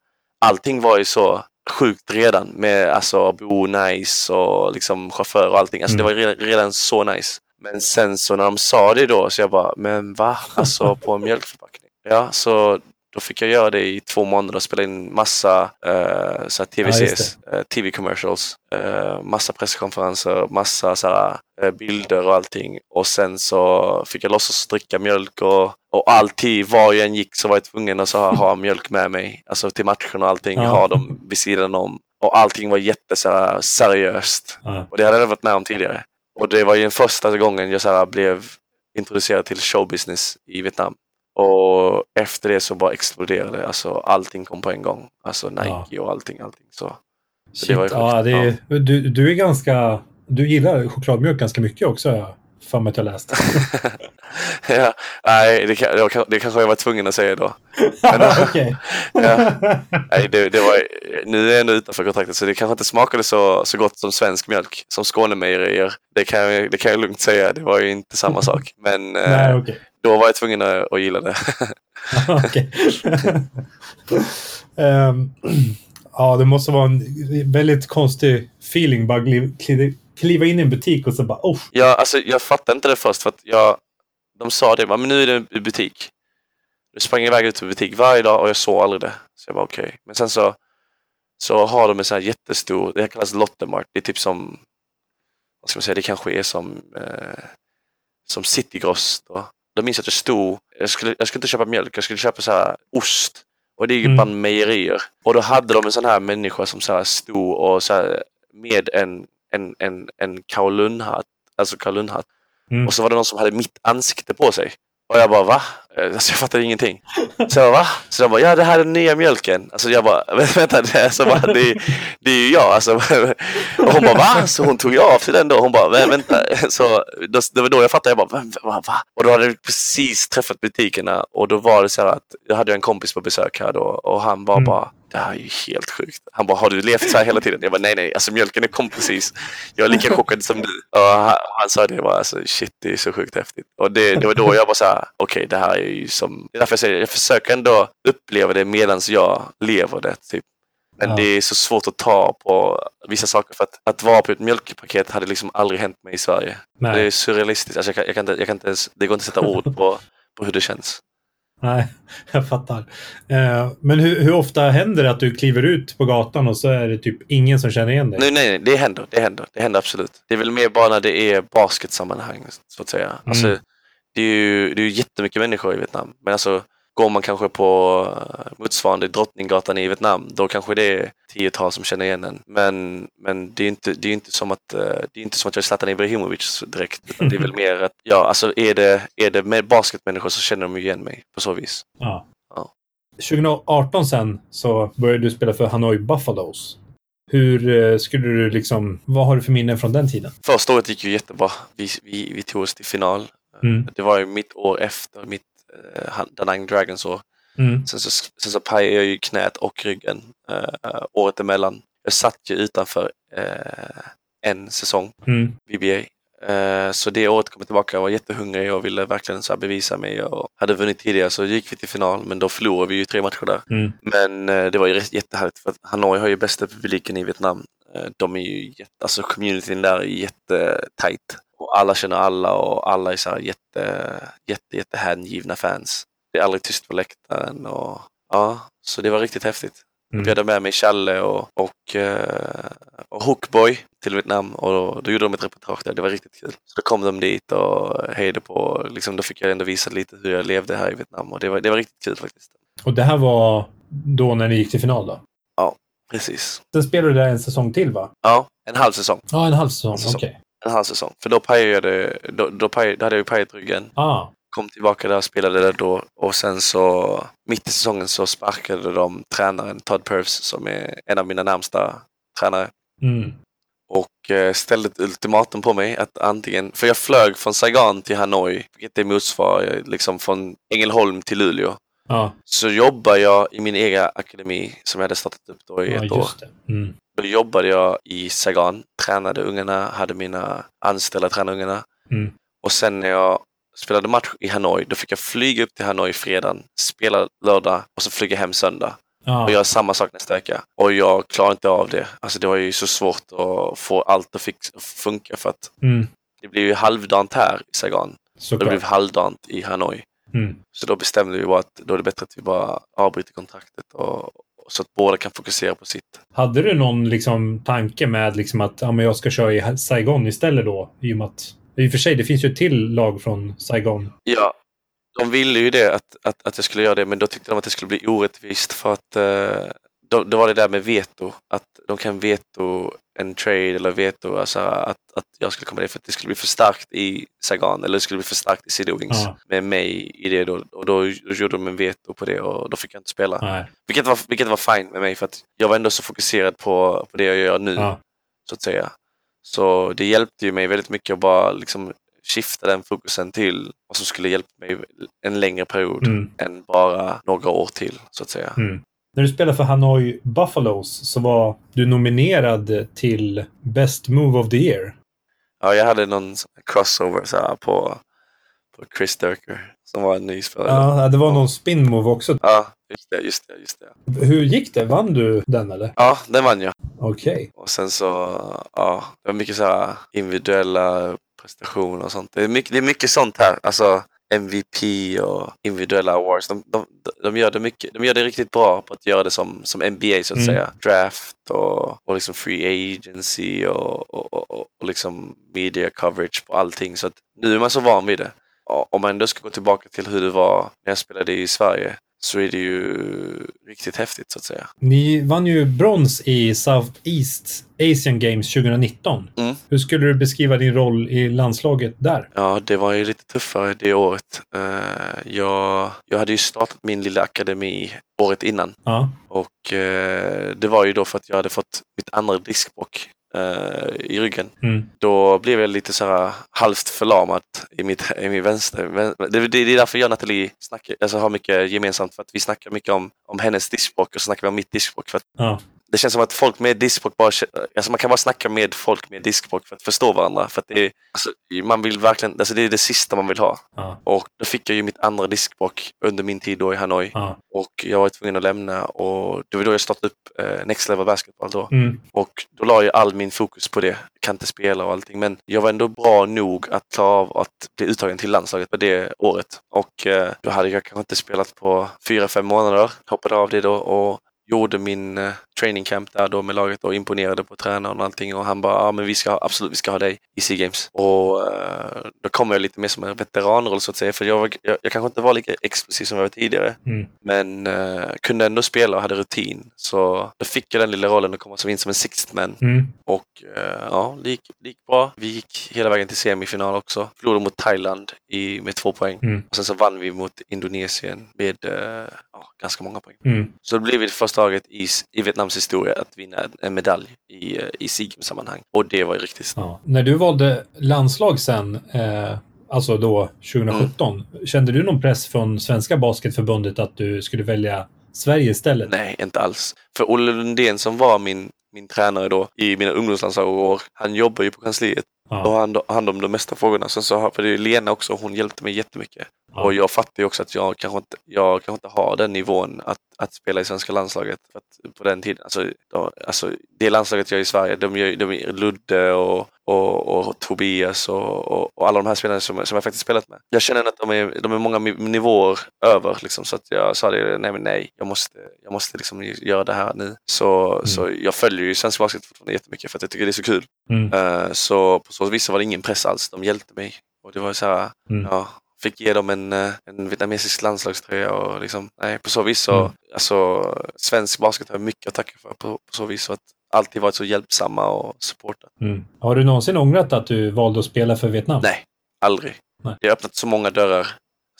S3: allting var ju så sjukt redan med alltså bo nice och liksom chaufför och allting. Alltså mm. det var redan, redan så nice. Men sen så när de sa det då så jag bara, men va? Alltså på en mjölkförpackning? Ja, så då fick jag göra det i två månader och spela in massa så TVCs, ja, uh, eh, TV-commercials, uh, massa presskonferenser, massa så uh, bilder och allting. Och sen så fick jag låtsas dricka mjölk och, och alltid, var jag än gick så var jag tvungen att ha, ha mjölk med mig. Alltså till matchen och allting, ja. ha dem vid sidan om. Och allting var jätteseriöst. Ja. Och det hade jag varit med om tidigare. Och det var ju den första gången jag så blev introducerad till showbusiness i Vietnam. Och efter det så bara exploderade det. Alltså allting kom på en gång. Alltså Nike ja. och allting. allting. Så,
S2: så det var ja, det är, ja. du, du är ganska... Du gillar chokladmjölk ganska mycket också för mig att jag läst.
S3: ja, nej, det, det, det kanske jag var tvungen att säga då.
S2: Men,
S3: ja, nej, det, det, var, nu är jag ändå utanför kontraktet så det kanske inte smakade så, så gott som svensk mjölk, som Skånemejerier. Det kan, det kan jag lugnt säga, det var ju inte samma sak. Men nej, eh, okay. Då var jag tvungen att, att gilla det.
S2: um, ja, det måste vara en väldigt konstig feeling bara kliva in i en butik och så bara oh.
S3: Ja, alltså jag fattade inte det först för att jag, de sa det, men nu är det i butik. Jag sprang iväg ut ur butik varje dag och jag såg aldrig det. Så jag var okej. Okay. Men sen så, så har de en sån här jättestor, det kallas Lottemart. Det är typ som, vad ska man säga, det kanske är som, eh, som Citygross. Då. Då minns jag att jag stod, jag skulle, jag skulle inte köpa mjölk, jag skulle köpa så här ost. Och det är ju mm. bland mejerier. Och då hade de en sån här människa som så här stod och så här, med en en, en, en Kowloon-hatt, alltså Kowloon-hatt. Mm. Och så var det någon som hade mitt ansikte på sig. Och jag bara va? Alltså jag fattar ingenting. Så jag bara va? Så de bara ja det här är den nya mjölken. Alltså jag bara vänta det, alltså, bara, det, det är ju jag. Alltså, och hon bara va? Så hon tog av sig den då. Hon bara vänta. Så då, det var då jag fattade. Jag bara va, va? Och då hade vi precis träffat butikerna och då var det så här att jag hade en kompis på besök här då och han var mm. bara det här är ju helt sjukt. Han bara, har du levt så här hela tiden? Jag bara, nej, nej, alltså mjölken kom precis. Jag är lika chockad som du. Och han, han sa det, var alltså, shit, det är så sjukt häftigt. Och det, det var då jag var så här, okej, okay, det här är ju som... Det är därför jag säger, jag försöker ändå uppleva det medan jag lever det. Typ. Men ja. det är så svårt att ta på vissa saker för att, att vara på ett mjölkpaket hade liksom aldrig hänt mig i Sverige. Nej. Det är surrealistiskt. Alltså jag, kan, jag, kan inte, jag kan inte ens, det går inte att sätta ord på, på hur det känns.
S2: Nej, jag fattar. Eh, men hur, hur, ofta händer det att du kliver ut på gatan och så är det typ ingen som känner igen dig?
S3: Nej, nej, det händer. Det händer, det händer absolut. Det är väl mer bara när det är basketsammanhang, så att säga. Mm. Alltså, det är ju det är jättemycket människor i Vietnam. Men alltså, Går man kanske på eh, motsvarande Drottninggatan i Vietnam, då kanske det är tiotal som känner igen en. Men, men det är inte, det är inte som att eh, det är inte som att jag är Zlatan Ibrahimovic direkt. Det är väl mer att, ja, alltså är det, är det med basketmänniskor så känner de igen mig på så vis.
S2: Ja. ja. 2018 sen så började du spela för Hanoi Buffalos. Hur eh, skulle du liksom, vad har du för minnen från den tiden?
S3: Första året gick ju jättebra. Vi, vi, vi tog oss till final. Mm. Det var ju mitt år efter mitt uh, Danang Dragons år. Mm. Sen, så, sen så pajade jag ju knät och ryggen uh, året emellan. Jag satt ju utanför uh, en säsong, mm. BBA. Uh, så det året kom jag tillbaka och var jättehungrig och ville verkligen så bevisa mig och hade vunnit tidigare så gick vi till final men då förlorade vi ju tre matcher där. Mm. Men det var ju jättehärligt för att Hanoi har ju bästa publiken i Vietnam. de är ju jätte, alltså communityn där är jättetajt och alla känner alla och alla är så här jätte, jätte, jätte hängivna fans. Det är aldrig tyst på läktaren och ja, så det var riktigt häftigt. Jag mm. bjöd med mig Challe och, och, eh, och Hookboy till Vietnam och då, då, gjorde de ett reportage där. Det var riktigt kul. Så då kom de dit och hejade på. Liksom, då fick jag ändå visa lite hur jag levde här i Vietnam och det var, det var riktigt kul faktiskt.
S2: Och det här var då när ni gick till final då?
S3: Ja, precis.
S2: Sen spelade du där en säsong till va?
S3: Ja, en halv säsong.
S2: Ja, en halv säsong. Okej. Okay
S3: en halv säsong. För då pajade då, då, pajade, då hade jag ju pajat ryggen.
S2: Ah.
S3: Kom tillbaka där och spelade där då och sen så mitt i säsongen så sparkade de tränaren Todd Purves som är en av mina närmsta tränare.
S2: Mm.
S3: Och eh, ställde ett ultimatum på mig att antingen, för jag flög från Saigon till Hanoi, vilket är motsvarar liksom från Ängelholm till Luleå.
S2: Ah.
S3: Så jobbar jag i min egen akademi som jag hade startat upp då i
S2: ja,
S3: ett år.
S2: Mm.
S3: Då jobbade jag i Saigon, tränade ungarna, hade mina anställda träna ungarna.
S2: Mm.
S3: Och sen när jag spelade match i Hanoi, då fick jag flyga upp till Hanoi fredagen, spela lördag och så flyga hem söndag.
S2: Ah.
S3: Och göra samma sak nästa vecka. Och jag klarade inte av det. Alltså det var ju så svårt att få allt att funka för att
S2: mm.
S3: det blev ju halvdant här i Saigon.
S2: Såklart.
S3: Det blev halvdant i Hanoi.
S2: Mm.
S3: Så då bestämde vi bara att då är det bättre att vi bara avbryter kontraktet och, så att båda kan fokusera på sitt.
S2: Hade du någon liksom, tanke med liksom, att ja, men jag ska köra i Saigon istället då? I och med att, i och för sig, det finns ju ett till lag från Saigon.
S3: Ja, de ville ju det, att, att, att jag skulle göra det, men då tyckte de att det skulle bli orättvist för att eh, då, då var det där med veto, att de kan veto en trade eller veto, alltså att, att jag skulle komma dit för att det skulle bli för starkt i Sagan eller det skulle bli för starkt i City Wings
S2: ja.
S3: med mig i det då. Och då, då gjorde de en veto på det och då fick jag inte spela.
S2: Nej.
S3: Vilket var, vilket var fine med mig för att jag var ändå så fokuserad på, på det jag gör nu.
S2: Ja.
S3: Så att säga. Så det hjälpte ju mig väldigt mycket att bara liksom skifta den fokusen till vad som skulle hjälpa mig en längre period
S2: mm.
S3: än bara några år till så att säga.
S2: Mm. När du spelade för Hanoi Buffalos så var du nominerad till Best Move of the Year.
S3: Ja, jag hade någon crossover så här, på, på Chris Durker som var en ny spelare.
S2: Ja, det var någon spin move också.
S3: Ja, just det, just det, just
S2: det. Hur gick det? Vann du den eller?
S3: Ja, den vann jag.
S2: Okej. Okay.
S3: Och sen så, ja, det var mycket så här individuella prestationer och sånt. Det är mycket, det är mycket sånt här. Alltså, MVP och individuella awards. De, de, de, gör det mycket, de gör det riktigt bra på att göra det som, som NBA så att mm. säga. Draft och, och liksom free agency och, och, och, och, liksom media coverage på allting. Så att nu är man så van vid det. Om man ändå ska gå tillbaka till hur det var när jag spelade i Sverige så är det ju riktigt häftigt så att säga.
S2: Ni vann ju brons i Southeast Asian Games 2019.
S3: Mm.
S2: Hur skulle du beskriva din roll i landslaget där?
S3: Ja, det var ju lite tuffare det året. Eh, jag, jag hade ju startat min lilla akademi året innan
S2: Ja.
S3: och eh, det var ju då för att jag hade fått mitt andra diskbråck eh, i ryggen.
S2: Mm.
S3: Då blev jag lite så här halvt förlamad i, mitt, i min vänster. vän- Det, det, det är därför jag och Nathalie snackar, alltså har mycket gemensamt. För att vi snackar mycket om, om hennes diskbråck och så snackar vi om mitt diskbråck. För att
S2: Ja.
S3: Det känns som att folk med diskbråck bara... Alltså man kan bara snacka med folk med diskbråck för att förstå varandra. För att det är, alltså, man vill verkligen... Alltså det är det sista man vill ha.
S2: Ja.
S3: Och då fick jag ju mitt andra diskbråck under min tid då i Hanoi.
S2: Ja.
S3: Och jag var tvungen att lämna och det var då jag startade upp eh, Next Level Basketball då.
S2: Mm.
S3: Och då la jag all min fokus på det. Jag kan inte spela och allting. Men jag var ändå bra nog att klara av att bli uttagen till landslaget på det året. Och eh, då hade jag kanske inte spelat på fyra, fem månader. Hoppade av det då och gjorde min eh, training camp där då med laget och imponerade på tränaren och allting. Och han bara, ja men vi ska, absolut, vi ska ha dig i SEA Games. Och eh, då kom jag lite mer som en veteranroll så att säga. För jag, var, jag, jag kanske inte var lika explosiv som jag var tidigare.
S2: Mm.
S3: Men eh, kunde ändå spela och hade rutin. Så då fick jag den lilla rollen att komma som in som en sixth man.
S2: Mm.
S3: Och eh, ja, det gick, det gick bra. Vi gick hela vägen till semifinal också. Förlorade mot Thailand i, med två poäng.
S2: Mm.
S3: Och sen så vann vi mot Indonesien med ja, ganska många poäng.
S2: Mm.
S3: Så det blev det första laget i, i Vietnams historia att vinna en, medalj i, eh, i SIGM-sammanhang. Och det var ju riktigt.
S2: Ja. När du valde landslag sen, eh, alltså då 2017, kände du någon press från Svenska Basketförbundet att du skulle välja Sverige istället?
S3: Nej, inte alls. För Olle Lundén som var min, min tränare då i mina ungdomslandslag och år, han jobbar ju på kansliet och
S2: Ja.
S3: har hand, hand om de mesta frågorna. Sen så har, för det är Lena också, hon hjälpte mig jättemycket.
S2: Ja.
S3: Och jag fattar ju också att jag kanske inte, jag kanske inte har den nivån att, att spela i svenska landslaget. Att på den tiden, alltså, då, alltså det landslaget jag är i Sverige, de, gör, de är Ludde och, och, och Tobias och, och, och alla de här spelarna som, som jag faktiskt spelat med. Jag känner att de är, de är många nivåer över liksom, så att jag sa det, nej men nej, jag måste, jag måste liksom göra det här nu. Så, så jag följer ju svensk basket fortfarande jättemycket för att jag tycker det är så kul.
S2: Mm.
S3: Eh, så på så vis var det ingen press alls, de hjälpte mig. Och det var så här,
S2: Mm.
S3: ja, fick ge dem en, eh, en vietnamesisk landslagströja och liksom, nej, på så vis så,
S2: Mm.
S3: alltså svensk basket har jag mycket att tacka för på, på så vis. Så att alltid varit så hjälpsamma och supportat.
S2: Mm. Har du någonsin ångrat att du valde att spela för Vietnam?
S3: Nej, aldrig.
S2: Nej.
S3: Det har öppnat så många dörrar.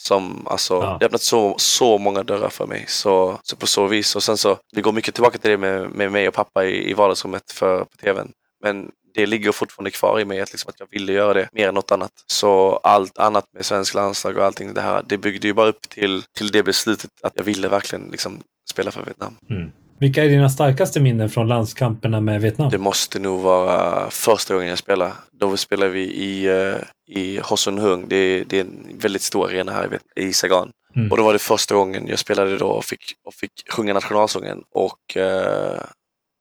S3: Som, alltså,
S2: Ja.
S3: Det har öppnat så, så många dörrar för mig. Så, så på så vis. Och sen så, det går mycket tillbaka till det med, med mig och pappa i, i vardagsrummet för, på tvn. Men det ligger fortfarande kvar i mig att, liksom, att jag ville göra det mer än något annat. Så allt annat med svensk landslag och allting det här, det byggde ju bara upp till, till det beslutet att jag ville verkligen liksom, spela för Vietnam.
S2: Mm. Vilka är dina starkaste minnen från landskamperna med Vietnam?
S3: Det måste nog vara första gången jag spelade. Då spelade vi i, eh, i Ho Son Hung. Det, är- det är en väldigt stor arena här i Saigon.
S2: Mm.
S3: Och då var det första gången jag spelade då och fick, och fick sjunga nationalsången. Och eh,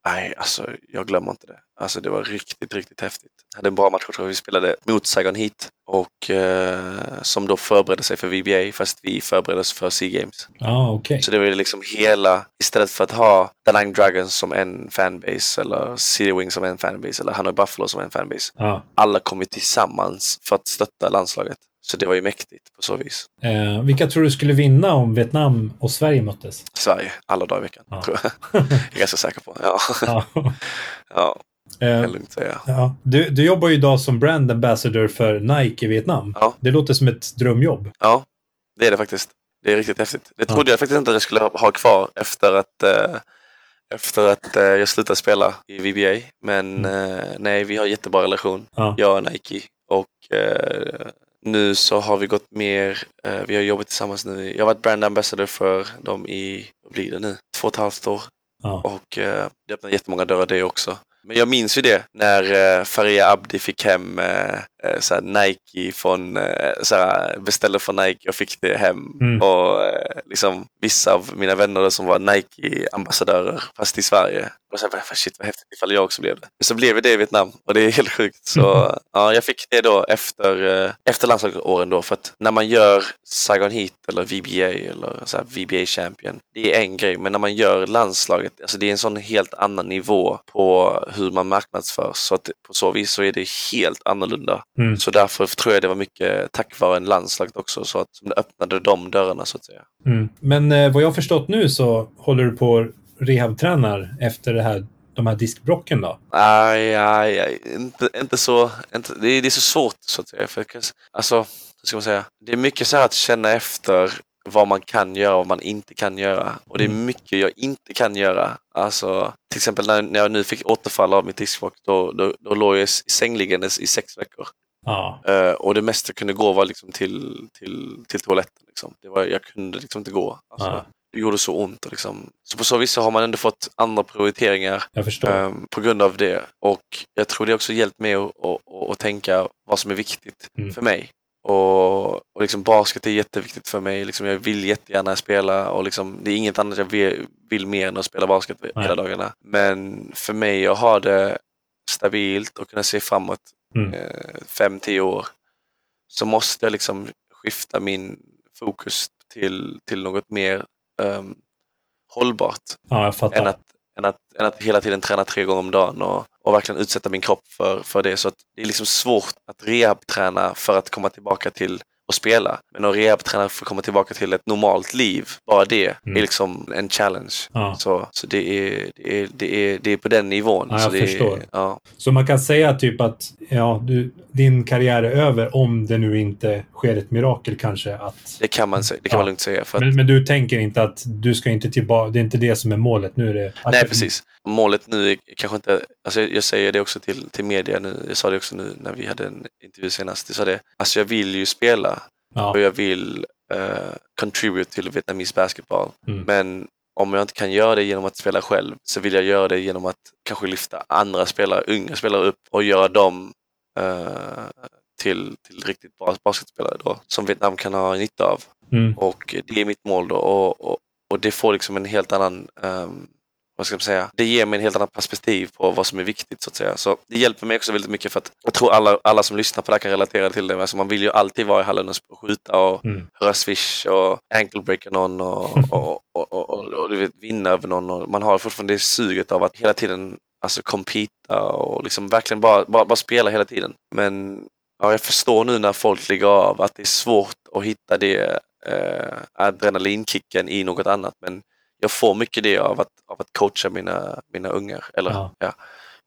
S3: nej, alltså jag glömmer inte det. Alltså det var riktigt, riktigt häftigt. Jag hade en bra match, jag tror vi spelade mot Saigon Heat. Och eh, som då förberedde sig för VBA fast vi förberedde oss för Sea Games.
S2: Ja, okej.
S3: Så det var ju liksom hela, istället för att ha Danang Dragons som en fanbase eller City Wings som en fanbase eller Hanoi Buffalo som en fanbase.
S2: Ja.
S3: Alla kom ju tillsammans för att stötta landslaget. Så det var ju mäktigt på så vis.
S2: Eh, vilka tror du skulle vinna om Vietnam och Sverige möttes?
S3: Sverige, alla dagar i veckan.
S2: Ja.
S3: Tror jag. jag är ganska säker på. Ja,
S2: Ja.
S3: ja
S2: Eh, ja. Du, du jobbar ju idag som brand ambassador för Nike i Vietnam.
S3: Ja.
S2: Det låter som ett drömjobb.
S3: Ja, det är det faktiskt. Det är riktigt häftigt. Det
S2: Ja.
S3: trodde jag faktiskt inte att jag skulle ha- ha kvar efter att, eh, efter att eh, jag slutade spela i VBA. Men eh, nej, vi har jättebra relation.
S2: Ja.
S3: jag och Nike. Och eh, nu så har vi gått mer, eh, vi har jobbat tillsammans nu. Jag har varit brand ambassador för dem i, vad blir det nu, två och ett halvt år.
S2: Ja.
S3: Och eh, det öppnar jättemånga dörrar det också. Men jag minns ju det när eh, Faria Abdi fick hem eh, eh, såhär Nike från, eh, såhär, beställde från Nike och fick det hem.
S2: Mm.
S3: Och eh, liksom vissa av mina vänner som var Nike-ambassadörer fast i Sverige. Och sen, shit vad häftigt ifall jag också blev det. Men så blev det i Vietnam och det är helt sjukt. Så ja, jag fick det då efter, eh, efter landslagsåren då. För att när man gör Saigon Heat eller VBA eller så VBA Champion, det är en grej. Men när man gör landslaget, alltså det är en sån helt annan nivå på hur man marknadsförs. Så att på så vis så är det helt annorlunda.
S2: Mm.
S3: Så därför tror jag det var mycket tack vare en landslaget också, så att som det öppnade de dörrarna så att säga.
S2: Mm. Men eh, vad jag har förstått nu så håller du på rehabtränar efter det här, de här diskbrocken då?
S3: Aj, aj, aj. Inte, inte så, inte, det, är, det är så svårt så att säga. För, alltså, hur ska man säga? Det är mycket så här att känna efter vad man kan göra och vad man inte kan göra. Och det är
S2: Mm.
S3: mycket jag inte kan göra. Alltså, till exempel när, när jag nu fick återfall av mitt diskbråck, då, då, då låg jag i sängliggandes i sex veckor.
S2: Ja.
S3: Eh, och det mesta kunde gå var liksom till, till, till toaletten. Liksom. Det var, jag kunde liksom inte gå. Alltså,
S2: Ja.
S3: Det gjorde så ont. Liksom. Så på så vis så har man ändå fått andra prioriteringar ehm, på grund av det. Och jag tror det också hjälpt mig att, att tänka vad som är viktigt
S2: Mm.
S3: för mig. Och, och liksom basket är jätteviktigt för mig. Liksom jag vill jättegärna spela och liksom, det är inget annat jag vill, vill mer än att spela basket
S2: Nej.
S3: hela dagarna. Men för mig att ha det stabilt och kunna se framåt
S2: Mm.
S3: eh, fem, tio år så måste jag liksom skifta min fokus till, till något mer ehm, hållbart
S2: Ja, jag fattar.
S3: än att, än, att, än att hela tiden träna tre gånger om dagen och, och verkligen utsätta min kropp för, för det. Så att det är liksom svårt att rehabträna för att komma tillbaka till att spela. Men att rehabträna för att komma tillbaka till ett normalt liv, bara det
S2: Mm.
S3: är liksom en challenge.
S2: Ja.
S3: Så, så det, är, det, är, det, är, det är på den nivån.
S2: Ja,
S3: så
S2: jag
S3: det
S2: förstår.
S3: Är, ja.
S2: Så man kan säga typ att ja, du, din karriär är över om det nu inte sker ett mirakel kanske. Att,
S3: Det kan man, säga, det kan
S2: Ja.
S3: man lugnt säga. För att,
S2: men, men du tänker inte att du ska inte tillbaka, det är inte det som är målet. Nu är det...
S3: nej, precis. Målet nu är kanske inte, alltså jag, jag säger det också till, till media nu, jag sa det också nu när vi hade en intervju senast, jag sa det, alltså jag vill ju spela
S2: Ja.
S3: och jag vill eh, contribute till Vietnamese basketball.
S2: Mm.
S3: Men om jag inte kan göra det genom att spela själv så vill jag göra det genom att kanske lyfta andra spelare, unga spelare upp och göra dem till, till riktigt bra basketspelare då, som Vietnam kan ha nytta av.
S2: Mm.
S3: Och det är mitt mål då och, och, och det får liksom en helt annan ehm, vad ska man säga? Det ger mig en helt annan perspektiv på vad som är viktigt så att säga. Så det hjälper mig också väldigt mycket för att jag tror alla, alla som lyssnar på det här kan relatera till det. Alltså man vill ju alltid vara i hallen och skjuta och
S2: Mm.
S3: höra swish och ankle-breaka någon och, och, och, och, du vet, vinna över någon. Man har fortfarande det suget av att hela tiden alltså competa och liksom verkligen bara, bara, bara spela hela tiden. Men ja, jag förstår nu när folk lägger av att det är svårt att hitta det eh, adrenalinkicken i något annat. Men jag får mycket det av att, av att coacha mina, mina ungar, eller
S2: Ja.
S3: ja.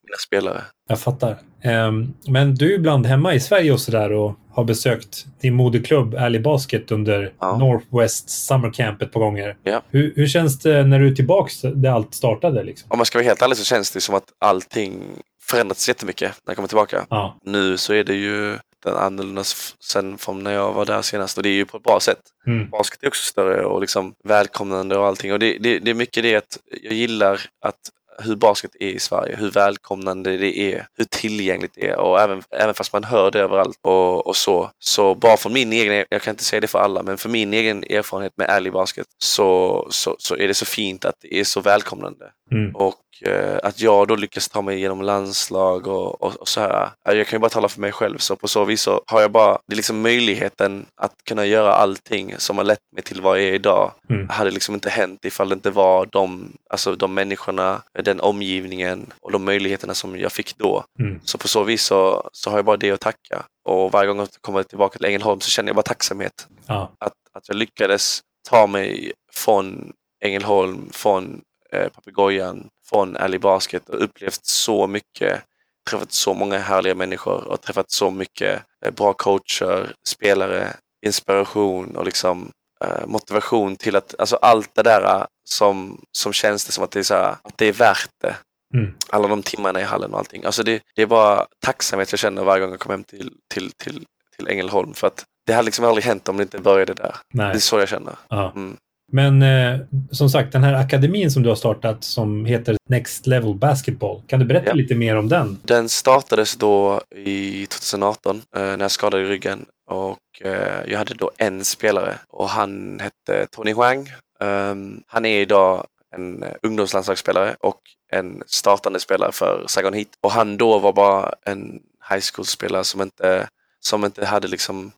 S3: Mina spelare.
S2: Jag fattar. Ehm, men du är ibland hemma i Sverige och sådär och har besökt din moderklubb Ally Basket under
S3: Ja.
S2: Northwest Summer Camp ett par gånger.
S3: Ja.
S2: Hur, hur känns det när du är tillbaks där allt startade? Liksom?
S3: Om man ska vara helt ärlig så känns det som att allting förändrats jättemycket när jag kommer tillbaka.
S2: Ja.
S3: Nu så är det ju den annorlunda sen från när jag var där senast och det är ju på ett bra sätt.
S2: Mm.
S3: Basket är också större och liksom välkomnande och allting. Och det, det, det är mycket det att jag gillar att hur basket är i Sverige, hur välkomnande det är, hur tillgängligt det är och även, även fast man hör det överallt och, och så. Så bara från min egen, jag kan inte säga det för alla, men för min egen erfarenhet med ärlig basket så, så, så är det så fint att det är så välkomnande.
S2: Mm.
S3: Och eh, att jag då lyckas ta mig igenom landslag och, och, och så här. Ja, Jag kan ju bara tala för mig själv så på så vis så har jag bara, det är liksom möjligheten att kunna göra allting som har lett mig till vad jag är idag.
S2: Mm.
S3: hade liksom inte hänt ifall det inte var de, alltså de människorna, den omgivningen och de möjligheterna som jag fick då.
S2: Mm.
S3: Så på så vis så, så har jag bara det att tacka. Och varje gång jag kommer tillbaka till Ängelholm så känner jag bara tacksamhet
S2: Ja.
S3: att, att jag lyckades ta mig från Ängelholm, från eh, Papegojan, från Ally Basket och upplevt så mycket. Träffat så många härliga människor och träffat så mycket eh, bra coacher, spelare, inspiration och liksom eh, motivation till att, alltså allt det där som, som känns det som att det är så här, att det är värt det.
S2: Mm.
S3: Alla de timmarna i hallen och allting. Alltså det, det är bara tacksamhet jag känner varje gång jag kommer hem till, till, till, till Ängelholm. För att det hade liksom aldrig hänt om det inte började där. Det är
S2: Nej.
S3: så jag känner.
S2: Ja.
S3: Mm.
S2: Men eh, som sagt, den här akademin som du har startat som heter Next Level Basketball. Kan du berätta
S3: Ja.
S2: lite mer om den?
S3: Den startades då i 2018 eh, när jag skadade ryggen och eh, jag hade då en spelare och han hette Tony Huang. Um, han är idag en eh, ungdomslandslagsspelare och en startande spelare för Saigon Heat. Och han då var bara en high school-spelare som inte, som inte hade liksom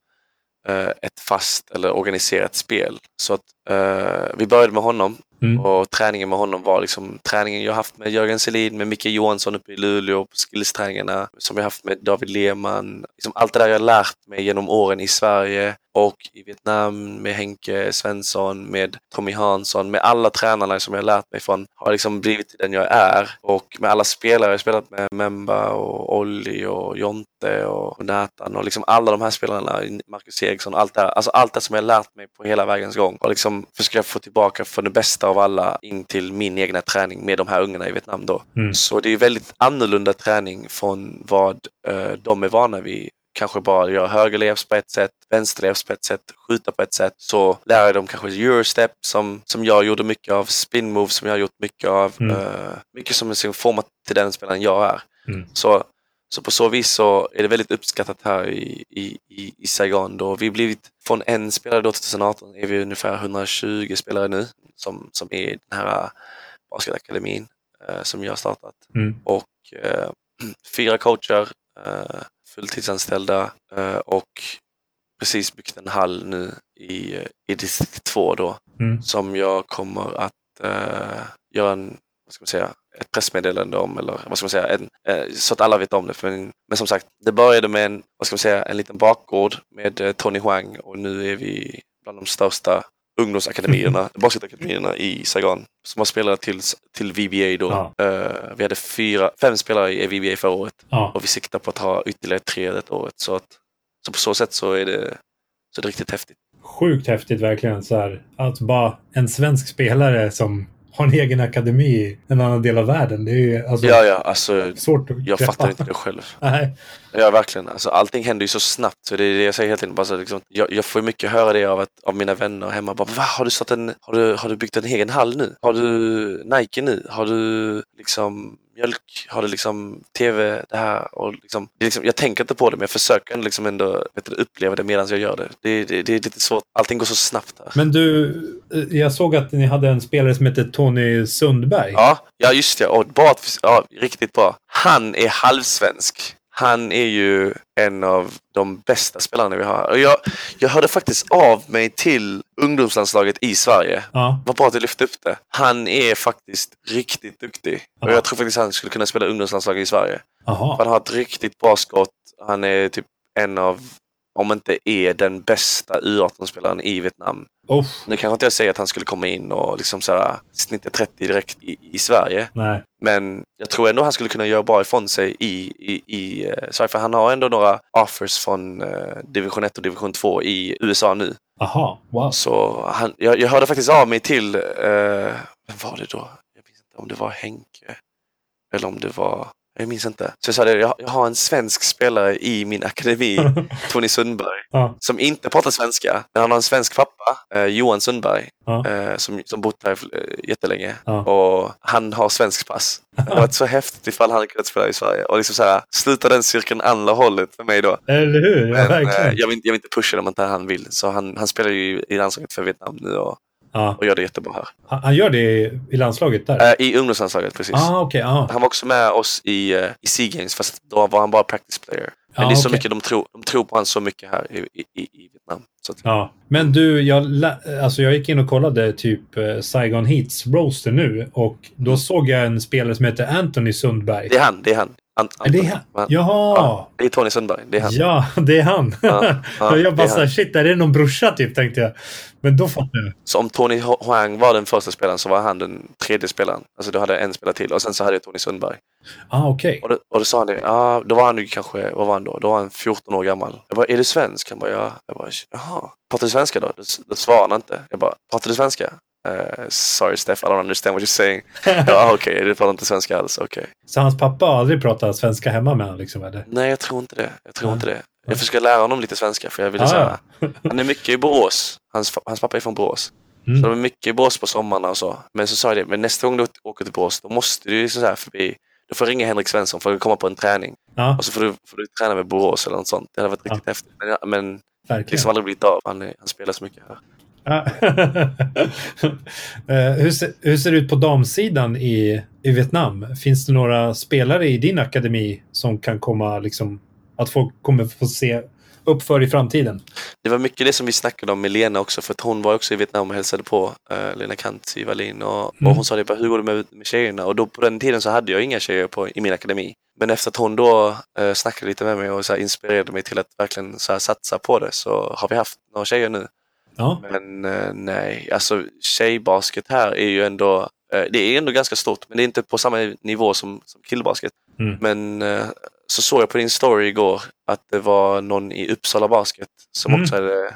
S3: uh, ett fast eller organiserat spel. Så att eh, vi började med honom
S2: Mm.
S3: och träningen med honom var liksom träningen jag haft med Jörgen Selin, med Micke Johansson uppe i Luleå på skillsträningarna, som jag haft med David Lehmann. Liksom allt det där jag lärt mig genom åren i Sverige och i Vietnam med Henke Svensson, med Tommy Hansson, med alla tränarna som jag lärt mig från har liksom blivit den jag är. Och med alla spelare jag spelat med, Memba och Olli och Jonte och Nathan och liksom alla de här spelarna, Marcus Eriksson, allt det här. Alltså allt det som jag lärt mig på hela vägens gång och liksom försöka få tillbaka för det bästa av alla in till min egna träning med de här ungarna i Vietnam då.
S2: Mm.
S3: Så det är väldigt annorlunda träning från vad eh, de är vana vid. Kanske bara göra högerlevs på ett sätt, vänsterlevs på ett sätt, skjuta på ett sätt. Så lär jag dem kanske eurostep som, som jag gjorde mycket av, spin moves som jag har gjort mycket av.
S2: Mm.
S3: Eh, mycket som är format till den spelaren jag är.
S2: Mm.
S3: Så, så på så vis så är det väldigt uppskattat här i, i, i, Saigon. Då. Vi blivit, från en spelare då 2018 är vi ungefär 120 spelare nu som, som är i den här basketakademin eh, som jag har startat.
S2: Mm.
S3: Och eh, fyra coacher, eh, fulltidsanställda och precis byggt en hall nu i, i distrikt 2 då
S2: Mm.
S3: som jag kommer att göra en, vad ska man säga, ett pressmeddelande om eller vad ska man säga, en, eh, så att alla vet om det. Men, men som sagt, det började med en, vad ska man säga, en liten bakgård med eh, Tony Huang och nu är vi bland de största ungdomsakademierna, basketakademierna i Saigon som har spelat till, till VBA då.
S2: Ja.
S3: Eh, vi hade fyra, fem spelare i VBA förra året
S2: Ja.
S3: och vi siktar på att ha ytterligare tre detta året. Så, att, så på så sätt så är det, så är det riktigt häftigt.
S2: Sjukt häftigt verkligen. Så här, att bara en svensk spelare som har en egen akademi i en annan del av världen. Det är ju alltså,
S3: Ja, ja, alltså
S2: svårt att
S3: jag
S2: greppa.
S3: fattar inte det själv.
S2: Nej.
S3: Ja, verkligen. Alltså, allting händer ju så snabbt. Så det är det jag säger hela tiden. Bara så, liksom, jag, jag får mycket höra det av, att, av mina vänner hemma. Bara, Va, har, du satt en, har, du, har du byggt en egen hall nu? Har du Nike nu? Har du liksom mjölk? Har du liksom tv? Det här? Och liksom, det liksom, jag tänker inte på det, men jag försöker ändå liksom ändå du, uppleva det medan jag gör det. Det, det. det är lite svårt. Allting går så snabbt här.
S2: Men du, eh, jag såg att ni hade en spelare som heter Tony Sundberg.
S3: Ja, ja just det. Och bra, ja, riktigt bra. Han är halvsvensk. Han är ju en av de bästa spelarna vi har. Och jag, jag hörde faktiskt av mig till ungdomslandslaget i Sverige.
S2: Ja.
S3: Vad bra att du lyfte upp det. Han är faktiskt riktigt duktig. Och
S2: Ja.
S3: jag tror faktiskt han skulle kunna spela ungdomslandslaget i Sverige.
S2: Jaha.
S3: Han har ett riktigt bra skott. Han är typ en av, om inte är den bästa U18-spelaren i Vietnam.
S2: Uff.
S3: Nu kanske inte jag säger att han skulle komma in och liksom så här, snitta 30 direkt i, i Sverige.
S2: Nej.
S3: Men jag tror ändå han skulle kunna göra bra ifrån sig i, i, i eh, Sverige. För han har ändå några offers från eh, division 1 och division 2 i USA nu.
S2: Aha. Wow.
S3: Så han, jag, jag hörde faktiskt av mig till, eh, vem var det då? Jag minns inte om det var Henke. Eller om det var, jag minns inte. Så jag sa det, jag, jag har en svensk spelare i min akademi, Tony Sundberg,
S2: Ja.
S3: som inte pratar svenska. Men han har en svensk pappa, eh, Johan Sundberg,
S2: Ja.
S3: eh, som, som bott här eh, jättelänge.
S2: Ja.
S3: Och han har svensk pass. Det varit så häftigt ifall han hade kunnat spela i Sverige. Och liksom så här, sluta den cirkeln andra hållet för mig då.
S2: Eller hur? Ja,
S3: Men, eh, jag, vill, inte- jag vill inte pusha om inte han vill. Så han, han spelar ju i landslaget för Vietnam nu och,
S2: Ja.
S3: och gör det jättebra här.
S2: Han han gör det i, i landslaget där?
S3: Eh, I ungdomslandslaget precis.
S2: ah, okej. ja.
S3: Han var också med oss i, eh, i Sea Games fast då var han bara practice player. Men
S2: Ja,
S3: det är så
S2: okej.
S3: mycket de tror, de tror på han så mycket här i, i, i Vietnam.
S2: Ja. Men du, jag, alltså jag gick in och kollade typ eh, Saigon Heats roster nu och då såg jag en spelare som heter Anthony Sundberg.
S3: Mm. det är han, det är han. An,
S2: Är det han? Jaha!
S3: Ja, det är Tony Sundberg, det är han.
S2: Ja, det är han.
S3: Ja, ja,
S2: jag bara
S3: är
S2: såhär, shit, är det någon brorsa typ, tänkte jag. Men då fattar jag.
S3: Så om Tony Huang var den första spelaren så var han den tredje spelaren. Alltså du hade en spelare till och sen så hade jag Tony Sundberg.
S2: Ah, okej.
S3: Och då, och då sa han det, ja, då var han ju kanske, vad var han då? Då var han 14 år gammal. Jag bara, är du svensk? Han bara, ja. Jag bara, jaha. Pratar du svenska då? Då, då svarade han inte. Jag bara, pratar du svenska? Eh, sorry Steph, I don't understand what you're saying. ja, okej, du pratar inte svenska alls, okej.
S2: Så hans pappa har aldrig pratat svenska hemma med honom liksom, eller?
S3: Nej, jag tror inte det. Jag tror
S2: Ja.
S3: inte det. Jag försöker lära honom lite svenska för jag ville
S2: Ah,
S3: säga,
S2: ja.
S3: han är mycket i Borås. Hans, hans pappa är från Borås.
S2: Mm.
S3: Så de är mycket i Borås på sommarna och så. Men så sa jag det, men nästa gång du åker till Borås, då måste du ju så här förbi, du får ringa Henrik Svensson för att komma på en träning.
S2: Ja,
S3: Och så får du, får du träna med Borås eller något sånt. Det hade varit riktigt häftigt. Men, ja, men
S2: verkligen.
S3: liksom aldrig blivit av. Han, han spelar så mycket här.
S2: Eh, hur, ser, hur ser det ut på damsidan i, i Vietnam? Finns det några spelare i din akademi som kan komma, liksom, att folk kommer få se upp för i framtiden?
S3: Det var mycket det som vi snackade om med Lena också, för att hon var också i Vietnam och hälsade på, uh, Lena Kantzi Wallin, och,
S2: Mm.
S3: och hon sa det bara, hur går det med, med tjejerna? Och då på den tiden så hade jag inga tjejer på, i min akademi. Men efter att hon då uh, snackade lite med mig och så inspirerade mig till att verkligen så satsa på det så har vi haft några tjejer nu.
S2: Ja.
S3: Men eh, nej, alltså tjejbasket här är ju ändå, eh, det är ändå ganska stort, men det är inte på samma nivå som, som killbasket.
S2: Mm.
S3: Men eh, så såg jag på din story igår att det var någon i Uppsala Basket som
S2: Mm.
S3: också hade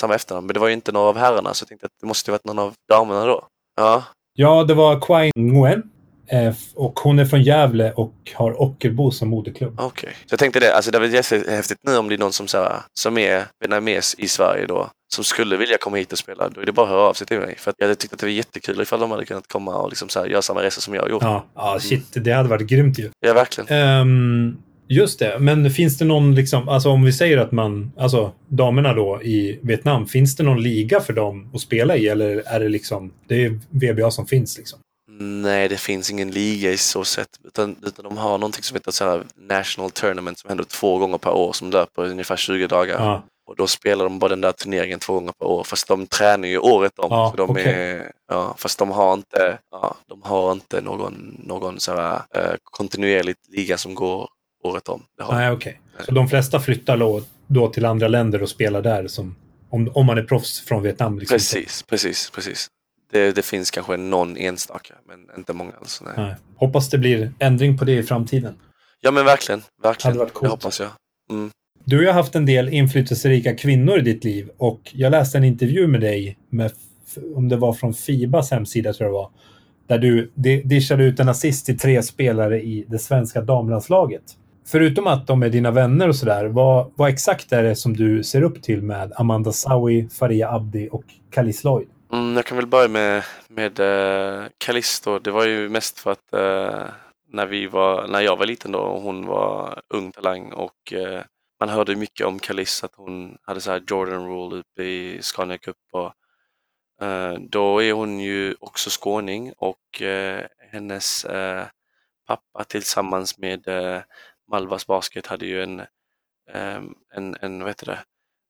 S3: samma efternamn, men det var ju inte någon av herrarna så jag tänkte att det måste ju varit någon av damerna då. Ja,
S2: Ja, det var Quai Nguyen. Eh, Och hon är från Gävle och har Ockelbo som moderklubb.
S3: okej. Så jag tänkte det, alltså det är väl jättehäftigt nu om det är någon som, så här, som är vietnames i Sverige då, som skulle vilja komma hit och spela, då är det bara att höra av sig till mig. För jag hade tyckt att det var jättekul ifall de hade kunnat komma och liksom så här, göra samma resa som jag har gjort.
S2: Ja, ja shit. Det hade varit grymt ju.
S3: Ja, verkligen.
S2: Ehm, just det. Men finns det någon, liksom, alltså om vi säger att man, alltså damerna då i Vietnam, finns det någon liga för dem att spela i? Eller är det liksom, det är VBA som finns liksom?
S3: Nej, det finns ingen liga i så sätt. Utan, utan de har någonting som heter så National Tournament som händer två gånger per år som löper ungefär 20 dagar.
S2: Ja,
S3: Och då spelar de bara den där turneringen två gånger per år. Fast de tränar ju året om.
S2: Ja,
S3: så de
S2: okej.
S3: är, ja, fast de har inte, ja, de har inte någon, någon så här, eh, kontinuerligt liga som går året om.
S2: Nej okej. Så de flesta flyttar då, då till andra länder och spelar där som, om, om man är proffs från Vietnam. Liksom.
S3: Precis, precis, precis. Det, det finns kanske någon enstaka, men inte många. Alltså, nej.
S2: Nej. Hoppas det blir ändring på det i framtiden.
S3: Ja men verkligen, verkligen.
S2: Hade varit
S3: Det
S2: coolt.
S3: hoppas jag. Mm.
S2: Du har haft en del inflytelserika kvinnor i ditt liv och jag läste en intervju med dig, med, om det var från Fibas hemsida tror jag det var, där du di- dishade ut en assist till tre spelare i det svenska damlandslaget. Förutom att de är dina vänner och sådär, vad, vad exakt är det som du ser upp till med Amanda Sawi, Faria Abdi och Kalis Lloyd?
S3: Mm, jag kan väl börja med, med uh, Callisto. Det var ju mest för att uh, när, vi var, när jag var liten då och hon var ung talang och uh, man hörde mycket om Callisto att hon hade så här Jordan Rule uppe i Scania Cup. Och, då är hon ju också skåning och hennes pappa tillsammans med Malvas Basket hade ju en, en, en, vad heter det?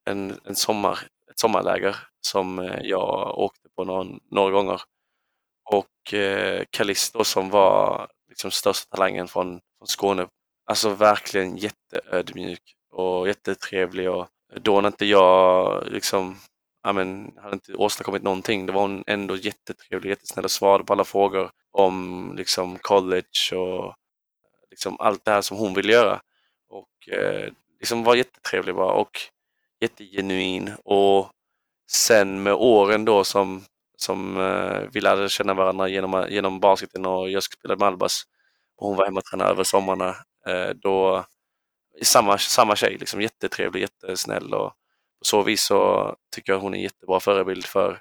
S3: en, en sommar, ett sommarläger som eh, jag åkte på någon, några gånger. Och eh, Callisto som var liksom största talangen från, från Skåne, alltså verkligen jätteödmjuk och jättetrevlig. Och då när inte jag liksom, ja, men, hade inte åstadkommit någonting, då var hon ändå jättetrevlig, jättesnäll och svarade på alla frågor om liksom college och liksom allt det här som hon ville göra. Och eh, liksom var jättetrevlig bara och jättegenuin. Och sen med åren då som, som eh, vi lärde känna varandra genom, genom basketen och jag spelade med Albas och hon var hemma och tränade över sommarna. Eh, då, samma, samma tjej, liksom, jättetrevlig, jättesnäll och på så vis så tycker jag hon är en jättebra förebild för,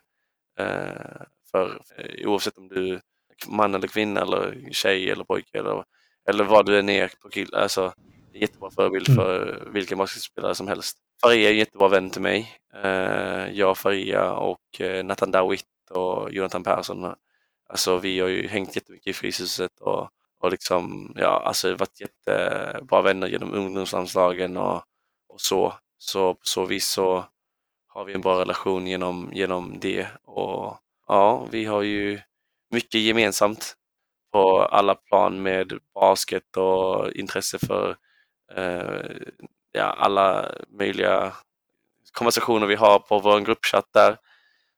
S3: eh, för eh, oavsett om du är man eller kvinna eller tjej eller pojke eller, eller vad du än är på kill. Alltså, jättebra förebild
S2: Mm.
S3: för vilken basketspelare som helst. Faria är en jättebra vän till mig. Eh, jag, Faria och eh, Nathan Dawitt och Jonathan Persson. Alltså vi har ju hängt jättemycket i Fryshuset och, och liksom, ja, alltså varit jättebra vänner genom ungdomslandslagen och, och så. Så på så vis så har vi en bra relation genom, genom det. Och ja, vi har ju mycket gemensamt på alla plan med basket och intresse för ja, alla möjliga konversationer vi har på vår gruppchatt där.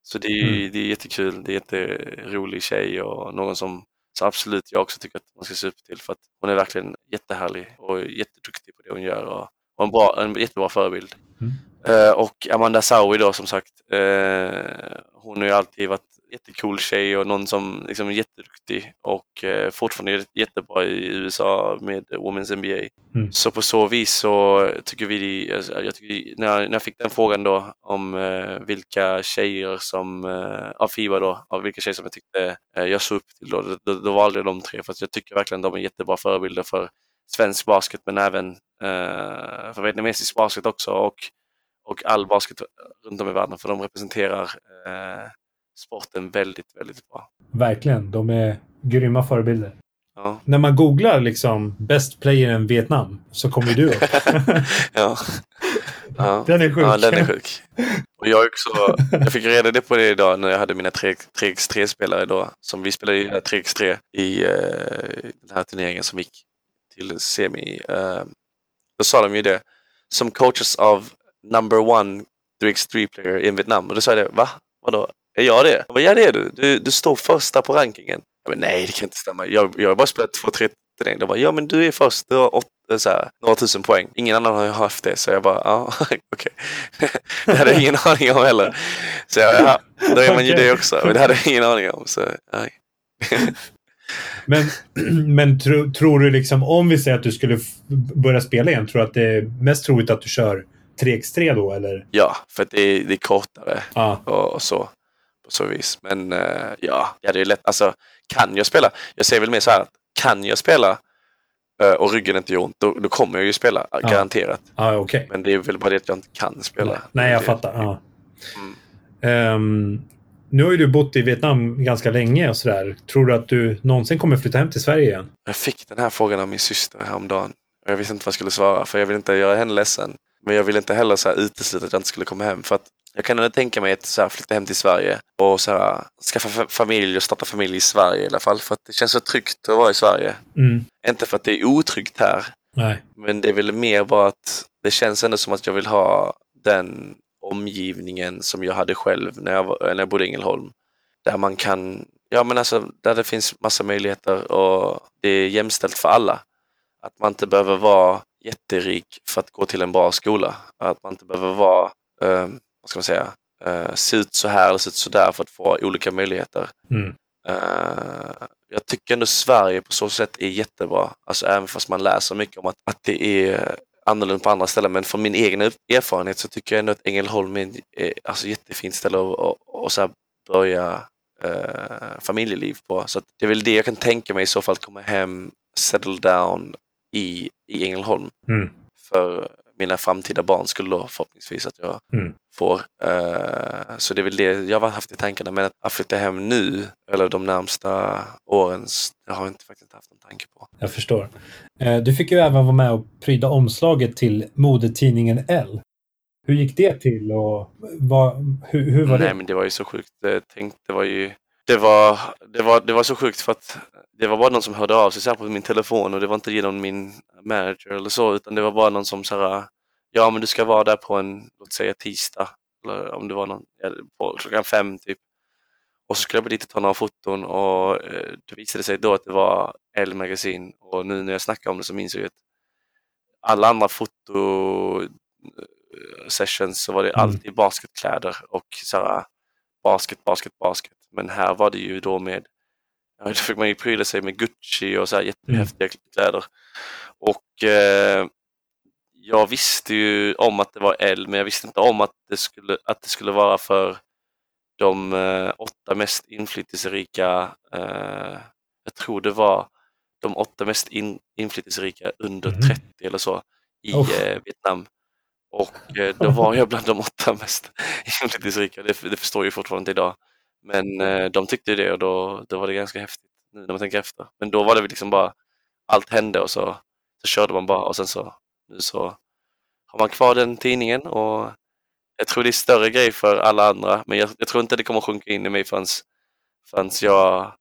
S3: Så det är, ju- det är jättekul. Det är jätterolig tjej och någon som så absolut jag också tycker att man ska se upp till för att hon är verkligen jättehärlig och jätteduktig på det hon gör och, och en, bra, en jättebra förebild.
S2: Mm.
S3: Eh, och Amanda Saui då som sagt, eh, hon har ju alltid varit jättecool tjej och någon som liksom är jätteduktig och eh, fortfarande är jättebra i USA med Women's NBA.
S2: Mm.
S3: Så på så vis så tycker vi, alltså, jag tycker, när, när jag fick den frågan då om eh, vilka tjejer som, eh, av FIBA då, av vilka tjejer som jag tyckte eh, jag såg upp till då, då, då valde jag de tre för att jag tycker verkligen de är jättebra förebilder för svensk basket men även eh, för vietnamesisk basket också och, och all basket runt om i världen för de representerar eh, sporten väldigt, väldigt bra.
S2: Verkligen. De är grymma förebilder.
S3: Ja.
S2: När man googlar liksom Best player in Vietnam så kommer du upp.
S3: ja. ja.
S2: Den är sjuk.
S3: Ja, den är sjuk. Och jag, också, jag fick reda det på det idag när jag hade mina 3x3-spelare då. Som vi spelade i 3x3 i uh, den här turneringen som gick till semi. Uh, då sa de ju det. Som coaches av number one 3x3 player in Vietnam. Och då sa jag det, va? Vadå? Är jag det? Jag bara, ja det är du. du. Du står första på rankingen. Jag bara, nej det kan inte stämma. Jag, jag har bara spelat två, tre turneringar. De bara, ja men du är först. Du har åt, så här, några tusen poäng. Ingen annan har haft det. Så jag bara, ja okej. Okay. det hade jag ingen aning om heller. Så jag, ja, då är man ju det också. Men det hade jag ingen aning om. Så, nej.
S2: men men tro, tror du liksom, om vi säger att du skulle börja spela igen, tror du att det är mest troligt att du kör 3x3 då eller?
S3: Ja, för det är, det är kortare
S2: ah.
S3: och, och, så. På så vis. Men ja, ja, det är lätt. Alltså, kan jag spela? Jag säger väl mer så här, kan jag spela uh, och ryggen inte gör ont, då, då kommer jag ju spela. Ah. Garanterat.
S2: Ah, okay.
S3: Men det är väl bara det att jag inte kan spela.
S2: Nej, jag
S3: det.
S2: fattar. Ah. Mm. Um, nu har ju du bott i Vietnam ganska länge och sådär. Tror du att du någonsin kommer flytta hem till Sverige igen?
S3: Jag fick den här frågan av min syster häromdagen. Jag visste inte vad jag skulle svara för jag vill inte göra henne ledsen. Men jag vill inte heller så här utesluta att jag inte skulle komma hem. För att jag kan ändå tänka mig att så här, flytta hem till Sverige och så här, skaffa familj och starta familj i Sverige i alla fall. För att det känns så tryggt att vara i Sverige.
S2: Mm.
S3: Inte för att det är otryggt här.
S2: Nej.
S3: Men det är väl mer bara att det känns ändå som att jag vill ha den omgivningen som jag hade själv när jag, var, när jag bodde i Ängelholm. Där man kan, ja men alltså där det finns massa möjligheter och det är jämställt för alla. Att man inte behöver vara jätterik för att gå till en bra skola. Att man inte behöver vara, eh, vad ska man säga, eh, se ut så här eller se ut så där för att få olika möjligheter.
S2: Mm.
S3: Eh, jag tycker ändå Sverige på så sätt är jättebra. Alltså även fast man läser mycket om att, att det är annorlunda på andra ställen. Men från min egen erfarenhet så tycker jag ändå att Ängelholm är ett alltså, jättefint ställe att och, och så börja eh, familjeliv på. Så det är väl det jag kan tänka mig i så fall, komma hem, settle down i, i Ängelholm.
S2: Mm.
S3: För mina framtida barn skulle då förhoppningsvis att jag
S2: mm.
S3: får. Uh, så det är väl det jag har haft i tankarna. Men att flytta hem nu eller de närmsta åren, det har jag inte faktiskt haft en tanke på.
S2: Jag förstår. Uh, du fick ju även vara med och pryda omslaget till modetidningen L. Hur gick det till och vad, hur, hur var
S3: Nej,
S2: det?
S3: men det var ju så sjukt. Tänk, det var ju det var, det, var, det var så sjukt för att det var bara någon som hörde av sig så på min telefon och det var inte genom min manager eller så utan det var bara någon som sa ja men du ska vara där på en, låt säga tisdag eller om det var någon, på klockan fem typ. Och så skulle jag dit och ta några foton och eh, det visade sig då att det var Elle magasin och nu när jag snackar om det så minns jag att alla andra fotosessions så var det
S2: Mm.
S3: alltid basketkläder och så här, basket, basket, basket. Men här var det ju då med, då fick man ju pryda sig med Gucci och så här jättehäftiga kläder. Och eh, jag visste ju om att det var L, men jag visste inte om att det skulle, att det skulle vara för de eh, åtta mest inflytelserika, eh, jag tror det var de åtta mest in, inflytelserika under
S2: Mhm.
S3: 30 eller så i eh, Vietnam. Och eh, då var jag bland de åtta mest inflytelserika, det, det förstår jag fortfarande fortfarande idag. Men eh, de tyckte ju det och då, då var det ganska häftigt nu när man tänker efter. Men då var det liksom bara, allt hände och så, så körde man bara och sen så, nu så har man kvar den tidningen och jag tror det är större grej för alla andra men jag, jag tror inte det kommer sjunka in i mig förrän, förrän jag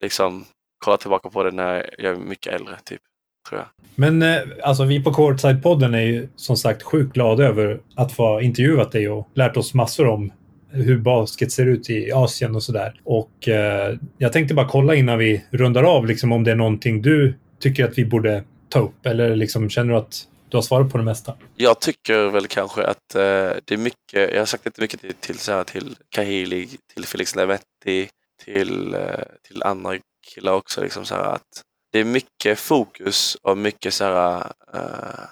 S3: liksom kollar tillbaka på det när jag är mycket äldre typ. Tror jag.
S2: Men eh, alltså vi på Courtside-podden är ju som sagt sjukt glada över att få intervjuat dig och lärt oss massor om hur basket ser ut i Asien och sådär. Och eh, jag tänkte bara kolla innan vi rundar av liksom, om det är någonting du tycker att vi borde ta upp eller liksom, känner du att du har svarat på det mesta?
S3: Jag tycker väl kanske att eh, det är mycket, jag har sagt det mycket till, till, så här, till Kahili, till Felix Levetti, till, eh, till andra killar också. Liksom, så här, att det är mycket fokus och mycket så här, eh,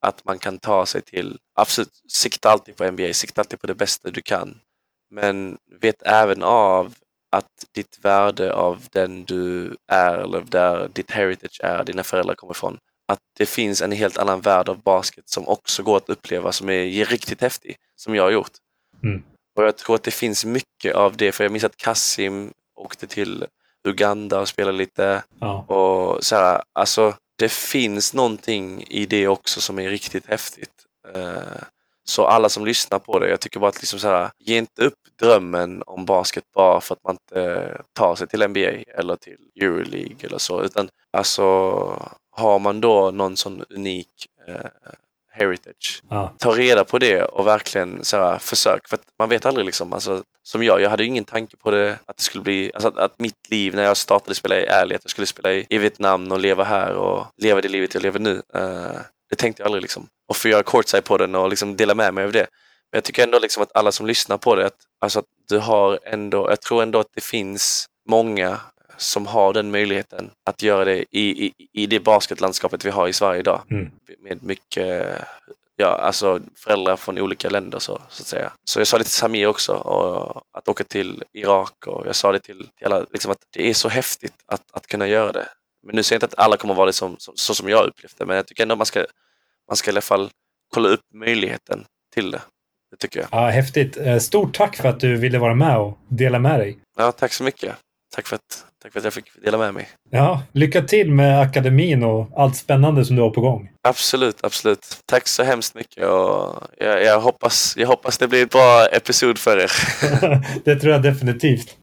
S3: att man kan ta sig till, absolut, sikta alltid på NBA, sikta alltid på det bästa du kan. Men vet även av att ditt värde av den du är eller där ditt heritage är, dina föräldrar kommer ifrån, att det finns en helt annan värld av basket som också går att uppleva som är riktigt häftig, som jag har gjort.
S2: Mm.
S3: Och jag tror att det finns mycket av det, för jag minns att Kassim åkte till Uganda och spelade lite.
S2: Ja.
S3: Och så här, alltså det finns någonting i det också som är riktigt häftigt. Eh, så alla som lyssnar på det, jag tycker bara att liksom så här, ge inte upp drömmen om basket bara för att man inte tar sig till NBA eller till Euroleague eller så, utan alltså har man då någon sån unik eh, heritage,
S2: Ja.
S3: ta reda på det och verkligen så här, försök. För man vet aldrig liksom, alltså, som jag, jag hade ingen tanke på det, att det skulle bli, alltså att, att mitt liv när jag startade spela i ärlighet, jag skulle spela i, i Vietnam och leva här och leva det livet jag lever nu. Eh, det tänkte jag aldrig liksom. Och få göra courtside på den och liksom dela med mig av det. Men jag tycker ändå liksom att alla som lyssnar på det, att, alltså att du har ändå, jag tror ändå att det finns många som har den möjligheten att göra det i, i, i det basketlandskapet vi har i Sverige idag.
S2: Mm.
S3: Med mycket, ja alltså föräldrar från olika länder så, så att säga. Så jag sa det till Samir också, och att åka till Irak och jag sa det till, till alla, liksom att det är så häftigt att, att kunna göra det. Men nu säger jag inte att alla kommer vara det som, som, så som jag upplevt det, men jag tycker ändå man ska, man ska i alla fall kolla upp möjligheten till det. Det tycker jag.
S2: ja, häftigt. Eh, Stort tack för att du ville vara med och dela med dig.
S3: Ja, tack så mycket. Tack för att, tack för att jag fick dela med mig.
S2: Ja, lycka till med akademin och allt spännande som du har på gång.
S3: Absolut, absolut. Tack så hemskt mycket och jag, jag, hoppas, jag hoppas det blir ett bra episod för er.
S2: det tror jag definitivt.